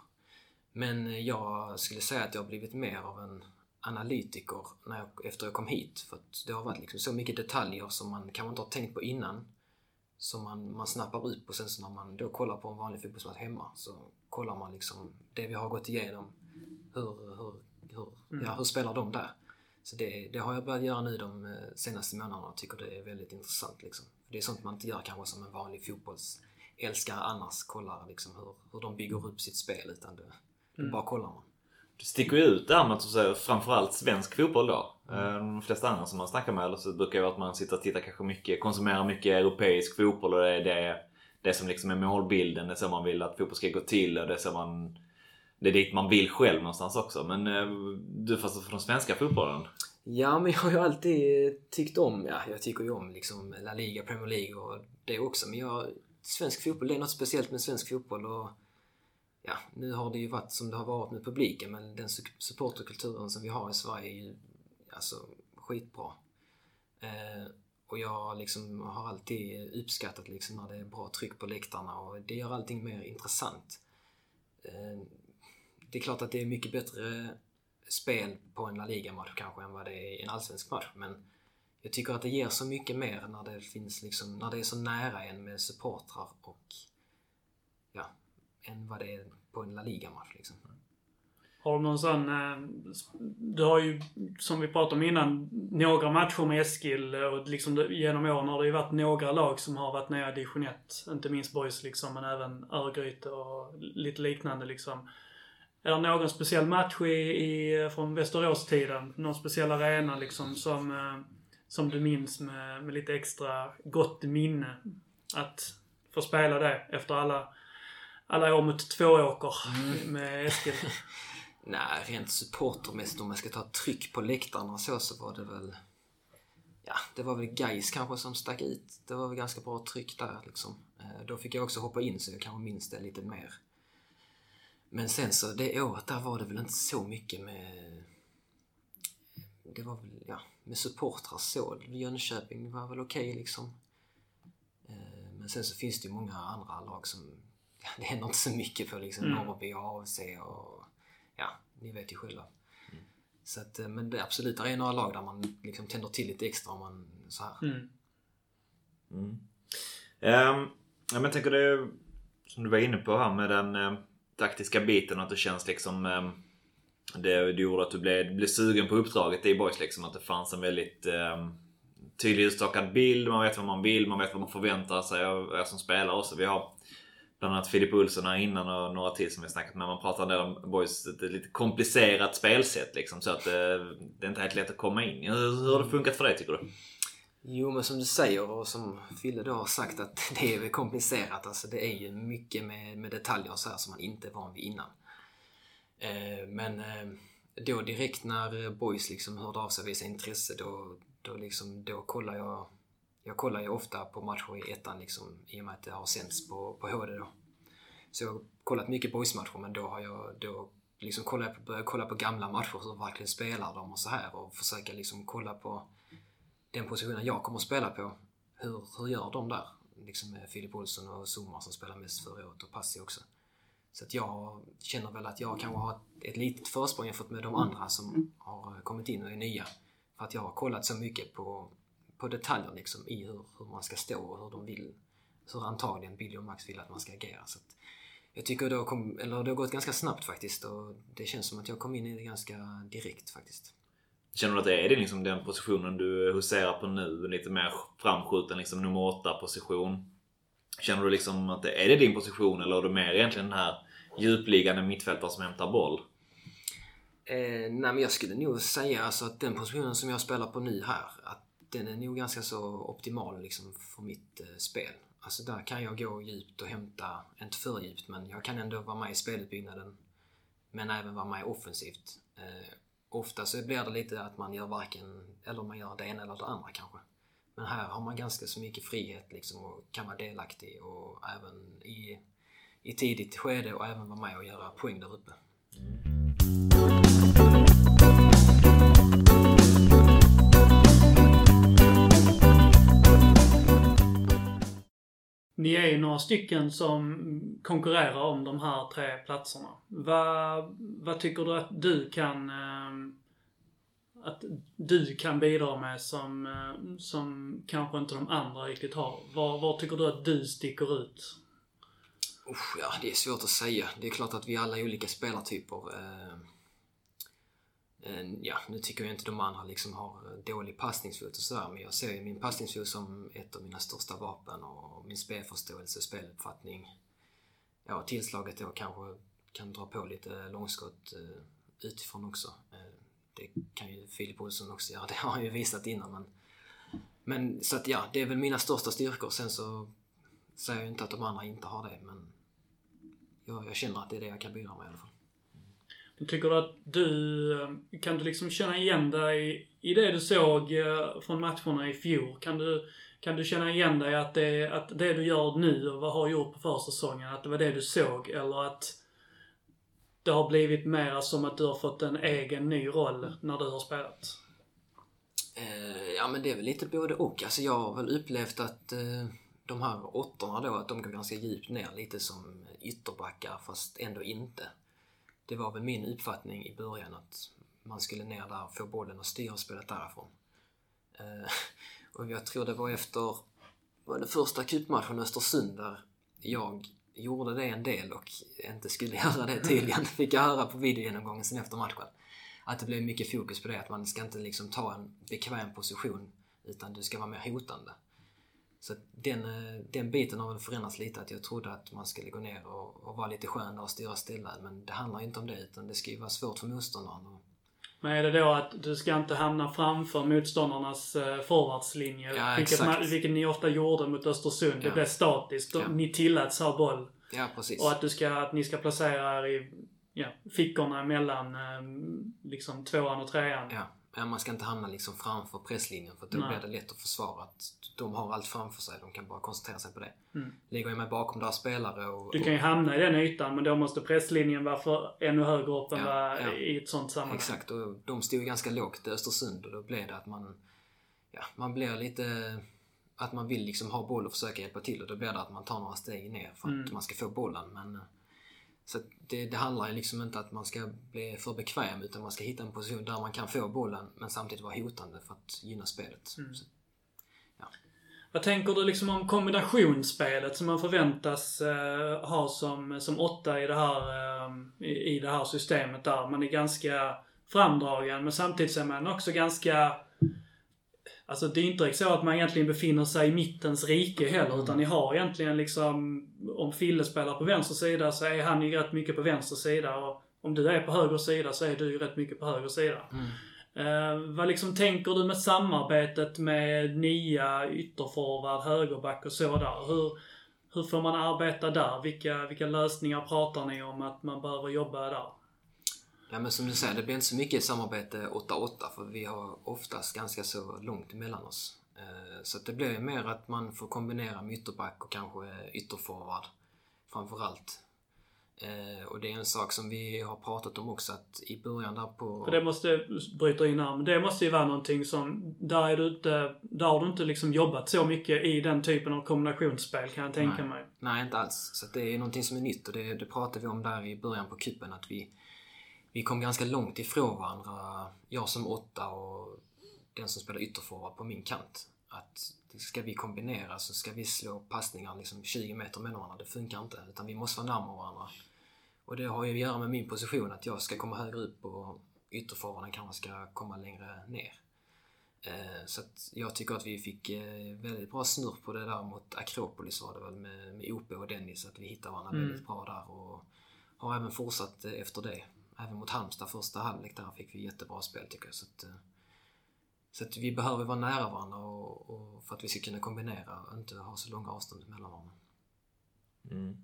Men jag skulle säga att jag har blivit mer av en analytiker när jag, efter jag kom hit. För att det har varit liksom så mycket detaljer som man kanske inte har tänkt på innan. Som man, man snappar upp och sen så när man då kollar på en vanlig fotbollsmatch hemma så kollar man liksom det vi har gått igenom. Hur, hur, hur, mm. ja, hur spelar de där? Så det, det har jag börjat göra nu de eh, senaste månaderna och tycker det är väldigt intressant. Liksom. Det är sånt man inte gör kanske som en vanlig fotbollsälskare annars. Kollar liksom hur, hur de bygger upp sitt spel. Utan det, det mm. bara kollar man. Det sticker ju ut där med att säga, framförallt svensk fotboll då. Mm. De flesta andra som man snackar med eller så brukar det vara att man sitter och tittar kanske mycket, konsumerar mycket europeisk fotboll och det är det, det som liksom är målbilden. Det är så man vill att fotboll ska gå till och det är så man det är dit man vill själv någonstans också. Men eh, du fast från svenska fotbollen? Ja, men jag har ju alltid tyckt om, ja, jag tycker ju om liksom La Liga, Premier League och det också. Men jag, svensk fotboll, det är något speciellt med svensk fotboll och ja, nu har det ju varit som det har varit med publiken men den supporterkulturen som vi har i Sverige är ju alltså skitbra. Eh, Och jag liksom har alltid uppskattat liksom när det är bra tryck på läktarna och det gör allting mer intressant. Eh, det är klart att det är mycket bättre spel på en La Liga-match kanske än vad det är i en allsvensk match. Men jag tycker att det ger så mycket mer när det finns liksom, när det är så nära en med supportrar och ja, än vad det är på en La Liga-match liksom. Har du någon sån... Eh, du har ju, som vi pratade om innan, några matcher med Eskil och liksom genom åren har det ju varit några lag som har varit nere i division 1. Inte minst Boys liksom, men även Örgryte och lite liknande liksom. Är det någon speciell match i, i, från Västerås-tiden? Någon speciell arena liksom som, eh, som du minns med, med lite extra gott minne? Att få spela det efter alla, alla år mot Tvååker mm. med Eskil. Nej, rent supportermässigt om man ska ta tryck på läktarna och så, så var det väl... Ja, det var väl Gais kanske som stack ut. Det var väl ganska bra tryck där liksom. Eh, då fick jag också hoppa in så jag kanske minns det lite mer. Men sen så det året där var det väl inte så mycket med... Det var väl, ja, med supportrar så. Jönköping var väl okej okay, liksom. Eh, men sen så finns det ju många andra lag som det händer inte så mycket för liksom. Mm. Norrby, AFC och ja, ni vet ju själva. Mm. Så att, eh, men det absolut, det är några lag där man liksom tänder till lite extra om man så här. Mm. Mm. Um, ja, men tänker det, som du var inne på här med den um, taktiska biten, att det känns liksom ehm, det, det gjorde att du blev, blev sugen på uppdraget i Boys liksom. Att det fanns en väldigt eh, tydlig utstakad bild. Man vet vad man vill, man vet vad man förväntar sig av er som spelare också. Vi har bland annat Filip Olsson här innan och några till som vi snackat med. Man pratar en del om Boys, ett lite komplicerat spelsätt liksom. Så att det, eh, det är inte helt lätt att komma in hur, hur har det funkat för dig tycker du? Jo men som du säger och som Fille då har sagt att det är komplicerat. Alltså det är ju mycket med, med detaljer och så här som man inte är van vid innan. Eh, men eh, då direkt när eh, Boys liksom hörde av sig och visade intresse då, då, liksom, då kollar jag jag kollar ju ofta på matcher i ettan liksom, i och med att det har sänds på, på HD då. Så jag har kollat mycket boysmatcher men då har jag då liksom kollat, börjat kolla på gamla matcher, hur verkligen spelar de och så här och försöka liksom kolla på den positionen jag kommer att spela på. Hur, hur gör de där? Liksom med Filip Olsson och Zuma som spelar mest förra året och Passi också. Så att jag känner väl att jag kanske har ett litet försprång jämfört med de andra som har kommit in och är nya. För att jag har kollat så mycket på på detaljer liksom i hur, hur man ska stå och hur de vill, hur antagligen Billy och Max vill att man ska agera. Så jag tycker det har, kom, eller det har gått ganska snabbt faktiskt och det känns som att jag kom in i det ganska direkt faktiskt. Känner du att det är det liksom den positionen du huserar på nu? Lite mer framskjuten liksom nummer åtta position. Känner du liksom att det, är det din position eller är du mer egentligen den här djupliggande mittfältaren som hämtar boll? Eh, nej men jag skulle nog säga alltså att den positionen som jag spelar på nu här, att den är nog ganska så optimal liksom för mitt eh, spel. Alltså där kan jag gå djupt och hämta, inte för djupt, men jag kan ändå vara med i spelutbyggnaden. Men även vara med offensivt. Eh, ofta så blir det lite att man gör varken, eller man gör det ena eller det andra kanske. Men här har man ganska så mycket frihet liksom och kan vara delaktig och även i, i tidigt skede och även vara med och göra poäng där uppe. Mm. Ni är ju några stycken som konkurrerar om de här tre platserna. Vad, vad tycker du att du kan ehm, att du kan bidra med som, ehm, som kanske inte de andra riktigt har? Var, var tycker du att du sticker ut? Usch, ja, det är svårt att säga. Det är klart att vi alla är olika spelartyper. Ehm, Eh, ja, nu tycker jag inte de andra liksom har eh, dålig passningsfot och sådär, men jag ser ju min passningsfot som ett av mina största vapen och min spelförståelse, speluppfattning. Ja, tillslaget då kanske kan dra på lite långskott eh, utifrån också. Det kan ju Filip Olsson också göra, det har han ju visat innan. Men, men så att ja, det är väl mina största styrkor. Sen så säger jag inte att de andra inte har det, men jag, jag känner att det är det jag kan bidra med i alla fall. Tycker du att du, eh, kan du liksom känna igen dig i det du såg eh, från matcherna i fjol? Kan du, kan du känna igen dig att det, att det du gör nu och vad har gjort på försäsongen, att det var det du såg? Eller att det har blivit mer som att du har fått en egen ny roll när du har spelat? Eh, ja men det är väl lite både och. Alltså jag har väl upplevt att eh, de här åttorna då, att de går ganska djupt ner. Lite som ytterbackar fast ändå inte. Det var väl min uppfattning i början att man skulle ner där, få bollen och styra spelet därifrån. Eh, och jag tror det var efter var det första cupmatchen Östersund där jag gjorde det en del och inte skulle göra det tydligen. Fick jag höra på videogenomgången sen efter matchen. Att det blev mycket fokus på det, att man ska inte liksom ta en bekväm position utan du ska vara mer hotande. Så den, eh, den biten har väl förändrats lite. Att jag trodde att man skulle gå ner och, och vara lite skön och styra stilla. Men det handlar ju inte om det utan det ska ju vara svårt för motståndaren. Men är det då att du ska inte hamna framför motståndarnas eh, forwardslinje? Ja, vilket, man, vilket ni ofta gjorde mot Östersund. Det Ja. blev statiskt. Ja. Ni tilläts ha boll. ja, precis. Och att, du ska, att ni ska placera er i ja, fickorna mellan eh, liksom tvåan och trean. Ja, man ska inte hamna liksom framför presslinjen för då Nej. blir det lätt att försvara att de har allt framför sig. De kan bara koncentrera sig på det. Mm. Ligger jag med bakom deras spelare och... Du kan ju hamna i den ytan men då måste presslinjen vara för ännu högre upp än Ja, ja. i ett sånt sammanhang. Exakt, och de stod ganska lågt i Östersund och då blev det att man... Ja, man blir lite... Att man vill liksom ha boll och försöka hjälpa till och då blir det att man tar några steg ner för att Mm. man ska få bollen. Men, så det, det handlar liksom inte att man ska bli för bekväm utan man ska hitta en position där man kan få bollen men samtidigt vara hotande för att gynna spelet. Mm. Så, Vad tänker du liksom om kombinationsspelet som man förväntas eh, ha som, som åtta i det, här, eh, i, i det här systemet där? Man är ganska framdragen men samtidigt så är man också ganska... Alltså det är inte direkt så att man egentligen befinner sig i mittens rike heller utan ni har egentligen liksom... Om Fille spelar på vänster sida så är han ju rätt mycket på vänster sida och om du är på höger sida så är du ju rätt mycket på höger sida. mm. Eh, vad liksom tänker du med samarbetet med nia ytterforward, högerback och så där? Hur, hur får man arbeta där? Vilka, vilka lösningar pratar ni om att man behöver jobba där? Ja men som du säger, det blir inte så mycket samarbete 8-8 för vi har oftast ganska så långt emellan oss. Eh, Så det blir mer att man får kombinera med ytterback och kanske ytterforward framförallt. Eh, Och det är en sak som vi har pratat om också att i början där på... För det måste, bryta in här, men det måste ju vara någonting som, där är du inte, där har du inte liksom jobbat så mycket i den typen av kombinationsspel kan jag tänka Nej. mig. Nej, inte alls. Så det är någonting som är nytt och det, det pratade vi om där i början på kuppen att vi, vi kom ganska långt ifrån varandra. Jag som åtta och den som spelar ytterforward på min kant. Att ska vi kombinera så ska vi slå passningar liksom 20 meter mellan varandra. Det funkar inte. Utan vi måste vara närmare varandra. Och det har ju att göra med min position. Att jag ska komma högre upp och ytterforwarden kanske ska komma längre ner. Eh, Så att jag tycker att vi fick eh, väldigt bra snurr på det där mot Akropolis var det väl med, med OP och Dennis. Att vi hittade varandra Mm. väldigt bra där och har även fortsatt eh, efter det. Även mot Halmstad första halvlek där fick vi jättebra spel tycker jag. Så att, eh, så att vi behöver vara nära varandra och, och för att vi ska kunna kombinera och inte ha så långa avstånd mellan varandra. Mm.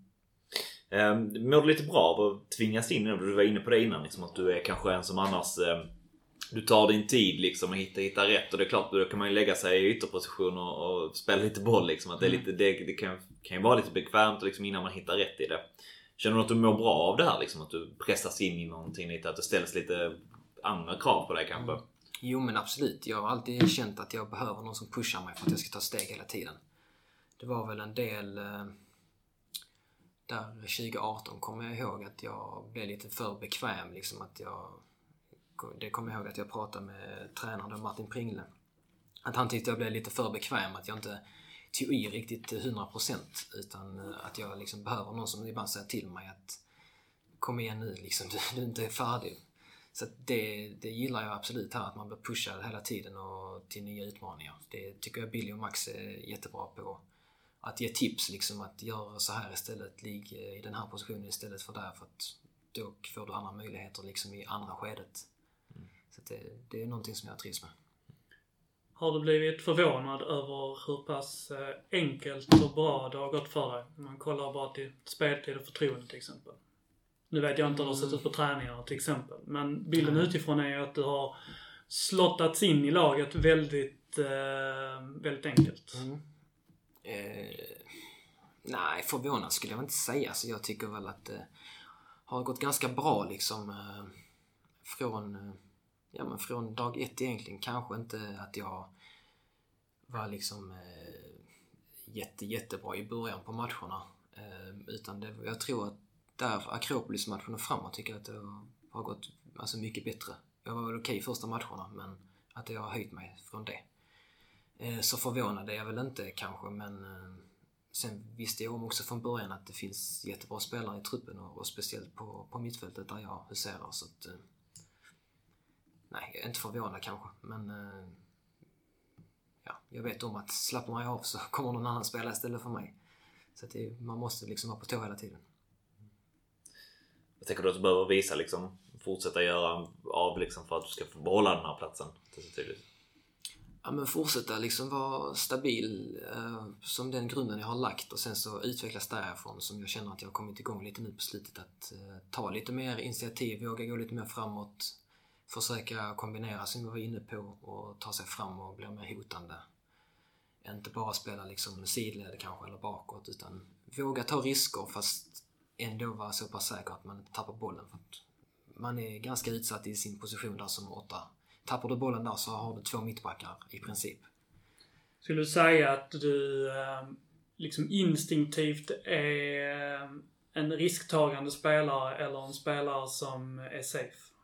Um, mår du lite bra av att tvingas in? Du var inne på det innan, liksom, att du är kanske en som annars ehm, du tar din tid liksom och hittar, hittar rätt och det är klart då kan man ju lägga sig i ytterposition och, och spela lite boll liksom. Att det, är Mm. lite, det, det kan, kan ju vara lite bekvämt liksom, innan man hittar rätt i det. Känner du att du mår bra av det här liksom? Att du pressas in i någonting lite? Att det ställs lite andra krav på dig kanske? Mm. Jo men absolut. Jag har alltid känt att jag behöver någon som pushar mig för att jag ska ta steg hela tiden. Det var väl en del eh, där 2018 kommer jag ihåg att jag blev lite för bekväm liksom att jag det kommer jag ihåg att jag pratade med tränaren då, Martin Pringle. Att han tyckte jag blev lite för bekväm, att jag inte tog i riktigt till 100% utan eh, att jag liksom behöver någon som ibland säger till mig att kom igen nu liksom, du, du är inte färdig. Så det, det gillar jag absolut här, att man blir pushad hela tiden och till nya utmaningar. Det tycker jag Billy och Max är jättebra på. Att ge tips liksom, att göra så här istället, ligg i den här positionen istället för där för att då får du andra möjligheter liksom i andra skedet. Så att det, det är någonting som jag trivs med. Har du blivit förvånad över hur pass eh, enkelt och bra det har gått för dig? Man kollar bara till speltid och förtroende till exempel. Nu vet jag inte hur det har sett ut på träningarna till exempel. Men bilden utifrån är ju att du har slottats in i laget väldigt, eh, väldigt enkelt. Mm. Eh, nej, förvånad skulle jag inte säga. Så jag tycker väl att det har gått ganska bra liksom. Eh, från, eh, ja, men från dag ett egentligen. Kanske inte att jag var liksom eh, jätte, jättebra i början på matcherna. Eh, utan det, jag tror att där Akropolis-matchen och framåt tycker jag att det har gått alltså mycket bättre. Jag var väl okej okay första matcherna men att jag har höjt mig från det. Eh, så förvånad är jag väl inte kanske men eh, sen visste jag om också från början att det finns jättebra spelare i truppen och, och speciellt på, på mittfältet där jag huserar så att... Eh, Eh, nej, jag är inte förvånad kanske men... Ja, jag vet om att slappnar jag av så kommer någon annan spela istället för mig. Så det, man måste liksom vara på tå hela tiden. Jag tänker du att du behöver visa liksom, fortsätta göra av liksom för att du ska få behålla den här platsen? Ja men fortsätta liksom vara stabil eh, som den grunden jag har lagt och sen så utvecklas därifrån som jag känner att jag har kommit igång lite nu på slutet. Att eh, ta lite mer initiativ, våga gå lite mer framåt. Försöka kombinera som vi var inne på och ta sig fram och bli mer hotande. Inte bara spela liksom sidled kanske eller bakåt utan våga ta risker fast ändå vara så pass säker att man inte tappar bollen. För man är ganska utsatt i sin position där som åtta. Tappar du bollen där så har du två mittbackar i princip. Skulle du säga att du ehm, liksom instinktivt är ehm, en risktagande spelare eller en spelare som är safe?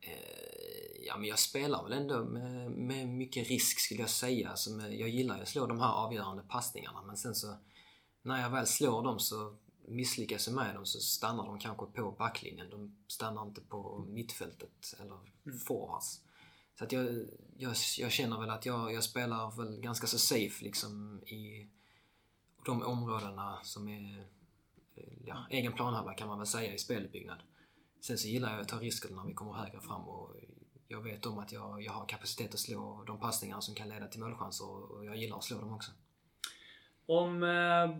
Eh, ja, men jag spelar väl ändå med, med mycket risk skulle jag säga. Alltså med, jag gillar ju att slå de här avgörande passningarna men sen så när jag väl slår dem så misslyckas jag med dem så stannar de kanske på backlinjen. De stannar inte på mittfältet eller mm. forwards. Så att jag, jag, jag känner väl att jag, jag spelar väl ganska så safe liksom i de områdena som är ja, egen planhalva kan man väl säga i speluppbyggnad. Sen så gillar jag att ta risker när vi kommer högre fram och jag vet om att jag, jag har kapacitet att slå de passningar som kan leda till målchanser och jag gillar att slå dem också. Om eh,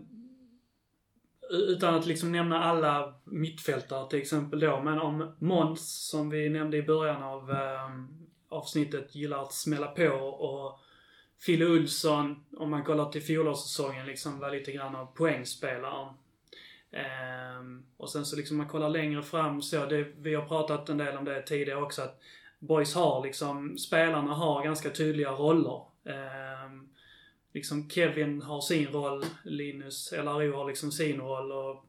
utan att liksom nämna alla mittfältare till exempel då, men om Måns, som vi nämnde i början av eh, avsnittet, gillar att smälla på och Fille Olsson, om man kollar till fjolårssäsongen, liksom var lite grann av poängspelaren. Eh, och sen så liksom man kollar längre fram så, det, vi har pratat en del om det tidigare också, att Boys har liksom, spelarna har ganska tydliga roller. Eh, liksom Kevin har sin roll, Linus LRO har liksom sin roll och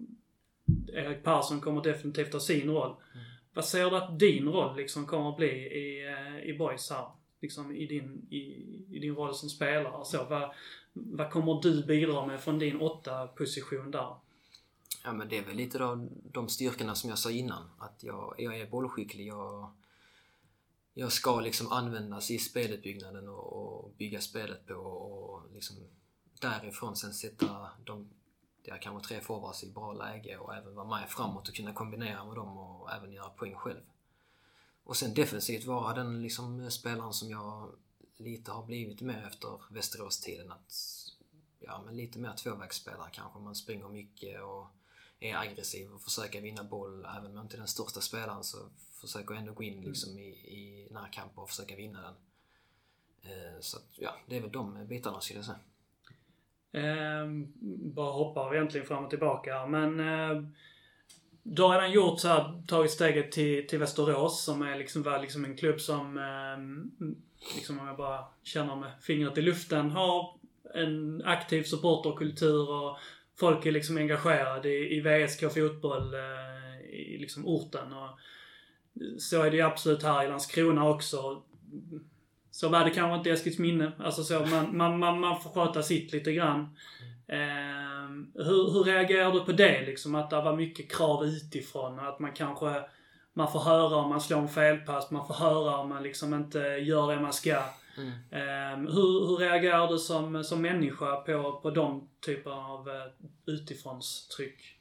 Erik Persson kommer definitivt ha sin roll. Mm. Vad ser du att din roll liksom kommer att bli i, eh, i Boys här? Liksom i din, i, i din roll som spelare. Så, vad, vad kommer du bidra med från din åtta position där? Ja men det är väl lite då de styrkorna som jag sa innan. Att jag, jag är bollskicklig, jag jag ska liksom användas i spelutbyggnaden och, och bygga spelet på och liksom därifrån sen sätta de där kanske tre forwards i bra läge och även vara med framåt och kunna kombinera med dem och även göra poäng själv. Och sen defensivt vara den liksom spelaren som jag lite har blivit mer efter Västerås-tiden. Att, ja, men lite mer tvåvägsspelare kanske. Man springer mycket och är aggressiv och försöker vinna boll. Även om jag inte är den största spelaren så försöker jag ändå gå in mm. liksom i, i närkamper och försöka vinna den. Eh, så att, ja, det är väl de bitarna skulle jag säga. Eh, bara hoppar egentligen fram och tillbaka men eh, du har redan gjort så här, tagit steget till, till Västerås som är liksom, var liksom en klubb som, eh, liksom om jag bara känner med fingret i luften, har en aktiv supporterkultur och folk är liksom engagerade i, i VSK fotboll eh, i liksom orten. Och så är det ju absolut här i Landskrona också. Så var det kanske inte i Eskilsminne. Alltså så, man, man, man, man får sköta sitt lite grann. Eh, hur, hur reagerar du på det liksom? Att det var mycket krav utifrån. Att man kanske, man får höra om man slår en felpass, man får höra om man liksom inte gör det man ska. Mm. Eh, hur, hur reagerar du som, som människa på, på de typer av uh, utifrånstryck?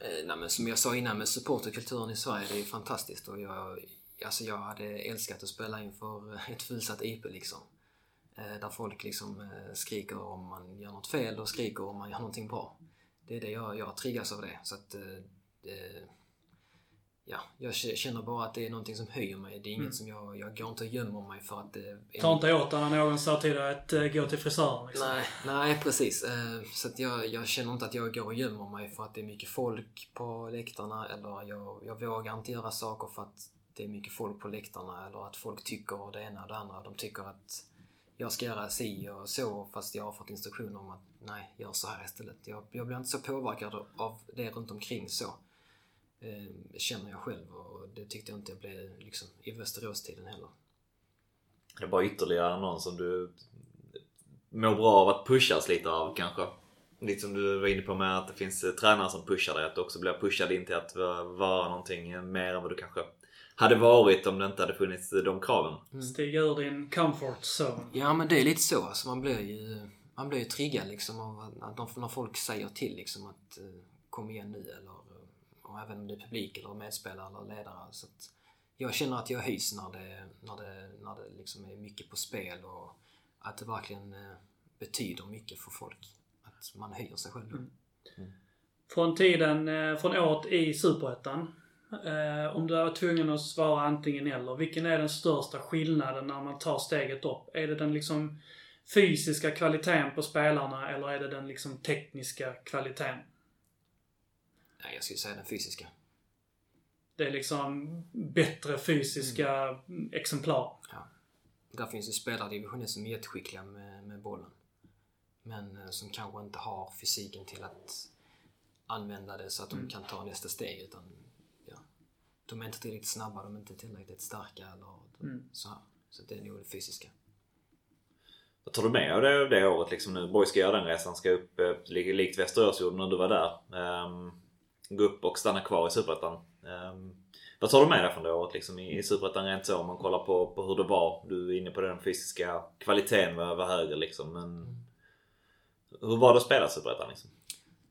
Eh, nej, men som jag sa innan med supporterkulturen i Sverige, det är fantastiskt. Och jag, alltså jag hade älskat att spela inför eh, ett fullsatt IP liksom. Eh, där folk liksom eh, skriker om man gör något fel och skriker om man gör någonting bra. Det är det jag, jag triggas av det. Så att, eh, det, ja, jag känner bara att det är någonting som höjer mig. Det är inget mm. som jag, jag går inte och gömmer mig för att det är... Ta inte åt när någon sa till dig att uh, gå till frisören liksom. Nej, nej precis. Uh, så att jag, jag känner inte att jag går och gömmer mig för att det är mycket folk på läktarna eller jag, jag vågar inte göra saker för att det är mycket folk på läktarna eller att folk tycker det ena och det andra. De tycker att jag ska göra si och så fast jag har fått instruktioner om att nej, gör så här istället. Jag, jag blir inte så påverkad av det runt omkring så. Eh, känner jag själv och det tyckte jag inte jag blev liksom, i Västerås-tiden heller. Det är bara ytterligare någon som du mår bra av att pushas lite av kanske? Lite som du var inne på med att det finns eh, tränare som pushar dig. Att du också blir pushad in till att vara någonting mer än vad du kanske hade varit om det inte hade funnits de kraven. Mm. Stiga ur din comfort zone. Ja men det är lite så. Alltså, man blir ju, man blir ju triggad liksom av att när folk säger till liksom att kom igen nu eller och även om det är publik eller medspelare eller ledare. Så jag känner att jag höjs när det, när det, när det liksom är mycket på spel och att det verkligen eh, betyder mycket för folk. Att man höjer sig själv. Mm. Mm. Från tiden, eh, från året i Superettan. Eh, om du är tvungen att svara antingen eller. Vilken är den största skillnaden när man tar steget upp? Är det den liksom fysiska kvaliteten på spelarna eller är det den liksom tekniska kvaliteten? Nej, jag skulle säga den fysiska. Det är liksom bättre fysiska mm. exemplar. Ja. Där finns ju spelare i division som är jätteskickliga med, med bollen. Men eh, som kanske inte har fysiken till att använda det så att de mm. kan ta nästa steg. Utan, ja, de är inte tillräckligt snabba, de är inte tillräckligt starka eller mm. så här. Så det är nog det fysiska. Vad tar du med av det, det året liksom nu? Borg ska göra den resan, ska upp eh, likt Västerås gjorde när du var där. Um, gå upp och stanna kvar i Superettan. Ehm, vad tar du med dig från det året liksom, i, i Superettan rent så? Om man kollar på, på hur det var. Du är inne på den fysiska kvaliteten var, var högre liksom. Men. Hur var det att spela Superettan liksom?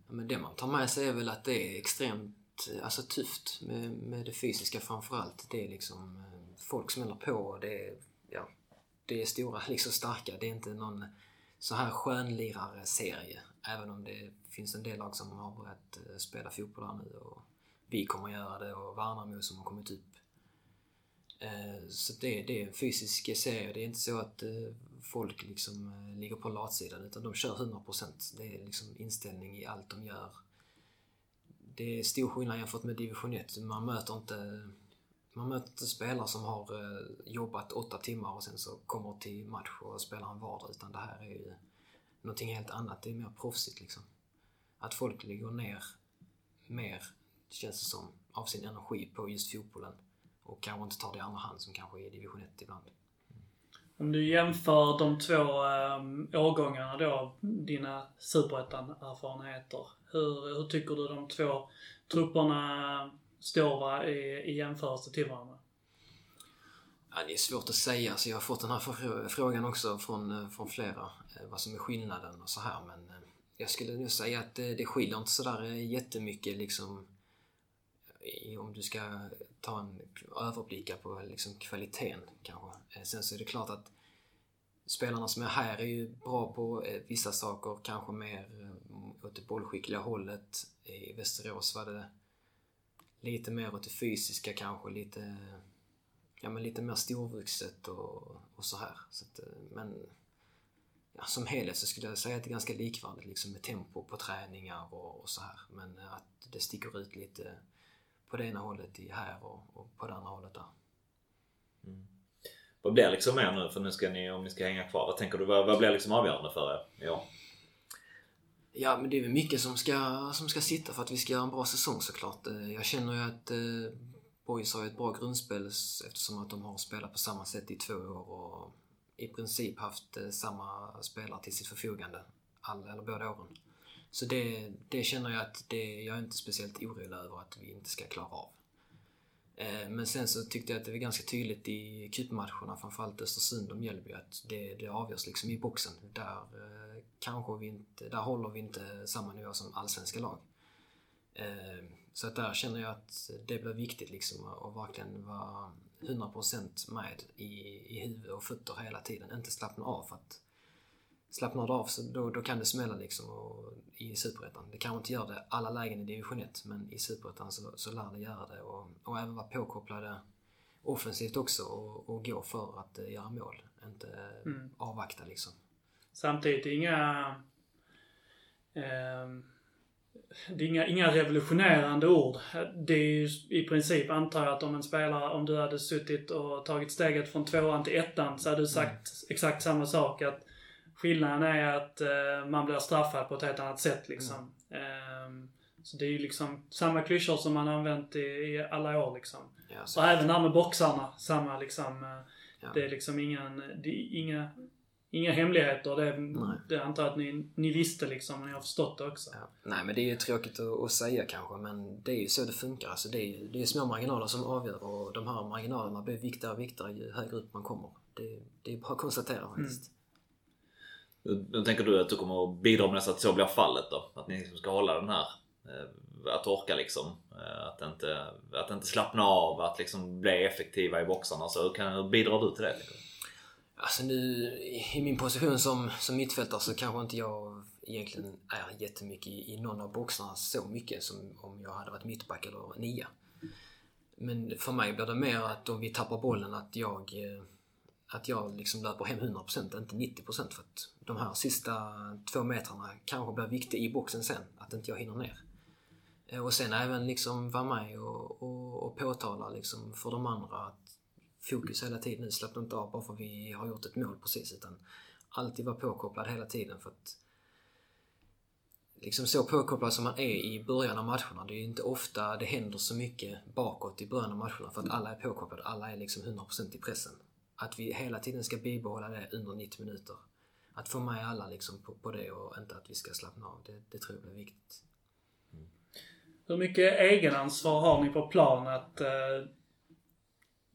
Ja, men det man tar med sig är väl att det är extremt alltså, tufft med, med det fysiska framförallt. Det är liksom eh, folk smäller på. Det är, ja, det är stora, liksom starka. Det är inte någon så här skönlirare serie. Även om det finns en del lag som har börjat eh, spela fotboll här nu och vi kommer göra det och Värnamo som har kommit upp. Eh, så det, det är en fysisk serie. Det är inte så att eh, folk liksom ligger på latsidan utan de kör 100%. Det är liksom inställning i allt de gör. Det är stor skillnad jämfört med division 1. Man möter inte man möter inte spelare som har jobbat åtta timmar och sen så kommer till match och spelar en vardag utan det här är ju någonting helt annat. Det är mer proffsigt liksom. Att folk lägger ner mer, känns det som, av sin energi på just fotbollen. Och kanske inte tar det i andra hand som kanske är i division 1 ibland. Om du jämför de två äh, årgångarna då, dina superettan-erfarenheter. Hur, hur tycker du de två trupperna står i, i jämförelse till varandra? Ja, det är svårt att säga. Så jag har fått den här frågan också från, eh, från flera. Eh, vad som är skillnaden och så här. Men eh, jag skulle nog säga att det, det skiljer inte sådär eh, jättemycket liksom om du ska ta en överblicka på liksom kvaliteten kanske. Eh, sen så är det klart att spelarna som är här är ju bra på vissa saker, kanske mer åt det bollskickliga hållet. I Västerås var det lite mer åt det fysiska kanske, lite ja, men lite mer storvuxet och, och så här. Så att, men ja, som helhet så skulle jag säga att det är ganska likvärdigt liksom med tempo på träningar och, och så här. Men eh, att det sticker ut lite på det ena hållet i här och, och på det andra hållet där. Mm. Vad blir liksom mer nu? För nu ska ni, om ni ska hänga kvar, vad tänker du? Vad, vad blir liksom avgörande för er i år? Ja, men det är väl mycket som ska, som ska sitta för att vi ska göra en bra säsong såklart. Eh, jag känner ju att Boys har ett bra grundspel eftersom att de har spelat på samma sätt i två år och i princip haft eh, samma spelare till sitt förfogande. Alla, eller båda åren. Så det, det känner jag att det, jag är inte speciellt orolig över att vi inte ska klara av. Eh, men sen så tyckte jag att det var ganska tydligt i cupmatcherna, framförallt Östersund och Mjällby, att det, det avgörs liksom i boxen. Där, eh, kanske vi inte, där håller vi inte samma nivå som allsvenska lag. Så att där känner jag att det blir viktigt liksom att verkligen vara 100% med i, i huvud och fötter hela tiden. Inte slappna av för att slappnar du av så då, då kan det smälla liksom och, i Superettan. Det kanske inte gör det alla lägen i division 1 men i Superettan så, så lär det göra det och, och även vara påkopplade offensivt också och, och gå för att uh, göra mål. Inte mm. avvakta liksom. Samtidigt inga eh, det är inga, inga revolutionerande ord. Det är ju i princip, antar jag, att om en spelare, om du hade suttit och tagit steget från tvåan till ettan så hade du sagt mm. exakt samma sak. Att skillnaden är att eh, man blir straffad på ett helt annat sätt liksom. Mm. Eh, så det är ju liksom samma klyschor som man använt i, i alla år liksom. Ja, och även där med boxarna, samma liksom. Eh, ja. Det är liksom ingen, det är inga Inga hemligheter. Det, det antar jag att ni, ni visste liksom, och ni har förstått det också. Ja. Nej, men det är ju tråkigt att, att, säga kanske, men det är ju så det funkar. Alltså, det, är, det är små marginaler som avgör och de här marginalerna blir viktigare och viktigare ju högre upp man kommer. Det, det är bara att konstatera faktiskt. Mm. Då tänker du att du kommer att bidra med att så blir fallet då? Att ni liksom ska hålla den här eh, att orka liksom. Eh, att inte, att inte slappna av, att liksom bli effektiva i boxarna. Så hur, hur bidrar du till det? Liksom? Alltså nu i min position som, som mittfältare så kanske inte jag egentligen är jättemycket i, i någon av boxarna så mycket som om jag hade varit mittback eller nia. Men för mig blir det mer att om vi tappar bollen att jag eh, att jag liksom löper hem 100% inte 90% för att de här sista två metrarna kanske blir viktiga i boxen sen. Att inte jag hinner ner. Eh, och sen även liksom vara med och, och, och påtala liksom för de andra att fokus hela tiden nu. Slappna inte av bara för att vi har gjort ett mål precis. Utan alltid vara påkopplad hela tiden för att liksom så påkopplad som man är i början av matcherna. Det är ju inte ofta det händer så mycket bakåt i början av matcherna för att alla är påkopplade. Alla är liksom 100% i pressen. Att vi hela tiden ska bibehålla det under 90 minuter. Att få med alla liksom på, på det och inte att vi ska slappna av. Det, det tror jag är viktigt. Mm. Hur mycket egenansvar har ni på plan att eh,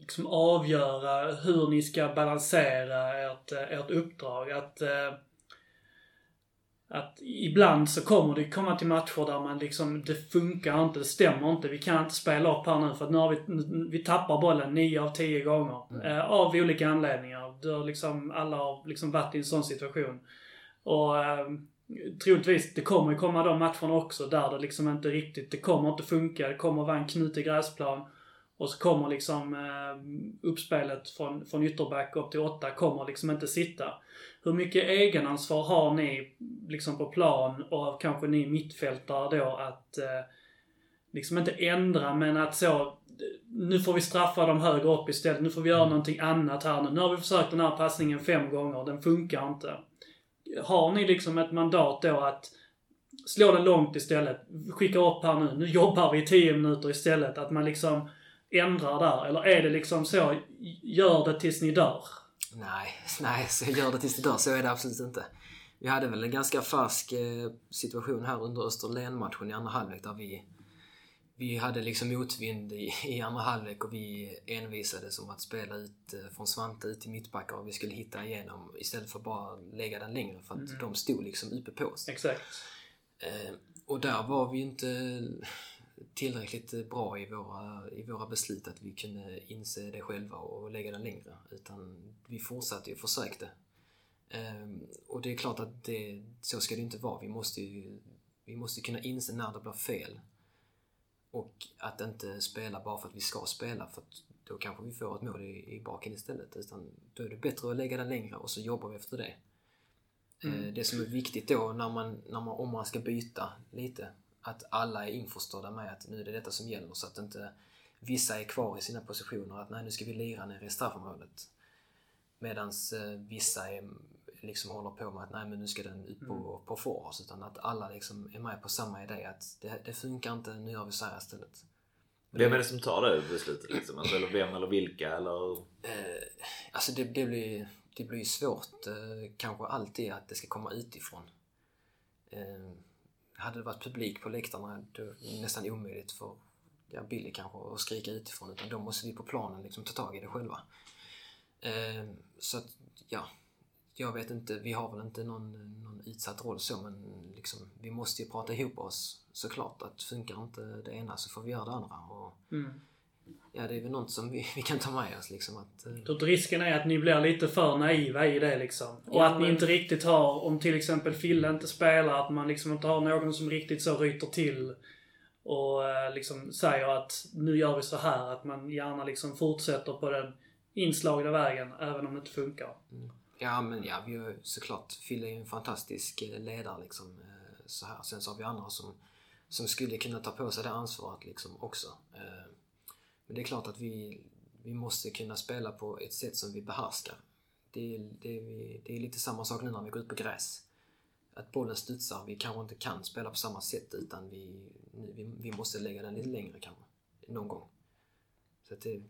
liksom avgöra hur ni ska balansera ert, ert uppdrag. Att, eh, att ibland så kommer det komma till matcher där man liksom, det funkar inte, det stämmer inte. Vi kan inte spela upp här nu för att nu har vi, vi tappar bollen 9 av 10 gånger. Mm. Eh, av olika anledningar. Det har liksom, alla har liksom varit i en sån situation. Och eh, troligtvis, det kommer ju komma de matcherna också där det liksom inte riktigt, det kommer inte funka. Det kommer vara en knutig gräsplan. Och så kommer liksom eh, uppspelet från, från ytterback upp till åtta kommer liksom inte sitta. Hur mycket egenansvar har ni liksom på plan och kanske ni mittfältare då att eh, liksom inte ändra men att så nu får vi straffa dem högre upp istället. Nu får vi göra mm. någonting annat här nu. Nu har vi försökt den här passningen fem gånger. Den funkar inte. Har ni liksom ett mandat då att slå den långt istället? Skicka upp här nu. Nu jobbar vi i 10 minuter istället. Att man liksom ändrar där? Eller är det liksom så, gör det tills ni dör? Nej, nej, så gör det tills ni dör. Så är det absolut inte. Vi hade väl en ganska färsk eh, situation här under Österlen-matchen i andra halvlek där vi vi hade liksom motvind i, i andra halvlek och vi envisades om att spela ut eh, från Svante ut till mittbackar och vi skulle hitta igenom istället för bara lägga den längre för att mm. de stod liksom uppe på oss. Exakt. Eh, och där var vi inte tillräckligt bra i våra, i våra beslut att vi kunde inse det själva och lägga den längre. Utan vi fortsatte och försökte. Ehm, och det är klart att det, så ska det inte vara. Vi måste ju, vi måste kunna inse när det blir fel. Och att inte spela bara för att vi ska spela för då kanske vi får ett mål i, i baken istället. Utan då är det bättre att lägga den längre och så jobbar vi efter det. Mm. Ehm, det som är viktigt då när man, när man, om man ska byta lite att alla är införstådda med att nu är det detta som gäller så att inte vissa är kvar i sina positioner. Att nej, nu ska vi lira nere i straffområdet. Medan eh, vissa är, liksom håller på med att nej, men nu ska den ut på, mm. på forwards. Utan att alla liksom är med på samma idé att det, det funkar inte, nu gör vi så här istället. Vem är det som tar det beslutet? Liksom? Alltså, eller vem eller vilka? Eller? Eh, alltså det, det, blir, det blir svårt eh, kanske alltid att det ska komma utifrån. Eh, hade det varit publik på läktarna, då är det nästan omöjligt för ja, Billy kanske att skrika utifrån. Utan då måste vi på planen liksom ta tag i det själva. Eh, så att, ja. Jag vet inte, vi har väl inte någon, någon utsatt roll så men liksom, vi måste ju prata ihop oss såklart. Att funkar inte det ena så får vi göra det andra. Och, mm ja, det är väl något som vi, vi kan ta med oss. Liksom, att, eh... risken är att ni blir lite för naiva i det liksom. Och ja, att ni inte riktigt har, om till exempel Fille inte spelar, att man liksom inte har någon som riktigt så ryter till och eh, liksom säger att nu gör vi så här. Att man gärna liksom fortsätter på den inslagna vägen, även om det inte funkar. Mm. Ja, men ja, vi har såklart, Fille är en fantastisk eh, ledare liksom. Eh, så här. Sen så har vi andra som som skulle kunna ta på sig det ansvaret liksom också. Eh, men det är klart att vi, vi måste kunna spela på ett sätt som vi behärskar. Det är, det, är, det är lite samma sak nu när vi går ut på gräs. Att bollen studsar, vi kanske inte kan spela på samma sätt utan vi, vi, vi måste lägga den lite längre kanske. Någon gång. Så det,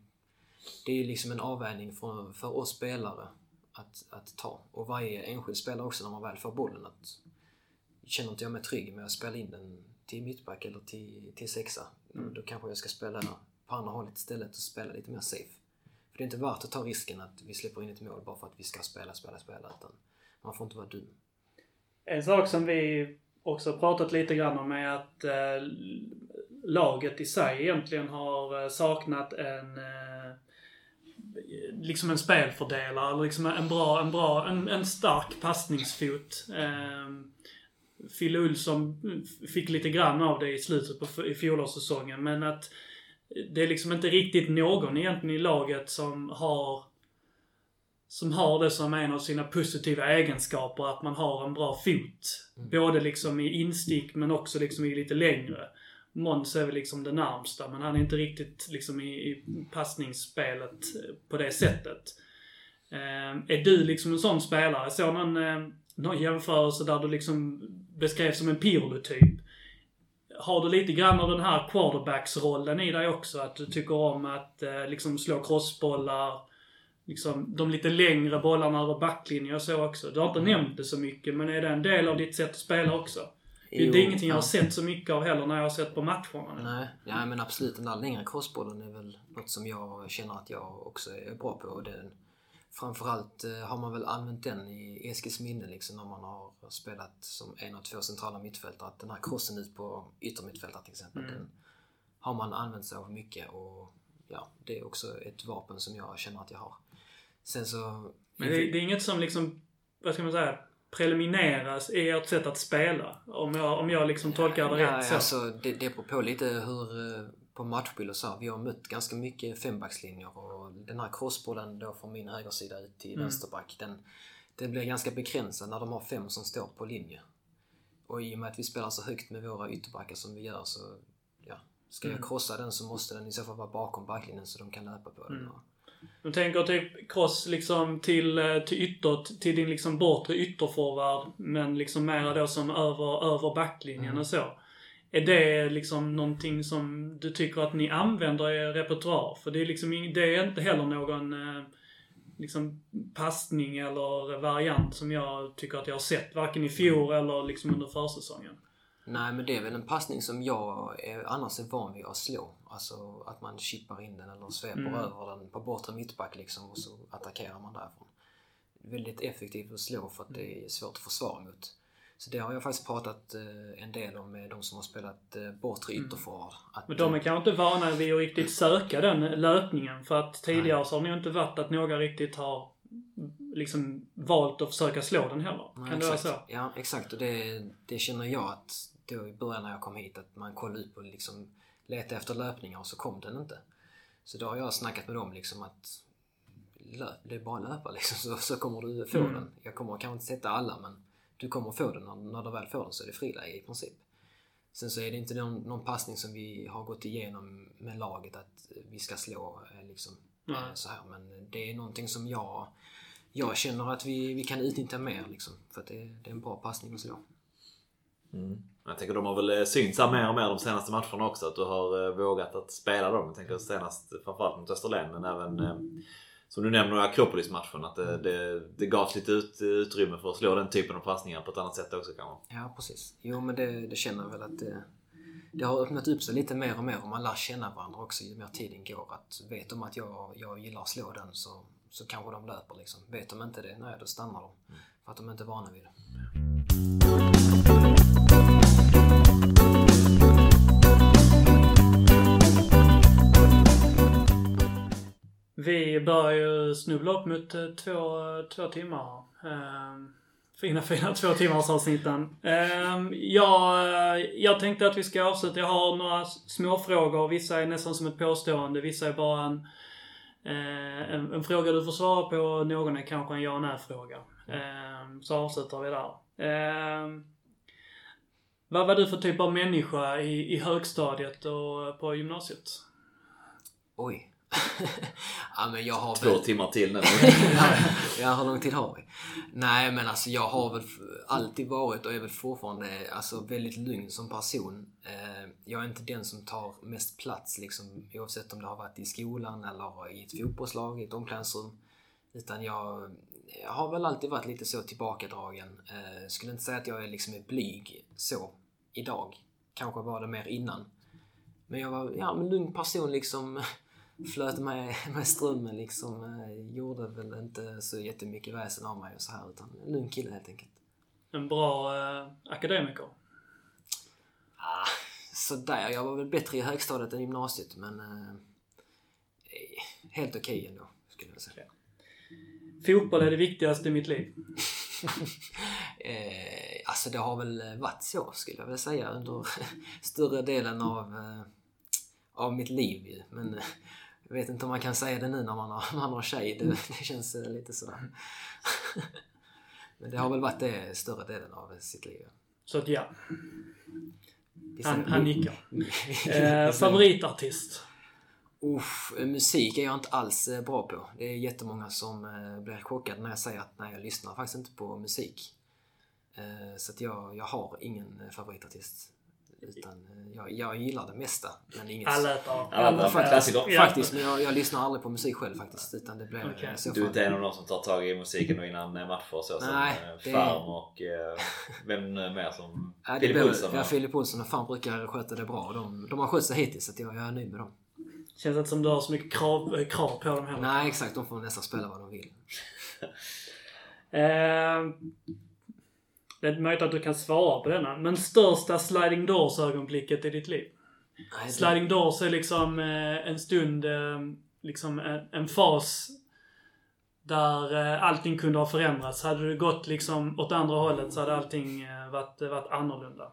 det är liksom en avvägning för, för oss spelare att, att ta. Och varje enskild spelare också när man väl får bollen. Att, känner inte jag mig trygg med att spela in den till mittback eller till, till sexa. Mm. Då kanske jag ska spela på andra hållet istället och spela lite mer safe. För det är inte värt att ta risken att vi släpper in ett mål bara för att vi ska spela, spela, spela. Utan man får inte vara dum. En sak som vi också pratat lite grann om är att eh, laget i sig egentligen har eh, saknat en eh, liksom en spelfördelare, eller liksom en bra, en bra, en, en stark passningsfot. Eh, Fille Olsson fick lite grann av det i slutet på i fjolårssäsongen, men att det är liksom inte riktigt någon egentligen i laget som har som har det som en av sina positiva egenskaper, att man har en bra fot. Mm. Både liksom i instick men också liksom i lite längre. Måns är väl liksom det närmsta, men han är inte riktigt liksom i, i passningsspelet på det sättet. Eh, är du liksom en sån spelare? Jag såg någon, eh, någon jämförelse där du liksom beskrevs som en Pirlo-typ. Har du lite grann av den här quarterbacks-rollen i dig också? Att du tycker om att eh, liksom slå crossbollar, liksom de lite längre bollarna över backlinjen och så också. Du har inte mm. nämnt det så mycket, men är det en del av ditt sätt att spela också? Jo, det är ingenting jag har sett så mycket av heller när jag har sett på matcherna. Nej, nej men absolut. Den där längre crossbollen är väl något som jag känner att jag också är bra på. Och den, framförallt eh, har man väl använt den i Eskils minne liksom när man har spelat som en av två centrala mittfältare. Att den här crossen ut på yttermittfältare till exempel. Mm. Den har man använt sig av mycket och ja, det är också ett vapen som jag känner att jag har. Sen så... Men det, det är inget som liksom, vad ska man säga, prelimineras i ert sätt att spela? Om jag, om jag liksom tolkar det ja, rätt så. Alltså, det, det beror på lite hur, eh, på matchbild och så. Vi har mött ganska mycket fembackslinjer och den här crossbollen då från min högersida ut till mm. vänsterback, den, den blir ganska begränsad när de har fem som står på linje. Och i och med att vi spelar så högt med våra ytterbackar som vi gör så, ja, ska jag mm. krossa den så måste den i så fall vara bakom backlinjen så de kan löpa på den. Mm. Du tänker typ cross liksom till, eh, till ytter, till din liksom bortre ytterforward, men liksom mera då som över, över backlinjen mm. och så. Är det liksom någonting som du tycker att ni använder i er repertoar? För det är liksom det är inte heller någon eh, liksom passning eller variant som jag tycker att jag har sett, varken i fjol eller liksom under försäsongen. Nej, men det är väl en passning som jag är, annars är van vid att slå. Alltså att man chippar in den eller sveper mm. över den på bortre mittback liksom och så attackerar man därifrån. Väldigt effektivt att slå för att det är svårt att försvara mot. Så det har jag faktiskt pratat eh, en del om med de som har spelat eh, bortre mm. ytterforward. Men de är kanske inte vana vid att riktigt söka den löpningen för att tidigare nej. så har det ju inte varit att några riktigt har liksom valt att försöka slå den heller. Nej, kan det vara så? Ja, exakt. Och det, det känner jag att då i början när jag kom hit att man kollade ut på liksom leta efter löpningar och så kom den inte. Så då har jag snackat med dem liksom att löp, det är bara att löpa liksom så, så kommer du få mm. den. Jag kommer kanske inte sätta alla men du kommer få den. När, när du väl får den så är det friläge i princip. Sen så är det inte någon, någon passning som vi har gått igenom med laget att vi ska slå eh, liksom mm. så här. Men det är någonting som jag, jag känner att vi, vi kan utnyttja mer liksom. För att det, det är en bra passning att slå. Mm. Jag tänker de har väl eh, synts här mer och mer de senaste matcherna också. Att du har vågat att spela dem. Jag tänker senast framförallt mot Österlen men även som du nämner Akropolis-matchen. Att det, det, det gavs lite ut, utrymme för att slå den typen av passningar på ett annat sätt också kanske. Ja precis. Jo men det, det känner jag väl att det, det har öppnat upp sig lite mer och mer och man lär känna varandra också ju mer tiden går. Att vet de att jag, jag gillar att slå den så, så kanske de löper liksom. Vet de inte det, nej då stannar de. Mm. För att de inte är vana vid det. Vi börjar ju snubbla upp mot eh, två, två timmar. Ehm, fina, fina två timmars avsnitten. Ehm, jag, eh, jag tänkte att vi ska avsluta. Jag har några småfrågor. Vissa är nästan som ett påstående. Vissa är bara en, eh, en, en fråga du får svara på. Någon är kanske en ja och nej-fråga. Ehm, så avslutar vi där. Vad var du för typ av människa i, i högstadiet och på gymnasiet? Oj ja, men jag har Två väl... timmar till nu. ja, hur lång tid har vi? Nej, men alltså jag har väl alltid varit och är väl fortfarande alltså, väldigt lugn som person. Eh, jag är inte den som tar mest plats liksom, oavsett om det har varit i skolan eller i ett fotbollslag, i ett omklädningsrum. Utan jag, jag har väl alltid varit lite så tillbakadragen. Eh, skulle inte säga att jag är liksom är blyg så idag. Kanske var det mer innan. Men jag var ja, en lugn person liksom. Flöt med, med strömmen liksom. Eh, gjorde väl inte så jättemycket väsen av mig och så här. Utan en lugn kille helt enkelt. En bra eh, akademiker? Ah, sådär. Jag var väl bättre i högstadiet än gymnasiet men eh, helt okej okay ändå skulle jag säga. Fotboll är det viktigaste i mitt liv? eh, alltså det har väl varit så skulle jag vilja säga under större delen av, eh, av mitt liv ju. Men jag vet inte om man kan säga det nu när man har, man har tjej. Det, det känns eh, lite sådär. Men det har väl varit det större delen av sitt liv. Så att ja. Han, han nickar. eh, favoritartist? Uff, musik är jag inte alls eh, bra på. Det är jättemånga som eh, blir chockade när jag säger att nej, jag lyssnar faktiskt inte på musik. Så att jag, jag har ingen favoritartist. Utan jag, jag gillar det mesta. Men inget... Alla äter. Alla faktiskt, faktiskt, men jag, jag, lyssnar aldrig på musik själv faktiskt. Utan det blir okay. så Du är inte en av de som tar tag i musiken innan matcher så Nej, som det... Farm och vem mer som... Ja, Filip Olsson? Ja, Filip Olsson och Farm brukar sköta det bra. De, de har skött sig hittills så jag, jag är nöjd med dem. Känns inte som du har så mycket krav, krav på dem heller. Nej, exakt. De får nästan spela vad de vill. eh, det är möjligt att du kan svara på denna. Men största sliding doors ögonblicket i ditt liv? Sliding doors är liksom eh, en stund, eh, liksom en, en, fas där eh, allting kunde ha förändrats. Hade du gått liksom åt andra hållet så hade allting eh, varit, varit annorlunda.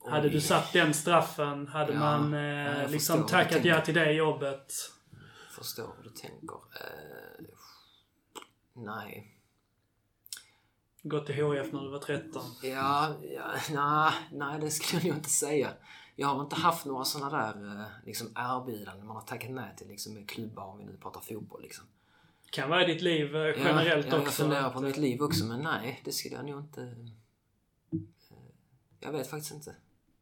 Oj. Hade du satt den straffen, hade ja, man eh, liksom tackat ja till det jobbet? Förstår hur du tänker. Uh, nej. Gått till HF när du var 13? Ja, ja nej, nej det skulle jag inte säga. Jag har inte haft några sådana där liksom, erbjudanden man har tackat nej till liksom, med klubbar om vi nu pratar fotboll. Liksom. Kan vara i ditt liv generellt ja, också? Jag funderar på mitt liv också men nej, det skulle jag nog inte... Jag vet faktiskt inte.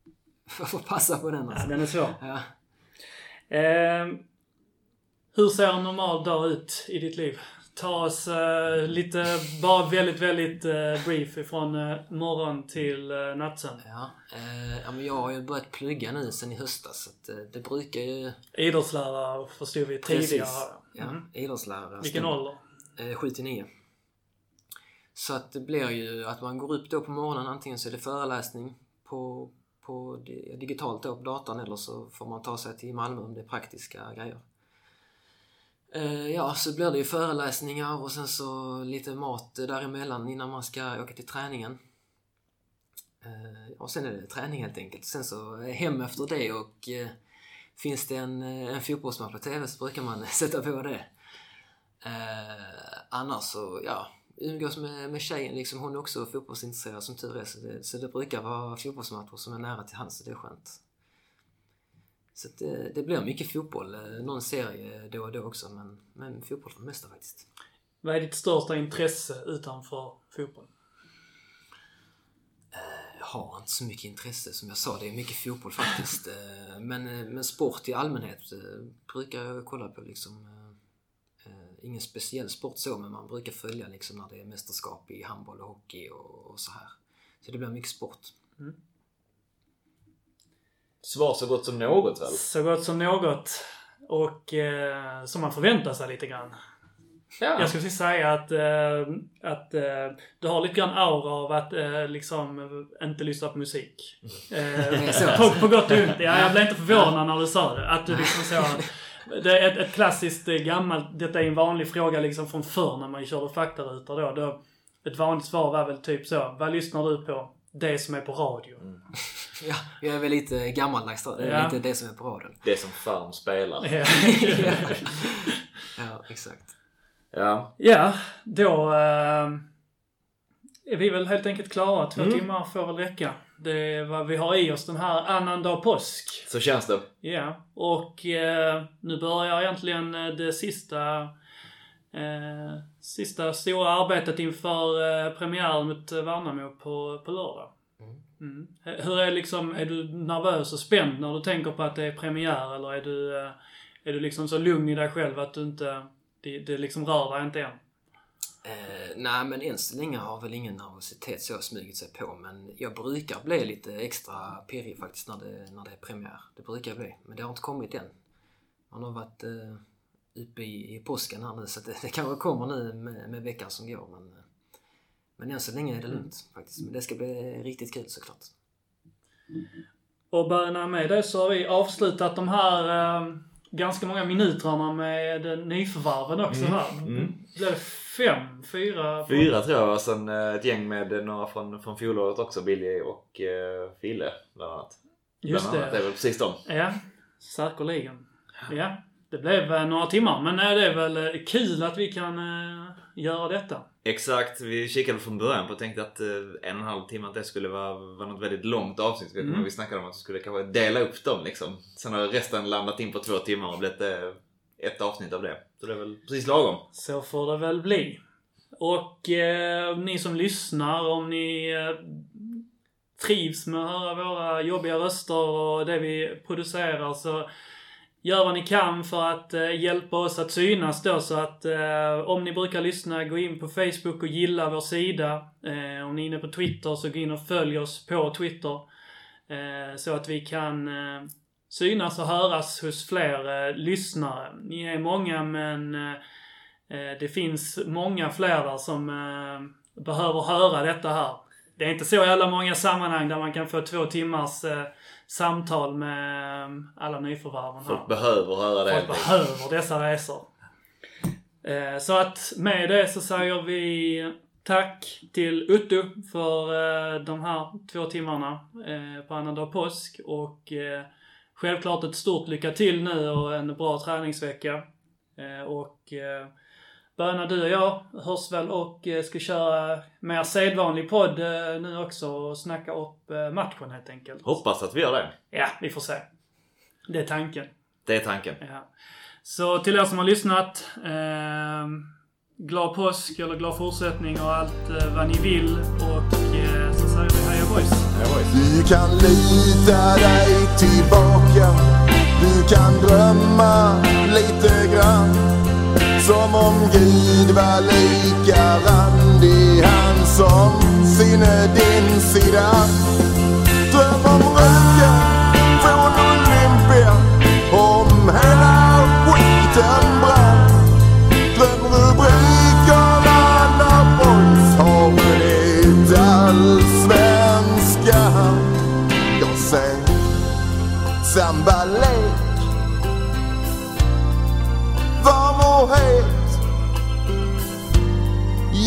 Jag får passa på den alltså. Ja, den är svår. Ja. Eh, hur ser en normal dag ut i ditt liv? Ta oss eh, lite, bara väldigt, väldigt eh, brief ifrån eh, morgon till eh, nattsömn. Ja, ja, men jag har ju börjat plugga nu sen i höstas så att, det brukar ju... Idrottslärare förstod vi tidigare. Precis. Ja, mm. idrottslärare. Vilken ålder? Eh, 7 till 9. Så att det blir ju att man går upp då på morgonen, antingen så är det föreläsning på, på digitalt då på datorn eller så får man ta sig till Malmö om det är praktiska grejer. Eh, ja, så blir det ju föreläsningar och sen så lite mat däremellan innan man ska åka till träningen. Eh, och sen är det träning helt enkelt. Sen så hem efter det och eh, finns det en, en fotbollsmatch på TV så brukar man sätta på det. Annars så, ja, umgås med, med tjejen liksom. Hon är också fotbollsintresserad som tur är. Så det, så det brukar vara fotbollsmatcher som är nära till hands så det är skönt. Så det, det blir mycket fotboll. Någon serie då och då också men, men fotboll för det mesta faktiskt. Vad är ditt största intresse utanför fotboll? Jag har inte så mycket intresse som jag sa. Det är mycket fotboll faktiskt. Men, men sport i allmänhet brukar jag kolla på liksom ingen speciell sport så, men man brukar följa liksom när det är mästerskap i handboll och hockey och, och så här. Så det blir mycket sport. Mm. Svar så gott som något väl? Så gott som något. Och eh, som man förväntar sig lite grann. Ja. Jag skulle säga att, äh, att äh, du har lite grann aura av att äh, liksom inte lyssna på musik. Mm. på, på gott och ont. Ja, jag blev inte förvånad när du sa det. Att du liksom så det är ett, ett klassiskt gammalt, detta är en vanlig fråga liksom från förr när man körde faktarutor då. då. Ett vanligt svar var väl typ så, vad lyssnar du på? Det som är på radio. Mm. Ja, jag är väl lite gammaldags då. Det är ja. lite det som är på radion. Det som Farm spelar. ja. ja, exakt. Ja. Ja, då äh, är vi väl helt enkelt klara. Två mm. timmar får väl räcka. Det är vad vi har i oss den här annandag påsk. Så känns det. Ja, och eh, nu börjar egentligen eh, det sista eh, sista stora arbetet inför eh, premiären mot eh, Värnamo på, på lördag. Mm. Hur är liksom, är du nervös och spänd när du tänker på att det är premiär eller är du, eh, är du liksom så lugn i dig själv att du inte, det, det liksom rör dig inte än? Eh, nej, men än så länge har väl ingen nervositet så smugit sig på. Men jag brukar bli lite extra pirrig faktiskt när det, när det är premiär. Det brukar jag bli. Men det har inte kommit än. Man har varit eh, uppe i, i påsken här nu så det, det kanske kommer nu med, med veckan som går. Men, men än så länge är det lugnt faktiskt. Men det ska bli riktigt kul såklart. Och börja med det så har vi avslutat de här eh, ganska många minuterna med nyförvärven också Mm, här. mm. Blev det fem? Fyra? Fyra tror jag och sen eh, ett gäng med några från, från fjolåret också. Billy och eh, Fille bland annat. Just bland annat. Det är det. väl precis dem. Ja, säkerligen. Ja, det blev eh, några timmar. Men eh, det är väl eh, kul att vi kan göra detta. Exakt, vi kikade från början på och tänkte att en och en halv timme att det skulle vara, vara något väldigt långt avsnitt. Du, Mm. men Vi snackade om att vi skulle kanske dela upp dem liksom. Sen har resten landat in på två timmar och blivit ett avsnitt av det. Så det är väl precis lagom. Så får det väl bli. Och eh, ni som lyssnar, om ni eh, trivs med att höra våra jobbiga röster och det vi producerar så gör vad ni kan för att eh, hjälpa oss att synas då. Så att eh, om ni brukar lyssna, gå in på Facebook och gilla vår sida. Eh, om ni är inne på Twitter så gå in och följ oss på Twitter. Eh, så att vi kan eh, synas och höras hos fler eh, lyssnare. Ni är många men eh, eh Det finns många fler där som eh, behöver höra detta här. Det är inte så jävla många sammanhang där man kan få två timmars eh, samtal med alla nyförvärven här. Folk behöver höra det. Folk behöver dessa resor. Eh, Så att med det så säger vi tack till Uttu för eh, de här två timmarna eh, på annandag påsk. Och självklart ett stort lycka till nu och en bra träningsvecka. Och Böna, du och jag hörs väl och eh, ska köra mer sedvanlig podd eh, nu också och snacka upp eh, matchen helt enkelt. Hoppas att vi gör det. Ja, vi får se. Det är tanken. Det är tanken. Ja. Så till er som har lyssnat. Eh, glad påsk eller glad fortsättning och allt eh, vad ni vill. Och eh, så säger vi heja boys. Du kan lita dig tillbaka Du kan drömma lite grann som om Gud var lika randig Han som sinne din sida. Dröm om röken från Olympia Om hela skiten brann. Dröm rubrikerna när boys har vunnit allsvenskan